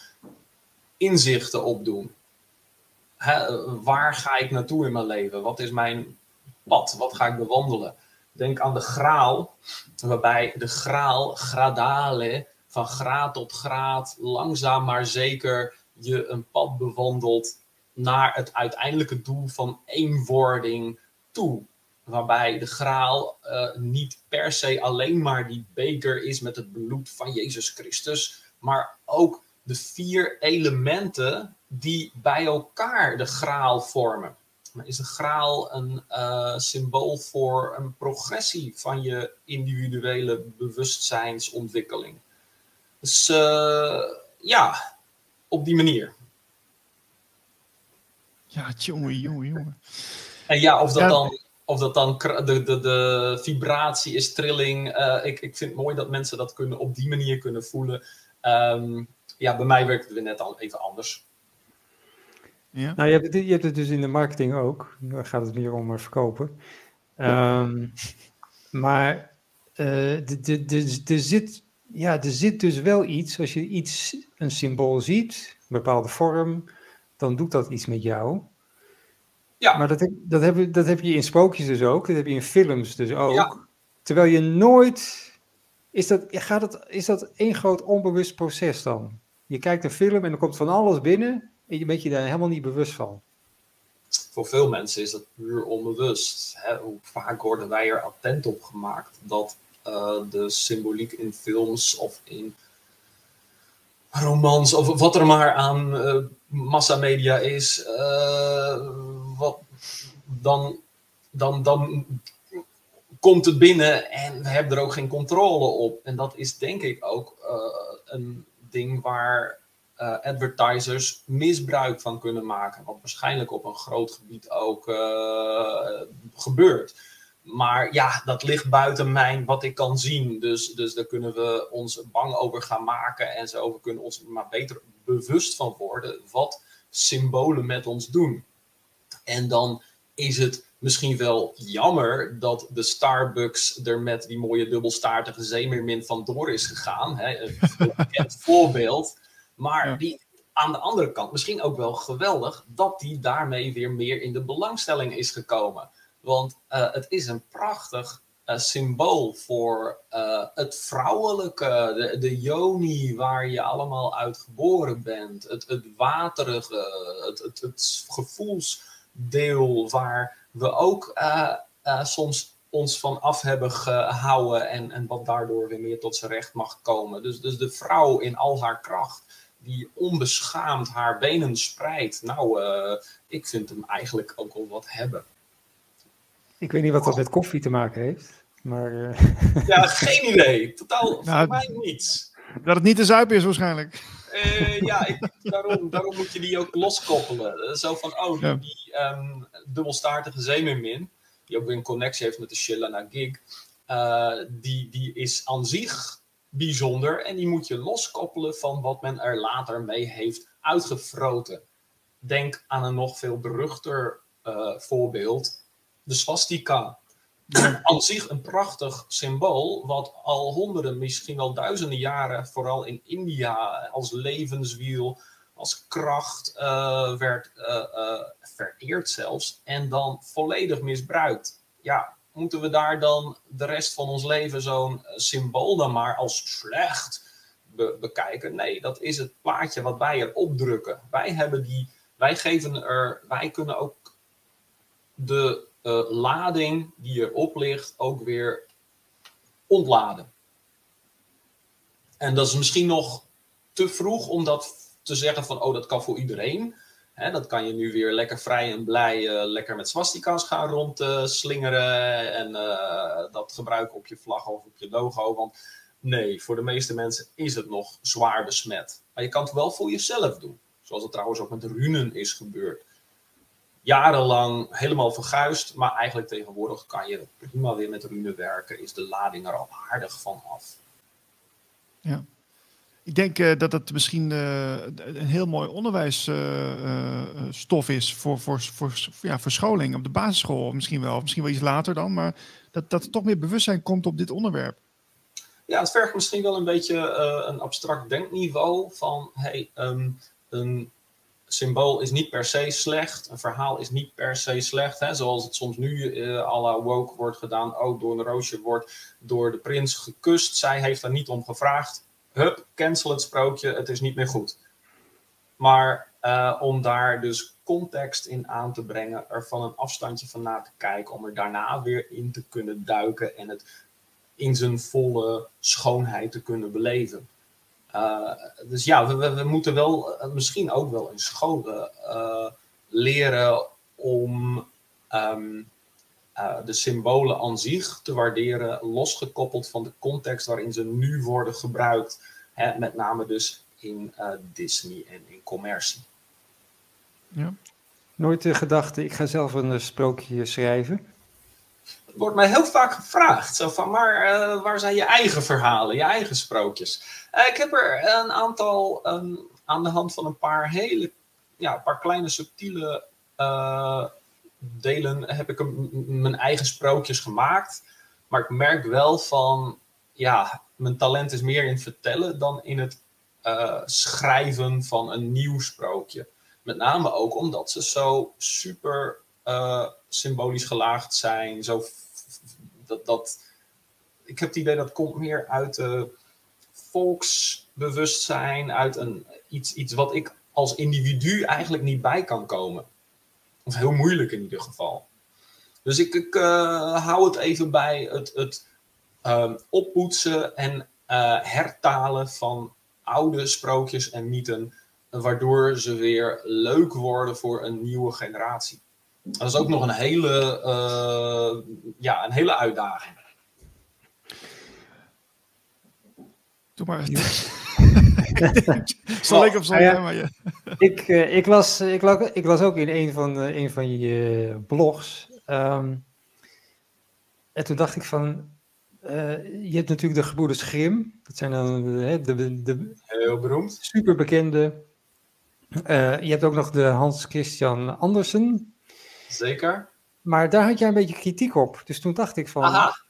inzichten opdoen. Waar ga ik naartoe in mijn leven? Wat is mijn pad? Wat ga ik bewandelen? Denk aan de graal, waarbij de graal, gradale, van graad tot graad, langzaam maar zeker je een pad bewandelt naar het uiteindelijke doel van eenwording toe waarbij de graal uh, niet per se alleen maar die beker is met het bloed van Jezus Christus, maar ook de vier elementen die bij elkaar de graal vormen. Maar is de graal een uh, symbool voor een progressie van je individuele bewustzijnsontwikkeling? Dus uh, ja, op die manier. Ja, jongen, jongen, jongen. En ja, of dat ja. dan of dat dan de, de, de vibratie is, trilling. Uh, ik, ik vind het mooi dat mensen dat kunnen, op die manier kunnen voelen. Um, ja, bij mij werkt het weer net al even anders. Ja. Nou, je hebt, het, je hebt het dus in de marketing ook. Dan gaat het meer om verkopen. Um, maar uh, er zit, ja, er zit dus wel iets, als je iets, een symbool ziet, een bepaalde vorm, dan doet dat iets met jou. Ja. Maar dat heb, dat, heb, dat heb je in sprookjes dus ook, dat heb je in films dus ook. Ja. Terwijl je nooit. Is dat, gaat het, is dat één groot onbewust proces dan? Je kijkt een film en er komt van alles binnen en je bent je daar helemaal niet bewust van. Voor veel mensen is dat puur onbewust. Hè? Hoe vaak worden wij er attent op gemaakt dat uh, de symboliek in films of in romans of wat er maar aan uh, massamedia is, uh, wat, dan, dan, dan komt het binnen en we hebben er ook geen controle op. En dat is denk ik ook een ding waar advertisers misbruik van kunnen maken, wat waarschijnlijk op een groot gebied ook gebeurt. Maar ja, dat ligt buiten mijn wat ik kan zien. Dus, dus daar kunnen we ons bang over gaan maken. En zo we kunnen ons maar beter bewust van worden wat symbolen met ons doen. En dan is het misschien wel jammer dat de Starbucks er met die mooie dubbelstaartige zeemeermin vandoor is gegaan. Hè? Een bekend voorbeeld. Maar die, aan de andere kant misschien ook wel geweldig dat die daarmee weer meer in de belangstelling is gekomen. Want uh, het is een prachtig uh, symbool voor uh, het vrouwelijke, de, de yoni waar je allemaal uit geboren bent. Het, het waterige, het, het, het gevoelsdeel waar we ook soms ons van af hebben gehouden en, en wat daardoor weer meer tot zijn recht mag komen. Dus, dus de vrouw in al haar kracht die onbeschaamd haar benen spreidt. Nou, ik vind hem eigenlijk ook wel wat hebben. Ik weet niet wat dat met koffie te maken heeft. Maar, uh... Ja, geen idee. Totaal nou, voor mij niets. Dat het niet te zuipen is waarschijnlijk. Uh, ja, ik, daarom, daarom moet je die ook loskoppelen. Zo van, oh, ja. die um, dubbelstaartige zeemermin, die ook weer een connectie heeft met de Shillana Gig, uh, die, die is aan zich bijzonder en die moet je loskoppelen van wat men er later mee heeft uitgefroten. Denk aan een nog veel beruchter voorbeeld, de swastika. Aan zich een prachtig symbool, wat al honderden, misschien wel duizenden jaren, vooral in India, als levenswiel, als kracht uh, werd uh, vereerd zelfs, en dan volledig misbruikt. Ja, moeten we daar dan de rest van ons leven zo'n symbool dan maar als slecht bekijken? Nee, dat is het plaatje wat wij erop drukken. Wij hebben die, wij geven er, wij kunnen ook de uh, lading die erop ligt ook weer ontladen. En dat is misschien nog te vroeg om dat te zeggen van, oh, dat kan voor iedereen. Hè, dat kan je nu weer lekker vrij en blij uh, lekker met swastika's gaan rondslingeren en uh, dat gebruiken op je vlag of op je logo. Want nee, voor de meeste mensen is het nog zwaar besmet. Maar je kan het wel voor jezelf doen. Zoals het trouwens ook met runen is gebeurd jarenlang helemaal verguisd. Maar eigenlijk tegenwoordig kan je prima weer met rune werken. Is de lading er al aardig van af. Ja. Ik denk uh, dat het misschien uh, een heel mooi onderwijsstof uh, is voor, voor, voor ja, verscholing op de basisschool. Misschien wel, misschien wel iets later dan. Maar dat, dat er toch meer bewustzijn komt op dit onderwerp. Ja, het vergt misschien wel een beetje een abstract denkniveau van hey, um, een symbool is niet per se slecht. Een verhaal is niet per se slecht. Hè? Zoals het soms nu uh, à la woke wordt gedaan. Ook door een roosje wordt door de prins gekust. Zij heeft er niet om gevraagd. Hup, cancel het sprookje. Het is niet meer goed. Maar uh, om daar dus context in aan te brengen. Er van een afstandje van na te kijken. Om er daarna weer in te kunnen duiken. En het in zijn volle schoonheid te kunnen beleven. Uh, dus ja, we, moeten wel uh, misschien ook wel in scholen uh, leren om um, de symbolen aan zich te waarderen, losgekoppeld van de context waarin ze nu worden gebruikt. Hè, met name dus in Disney en in commercie. Ja. Nooit de gedachte, ik ga zelf een sprookje schrijven wordt mij heel vaak gevraagd. Zo van, maar uh, waar zijn je eigen verhalen, je eigen sprookjes? Uh, ik heb er een aantal um, aan de hand van een paar hele, ja, paar kleine subtiele uh, delen heb ik mijn eigen sprookjes gemaakt. Maar ik merk wel van, ja, mijn talent is meer in vertellen dan in het schrijven van een nieuw sprookje. Met name ook omdat ze zo super symbolisch gelaagd zijn, zo dat, dat, ik heb het idee dat komt meer uit de volksbewustzijn, uit een, iets, iets wat ik als individu eigenlijk niet bij kan komen. Of heel moeilijk in ieder geval. Dus ik, ik uh, hou het even bij het, het uh, oppoetsen en uh, hertalen van oude sprookjes en mythen, waardoor ze weer leuk worden voor een nieuwe generatie. Dat is ook nog een hele, uh, ja, een hele uitdaging. Doe maar. Zal ik op zo'n ja, maar ja. ik, uh, ik, las, ik, las, ik las ook in een van, uh, een van je blogs. Um, en toen dacht ik van, je hebt natuurlijk de gebroeders Grim. Dat zijn dan de, de, de heel beroemd. Super bekende. je hebt ook nog de Hans Christian Andersen. Zeker. Maar daar had jij een beetje kritiek op. Dus toen dacht ik van, Aha.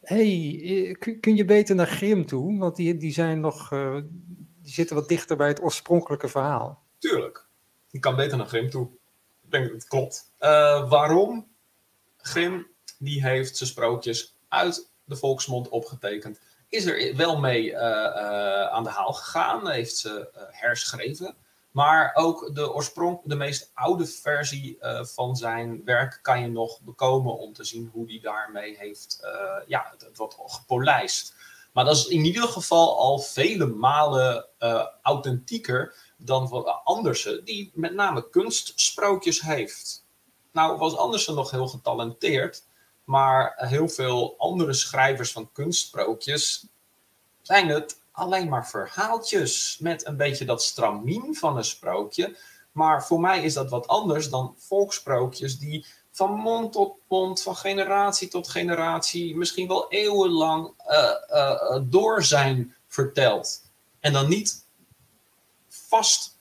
hey, eh, kun je beter naar Grim toe? Want die, die zijn nog, uh, die zitten wat dichter bij het oorspronkelijke verhaal. Tuurlijk. Die kan beter naar Grim toe. Ik denk dat het klopt. Uh, waarom? Grim, die heeft zijn sprookjes uit de volksmond opgetekend. Is er wel mee uh, aan de haal gegaan. Heeft ze herschreven. Maar ook de oorsprong, de meest oude versie uh, van zijn werk kan je nog bekomen om te zien hoe hij daarmee heeft, uh, ja, het, wordt gepolijst. Maar dat is in ieder geval al vele malen uh, authentieker dan van Andersen, die met name kunstsprookjes heeft. Nou was Andersen nog heel getalenteerd, maar heel veel andere schrijvers van kunstsprookjes zijn het alleen maar verhaaltjes met een beetje dat stramien van een sprookje. Maar voor mij is dat wat anders dan volksprookjes die van mond tot mond, van generatie tot generatie, misschien wel eeuwenlang uh, uh, door zijn verteld. En dan niet vast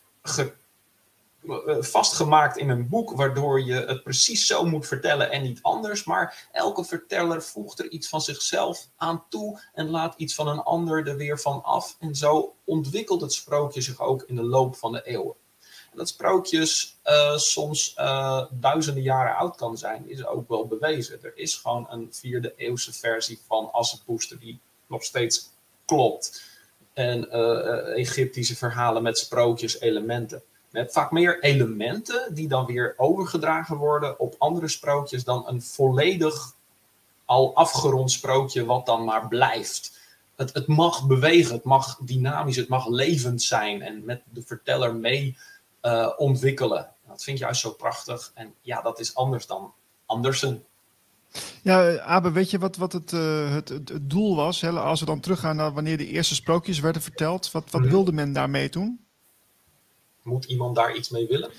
vastgemaakt in een boek, waardoor je het precies zo moet vertellen en niet anders. Maar elke verteller voegt er iets van zichzelf aan toe en laat iets van een ander er weer van af. En zo ontwikkelt het sprookje zich ook in de loop van de eeuwen. En dat sprookjes uh, soms uh, duizenden jaren oud kan zijn, is ook wel bewezen. Er is gewoon een vierde eeuwse versie van Assepoester die nog steeds klopt. En Egyptische verhalen met sprookjes, elementen. Met vaak meer elementen die dan weer overgedragen worden op andere sprookjes dan een volledig al afgerond sprookje wat dan maar blijft. Het, het mag bewegen, het mag dynamisch, het mag levend zijn en met de verteller mee uh, ontwikkelen. Dat vind je juist zo prachtig. En ja, dat is anders dan Andersen. Ja, Abe, weet je wat, wat het, uh, het, het, het, doel was? Hè? Als we dan teruggaan naar wanneer de eerste sprookjes werden verteld. Wat, wat mm wilde men daarmee toen? Moet iemand daar iets mee willen?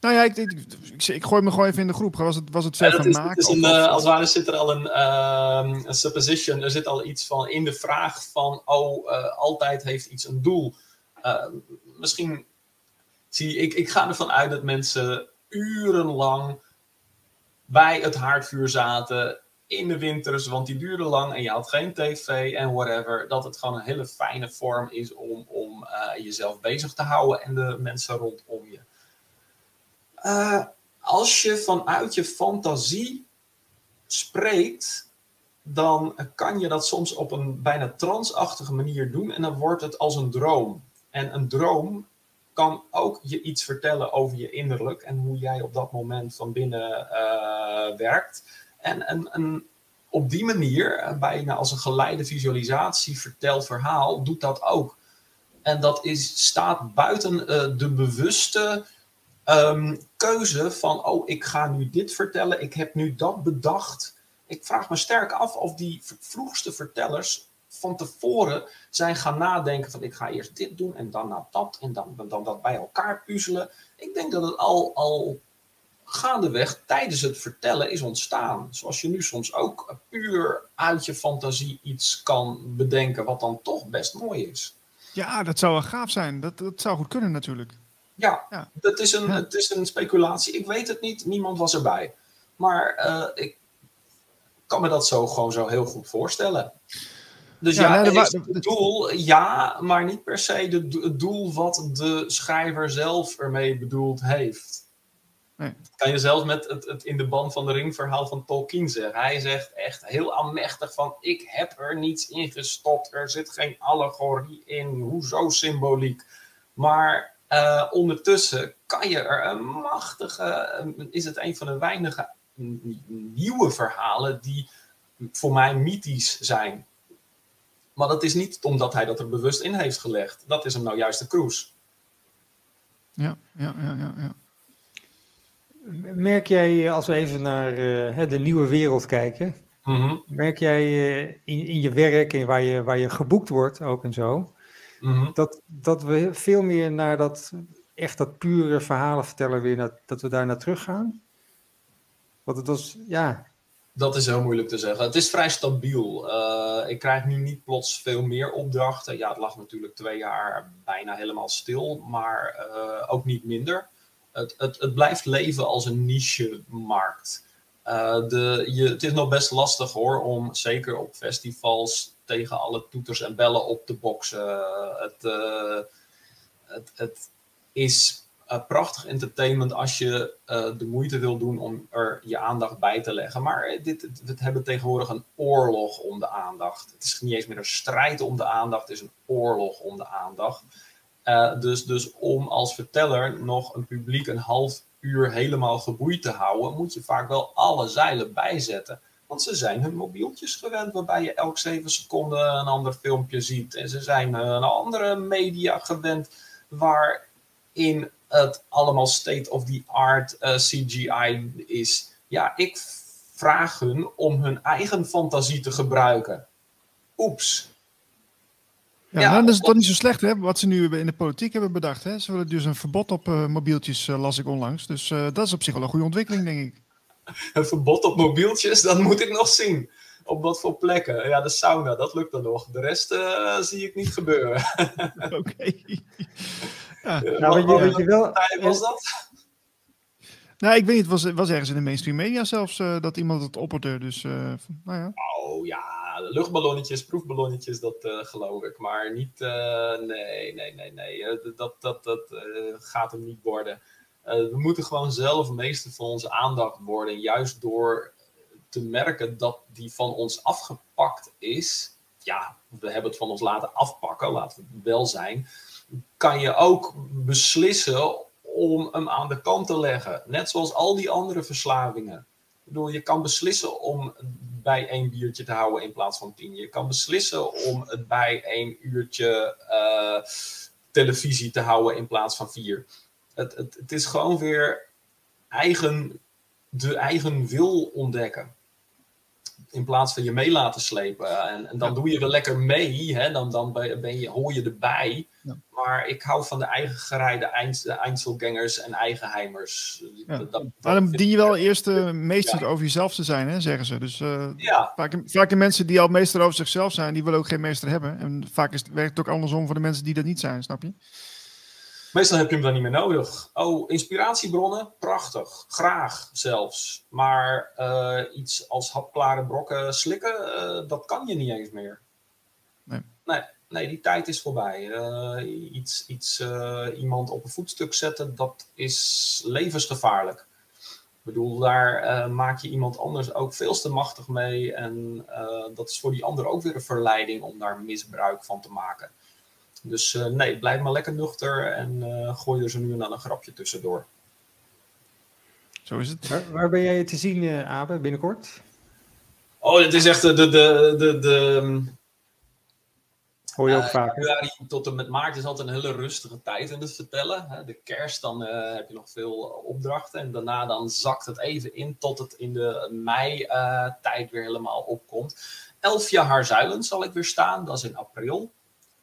Nou ja, ik, ik, ik, ik, gooi me gewoon even in de groep. Was het, was het ver ja, van maken? Is een, uh, als het ware zit er al een, uh, een supposition. Er zit al iets van in de vraag van... Oh, uh, altijd heeft iets een doel. misschien zie ik... Ik ga ervan uit dat mensen urenlang bij het haardvuur zaten in de winters, want die duurde lang en je had geen tv en whatever, dat het gewoon een hele fijne vorm is om, om uh, jezelf bezig te houden en de mensen rondom je. Uh, als je vanuit je fantasie spreekt, dan kan je dat soms op een bijna transachtige manier doen en dan wordt het als een droom. En een droom kan ook je iets vertellen over je innerlijk en hoe jij op dat moment van binnen uh, werkt. En een, op die manier, bijna als een geleide visualisatie, verteld verhaal, doet dat ook. En dat is, staat buiten uh, de bewuste um, keuze van, oh, ik ga nu dit vertellen, ik heb nu dat bedacht. Ik vraag me sterk af of die vroegste vertellers van tevoren zijn gaan nadenken van ik ga eerst dit doen en dan dat en dan, dan dat bij elkaar puzzelen. Ik denk dat het al, al gaandeweg tijdens het vertellen is ontstaan. Zoals je nu soms ook puur uit je fantasie iets kan bedenken wat dan toch best mooi is. Ja, dat zou wel gaaf zijn. Dat, dat zou goed kunnen natuurlijk. Ja, ja. Dat is een, ja. het is een speculatie. Ik weet het niet. Niemand was erbij. Maar uh, ik kan me dat zo gewoon zo heel goed voorstellen. Dus ja, ja nee, het doel, ja, maar niet per se de, het doel wat de schrijver zelf ermee bedoeld heeft. Nee. Kan je zelfs met het, het in de band van de ring verhaal van Tolkien zeggen. Hij zegt echt heel aanmächtig van ik heb er niets in gestopt. Er zit geen allegorie in. Hoezo symboliek? Maar uh, ondertussen kan je er een machtige... Is het een van de weinige nieuwe verhalen die voor mij mythisch zijn. Maar dat is niet omdat hij dat er bewust in heeft gelegd. Dat is hem nou juist de cruise. Ja, ja, ja, ja. ja. Merk jij, als we even naar uh, de nieuwe wereld kijken, mm -hmm. merk jij uh, in, in je werk en waar je, waar je geboekt wordt ook en zo, mm -hmm. dat, dat we veel meer naar dat echt dat pure verhalen vertellen weer, dat, dat we daar naar terug gaan? Want het was, ja, dat is heel moeilijk te zeggen. Het is vrij stabiel. Uh, ik krijg nu niet plots veel meer opdrachten. Ja, het lag natuurlijk twee jaar bijna helemaal stil, maar ook niet minder. Het, het, blijft leven als een niche-markt. Uh, de, je, het is nog best lastig hoor, om zeker op festivals tegen alle toeters en bellen op te boksen. Het, het, het is uh, prachtig entertainment als je de moeite wil doen om er je aandacht bij te leggen. Maar dit, we hebben tegenwoordig een oorlog om de aandacht. Het is niet eens meer een strijd om de aandacht, het is een oorlog om de aandacht. Uh, dus, dus om als verteller nog een publiek een half uur helemaal geboeid te houden, moet je vaak wel alle zeilen bijzetten. Want ze zijn hun mobieltjes gewend, waarbij je elk zeven seconden een ander filmpje ziet. En ze zijn een andere media gewend, waarin het allemaal state of the art uh, CGI is. Ja, ik vraag hun om hun eigen fantasie te gebruiken. Oeps. Ja, ja nou, dat is toch niet zo slecht, hè? Wat ze nu in de politiek hebben bedacht. Hè? Ze willen dus een verbod op uh, mobieltjes, uh, las ik onlangs. Dus uh, dat is op zich wel een goede ontwikkeling, denk ik. Een verbod op mobieltjes, dat moet ik nog zien. Op wat voor plekken? Ja, de sauna, dat lukt dan nog. De rest zie ik niet gebeuren. Oké. Ja. Nou, weet je, weet je wel, was dat? Nou, ik weet niet, het was, was ergens in de mainstream media zelfs uh, dat iemand het opperde. Dus, uh, nou ja. Oh ja, luchtballonnetjes, proefballonnetjes, dat uh, geloof ik. Maar niet, nee, nee, nee, nee. dat dat, dat gaat hem niet worden. we moeten gewoon zelf meester van onze aandacht worden. Juist door te merken dat die van ons afgepakt is. Ja, we hebben het van ons laten afpakken, laten we wel zijn. Kan je ook beslissen om hem aan de kant te leggen. Net zoals al die andere verslavingen. Bedoel, je kan beslissen om bij één biertje te houden in plaats van tien. Je kan beslissen om het bij één uurtje uh, televisie te houden in plaats van vier. Het, het, het is gewoon weer eigen, de eigen wil ontdekken in plaats van je mee laten slepen. En, en dan doe je wel lekker mee, hè? Dan, dan ben je, hoor je erbij. Ja. Maar ik hou van de eigen gerijde eind, Einzelgangers en eigenheimers. Ja. Dat, dien je wel eerst uh, meester over jezelf te zijn, hè, zeggen ze. Dus uh, vaak, vaak de mensen die al meester over zichzelf zijn, die willen ook geen meester hebben. En vaak is, werkt het ook andersom voor de mensen die dat niet zijn, snap je? Meestal heb je hem dan niet meer nodig. Oh, inspiratiebronnen? Prachtig. Graag zelfs. Maar uh, iets als hapklare brokken slikken, uh, dat kan je niet eens meer. Nee. Nee, nee die tijd is voorbij. Uh, iets, iets, iemand op een voetstuk zetten, dat is levensgevaarlijk. Ik bedoel, daar maak je iemand anders ook veel te machtig mee. En dat is voor die ander ook weer een verleiding om daar misbruik van te maken. Dus uh, nee, blijf maar lekker nuchter en uh, gooi er zo nu en dan een grapje tussendoor. Zo is het. Waar, waar ben jij te zien, uh, Abe, binnenkort? Oh, het is echt de... de, de, de, de Hoor je ook vaak. Januari tot en met maart is altijd een hele rustige tijd in het vertellen. De kerst, dan heb je nog veel opdrachten. En daarna dan zakt het even in tot het in de mei-tijd weer helemaal opkomt. Elf jaar zuilen zal ik weer staan, dat is in april.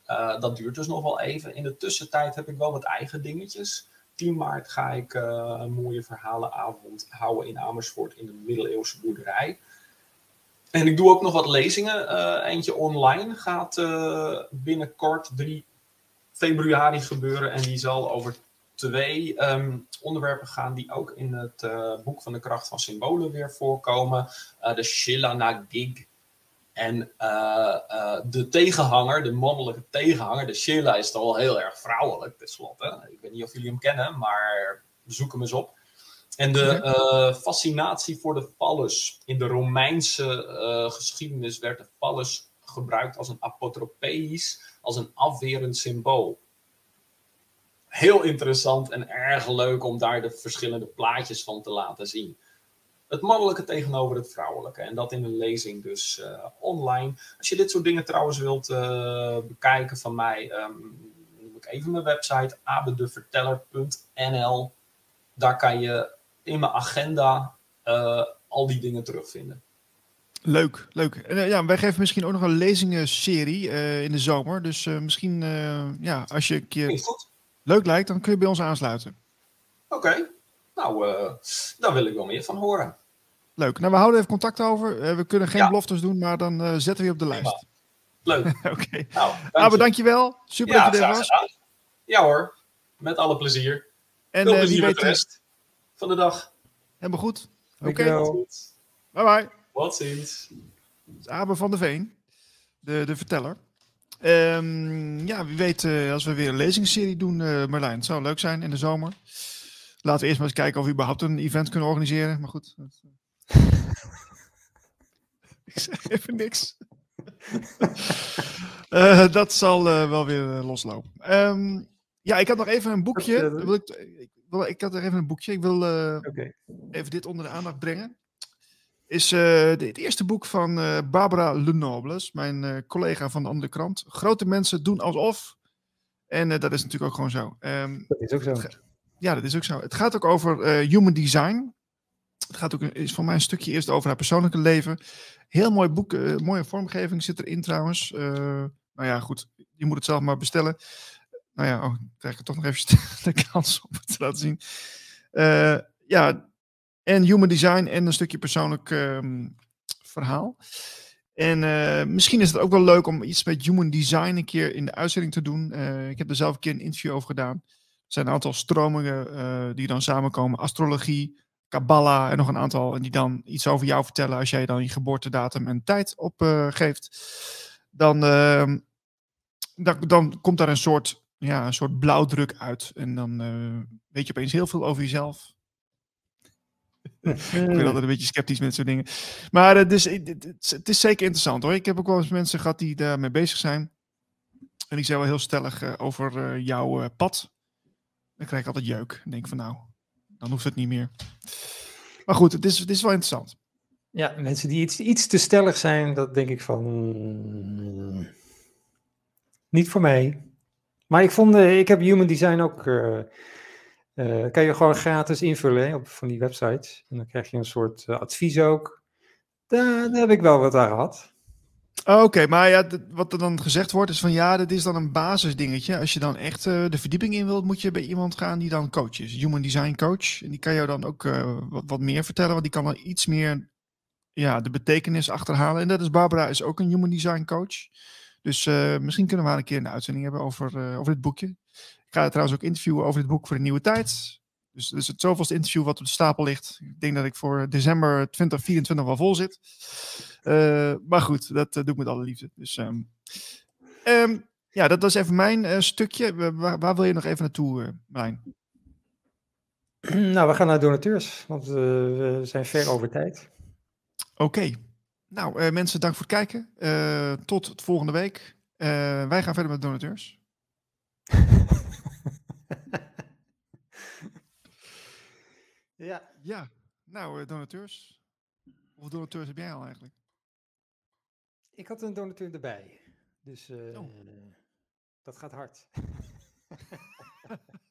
Uh, dat duurt dus nog wel even. In de tussentijd heb ik wel wat eigen dingetjes. 10 maart ga ik een mooie verhalenavond houden in Amersfoort in de middeleeuwse boerderij. En ik doe ook nog wat lezingen. Uh, eentje online gaat binnenkort 3 februari gebeuren. En die zal over twee um, onderwerpen gaan die ook in het boek van de kracht van symbolen weer voorkomen. de Shilana Gig en uh, uh, de tegenhanger, de mannelijke tegenhanger, de Sheila is toch wel heel erg vrouwelijk, tenslotte. Ik weet niet of jullie hem kennen, maar zoek hem eens op. En de uh, fascinatie voor de phallus. In de Romeinse geschiedenis werd de phallus gebruikt als een apotropeïs, als een afwerend symbool. Heel interessant en erg leuk om daar de verschillende plaatjes van te laten zien het mannelijke tegenover het vrouwelijke. En dat in een lezing dus uh, online. Als je dit soort dingen trouwens wilt uh, bekijken van mij, um, noem ik even mijn website abedeverteller.nl. Daar kan je in mijn agenda uh, al die dingen terugvinden. Leuk, leuk. Ja, wij geven misschien ook nog een lezingenserie in de zomer. Dus misschien, ja, als je een keer leuk lijkt, dan kun je bij ons aansluiten. Oké. Okay. Nou, uh, daar wil ik wel meer van horen. Leuk. Nou, we houden even contact over. Uh, we kunnen geen ja. beloftes doen, maar dan uh, zetten we je op de lijst. Leuk. Oké. Okay. Nou, dank je. dankjewel. Super ja, dat je er was. Gedaan. Ja hoor, met alle plezier. En Veel plezier wie met de rest van de dag. Helemaal goed. Oké. Okay. Bye bye. Wat ziens. Abe van de Veen, de, de verteller. Um, ja, wie weet, uh, als we weer een lezingsserie doen, Marlijn. Het zou leuk zijn in de zomer. Laten we eerst maar eens kijken of we überhaupt een event kunnen organiseren. Maar goed. ik zeg even niks. uh, dat zal uh, wel weer loslopen. Um, ja, ik had nog even een boekje. Wil ik, ik, wil, ik had er even een boekje. Ik wil okay. even dit onder de aandacht brengen. Is de, het eerste boek van Barbara Lenobles, mijn collega van de andere krant. Grote mensen doen alsof. En dat is natuurlijk ook gewoon zo. Um, dat is ook zo. Ja, dat is ook zo. Het gaat ook over uh, human design. Het gaat ook, is voor mij een stukje eerst over haar persoonlijke leven. Heel mooi boek, uh, mooie vormgeving zit erin trouwens. Uh, nou ja, goed, je moet het zelf maar bestellen. Nou ja, oh, krijg ik toch nog even de kans om het te laten zien. ja, en human design en een stukje persoonlijk um, verhaal. En misschien is het ook wel leuk om iets met human design een keer in de uitzending te doen. Ik heb er zelf een keer een interview over gedaan. Zijn een aantal stromingen die dan samenkomen. Astrologie, Kabbalah en nog een aantal. En die dan iets over jou vertellen als jij dan je geboortedatum en tijd opgeeft. dan, ehm, dan, dan komt daar een soort ja, een soort blauwdruk uit. En dan weet je opeens heel veel over jezelf. ik ben altijd een beetje sceptisch met zo'n dingen. Maar het, is, het is zeker interessant hoor. Ik heb ook wel eens mensen gehad die daarmee bezig zijn. En die zijn wel heel stellig uh, over uh, jouw pad. Dan krijg ik altijd jeuk. En denk van nou, dan hoeft het niet meer. Maar goed, het is, het is wel interessant. Ja, mensen die iets, iets te stellig zijn, dat denk ik van. Mm, niet voor mij. Maar ik vond, ik heb Human Design ook uh, kan je gewoon gratis invullen op van die websites. En dan krijg je een soort advies ook. Daar, daar, heb ik wel wat aan gehad. Oh, Oké, maar ja, wat er dan gezegd wordt is van ja, dat is dan een basisdingetje. Als je dan echt uh, de verdieping in wilt, moet je bij iemand gaan die dan coach is. Human design coach. En die kan jou dan ook wat, wat, meer vertellen, want die kan er iets meer ja, de betekenis achterhalen. En dat is Barbara, is ook een human design coach. Dus misschien kunnen we haar een keer een uitzending hebben over, over dit boekje ga trouwens ook interviewen over dit boek voor de nieuwe tijd. Dus, dus het zoveelste interview wat op de stapel ligt. Ik denk dat ik voor december 2024 wel vol zit. Uh, maar goed, dat uh, doe ik met alle liefde. Dus um, um, ja, dat was even mijn uh, stukje. Waar, waar, wil je nog even naartoe, Marijn? Nou, we gaan naar donateurs, want we zijn ver over tijd. Oké. Okay. Nou, mensen, dank voor het kijken. tot volgende week. wij gaan verder met donateurs. ja. Ja, nou, donateurs. Hoeveel donateurs heb jij al eigenlijk? Ik had een donateur erbij. Dus uh, oh. dat gaat hard.